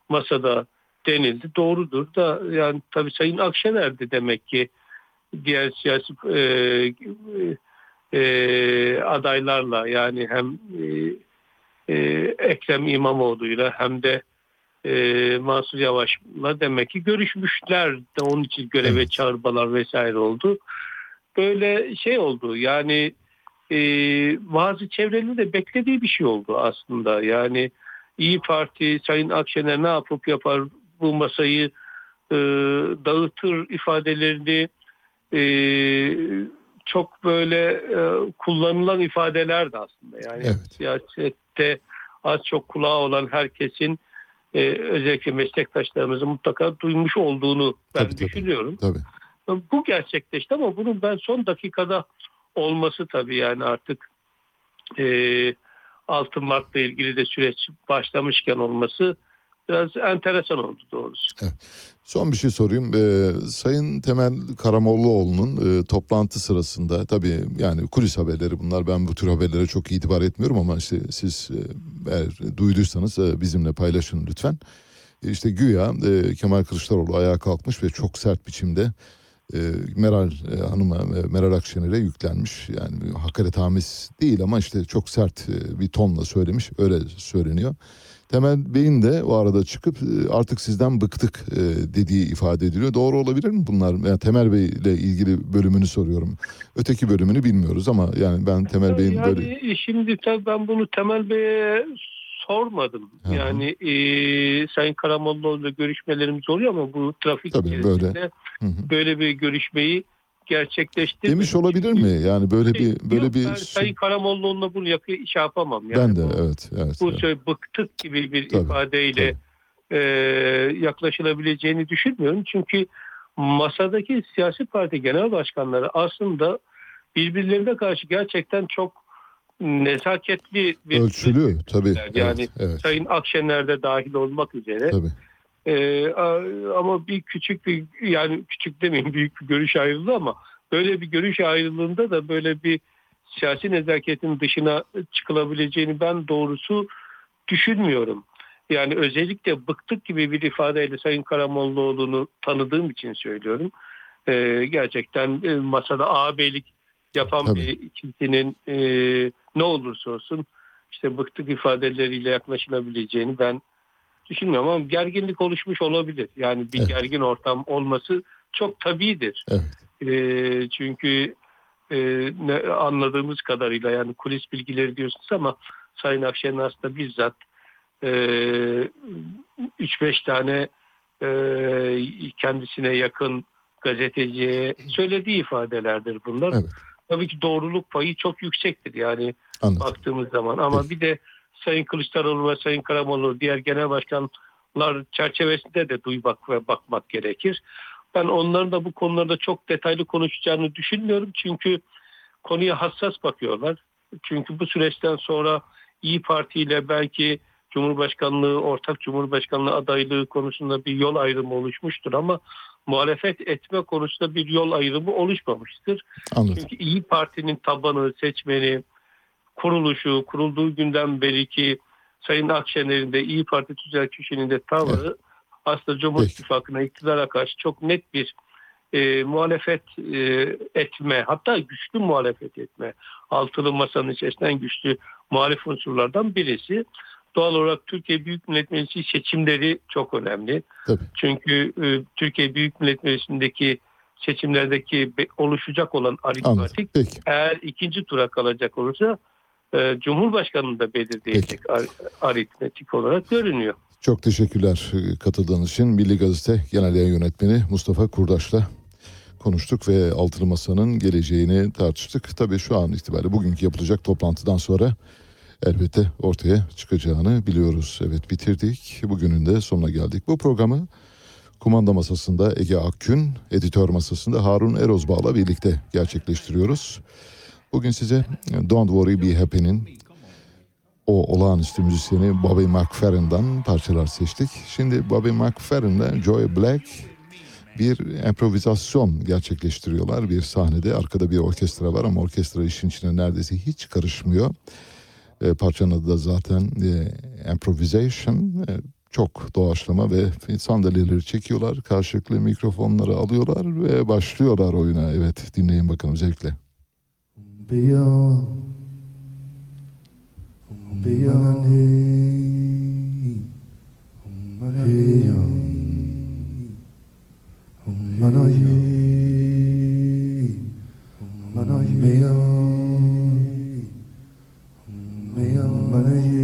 masada denildi. Doğrudur da yani tabii Sayın Akşener de demek ki diğer siyasi e, e, adaylarla yani hem e, e, Ekrem İmamoğlu'yla hem de e, Mansur Yavaş'la demek ki görüşmüşler de onun için göreve Evet. çağırmalar vesaire oldu. Böyle şey oldu yani e, bazı çevrenin de beklediği bir şey oldu aslında. Yani İyi Parti Sayın Akşener ne yapıp yapar bu masayı e, dağıtır ifadelerini e, çok böyle e, kullanılan ifadeler de aslında. Yani Evet. siyasette az çok kulağı olan herkesin e, özellikle meslektaşlarımızın mutlaka duymuş olduğunu ben Tabii, tabii. düşünüyorum. Tabii. Bu gerçekleşti ama bunun ben son dakikada olması tabii yani artık e, 6 Mart'la ilgili de süreç başlamışken olması biraz enteresan oldu doğrusu. Son bir şey sorayım. Ee, Sayın Temel Karamollaoğlu'nun e, toplantı sırasında tabii yani kulis haberleri bunlar. Ben bu tür haberlere çok itibar etmiyorum ama işte siz e, eğer duyduysanız e, bizimle paylaşın lütfen. E, İşte güya e, Kemal Kılıçdaroğlu ayağa kalkmış ve çok sert biçimde e, Meral e, Hanım'a, e, Meral Akşener'e yüklenmiş. Yani hakaretamiz değil ama işte çok sert e, bir tonla söylemiş. Öyle söyleniyor. Temel Bey'in de o arada çıkıp e, artık sizden bıktık e, dediği ifade ediliyor. Doğru olabilir mi bunlar? Yani Temel Bey ile ilgili bölümünü soruyorum. Öteki bölümünü bilmiyoruz ama yani ben Temel Bey'in yani böyle şimdi tabii ben bunu Temel Bey'e sormadım. Hı hı. Yani e, Sayın Karamollaoğlu'yla görüşmelerimiz oluyor ama bu trafik Tabii, içerisinde böyle. Böyle bir görüşmeyi gerçekleştirmedik. demiş olabilir mi? Yani böyle bir böyle Yok, bir ben Sayın Karamollaoğlu'na bunu yakı, şey yapamam. Yani ben de bu- evet evet. bu evet. söyle bıktık gibi bir Tabii, ifadeyle e, yaklaşılabileceğini düşünmüyorum. Çünkü masadaki siyasi parti genel başkanları aslında birbirlerine karşı gerçekten çok nezaketli bir Ölçülü tabii. yani evet, evet, Sayın Akşener de dahil olmak üzere. tabii. A- ama bir küçük bir yani küçük demeyeyim büyük bir görüş ayrılığı ama böyle bir görüş ayrılığında da böyle bir siyasi nezaketin dışına çıkılabileceğini ben doğrusu düşünmüyorum. Yani özellikle bıktık gibi bir ifadeyle Sayın Karamollaoğlu'nu tanıdığım için söylüyorum. Ee, gerçekten e, masada ağabeylik yapan Tabii. bir kimsenin e, ne olursa olsun işte bıktık ifadeleriyle yaklaşılabileceğini ben düşünmüyorum ama gerginlik oluşmuş olabilir. Yani bir Evet. gergin ortam olması çok tabidir. Evet. Ee, çünkü e, ne, anladığımız kadarıyla yani kulis bilgileri diyorsunuz ama Sayın Akşener aslında bizzat e, 3-5 tane e, kendisine yakın gazeteciye söylediği ifadelerdir bunlar. Evet. Tabii ki doğruluk payı çok yüksektir yani Anladım. baktığımız zaman ama Peki. bir de Sayın Kılıçdaroğlu ve Sayın Karamoğlu diğer genel başkanlar çerçevesinde de duymak ve bakmak gerekir. Ben onların da bu konularda çok detaylı konuşacağını düşünmüyorum. Çünkü konuya hassas bakıyorlar. Çünkü bu süreçten sonra İyi Parti ile belki Cumhurbaşkanlığı, ortak Cumhurbaşkanlığı adaylığı konusunda bir yol ayrımı oluşmuştur ama muhalefet etme konusunda bir yol ayrımı oluşmamıştır. Anladım. Çünkü İyi Parti'nin tabanı, seçmeni, kuruluşu, kurulduğu günden beri ki Sayın Akşener'in de İyi Parti tüzel kişinin de tavrı aslında Cumhur Peki. İttifakı'na iktidara karşı çok net bir e, muhalefet e, etme hatta güçlü muhalefet etme altılı masanın içerisinden güçlü muhalif unsurlardan birisi. Doğal olarak Türkiye Büyük Millet Meclisi seçimleri çok önemli. Tabii. Çünkü e, Türkiye Büyük Millet Meclisi'ndeki seçimlerdeki oluşacak olan aritmatik eğer ikinci tura kalacak olursa e, Cumhurbaşkanı'nı da belirleyecek ar- aritmetik olarak görünüyor. Çok teşekkürler e, katıldığınız için. Milli Gazete Genel Yayın Yönetmeni Mustafa Kurdaş'la konuştuk ve Altılı Masa'nın geleceğini tartıştık. Tabii şu an itibariyle bugünkü yapılacak toplantıdan sonra elbette ortaya çıkacağını biliyoruz. Evet bitirdik. Bugünün de sonuna geldik. Bu programı kumanda masasında Ege Akgün, editör masasında Harun Erozbağ'la birlikte gerçekleştiriyoruz. Bugün size Don't Worry Be Happy'nin o olağanüstü müzisyeni Bobby McFerrin'dan parçalar seçtik. Şimdi Bobby McFerrin'le Joy Black bir improvizasyon gerçekleştiriyorlar bir sahnede. Arkada bir orkestra var ama orkestra işin içine neredeyse hiç karışmıyor. E, parçanın adı da zaten e, improvisation. E, çok doğaçlama ve sandalyeleri çekiyorlar. Karşılıklı mikrofonları alıyorlar ve başlıyorlar oyuna. Evet dinleyin bakalım zevkle. beyond, beyond he, beyond, beyond he, beyond, beyond he.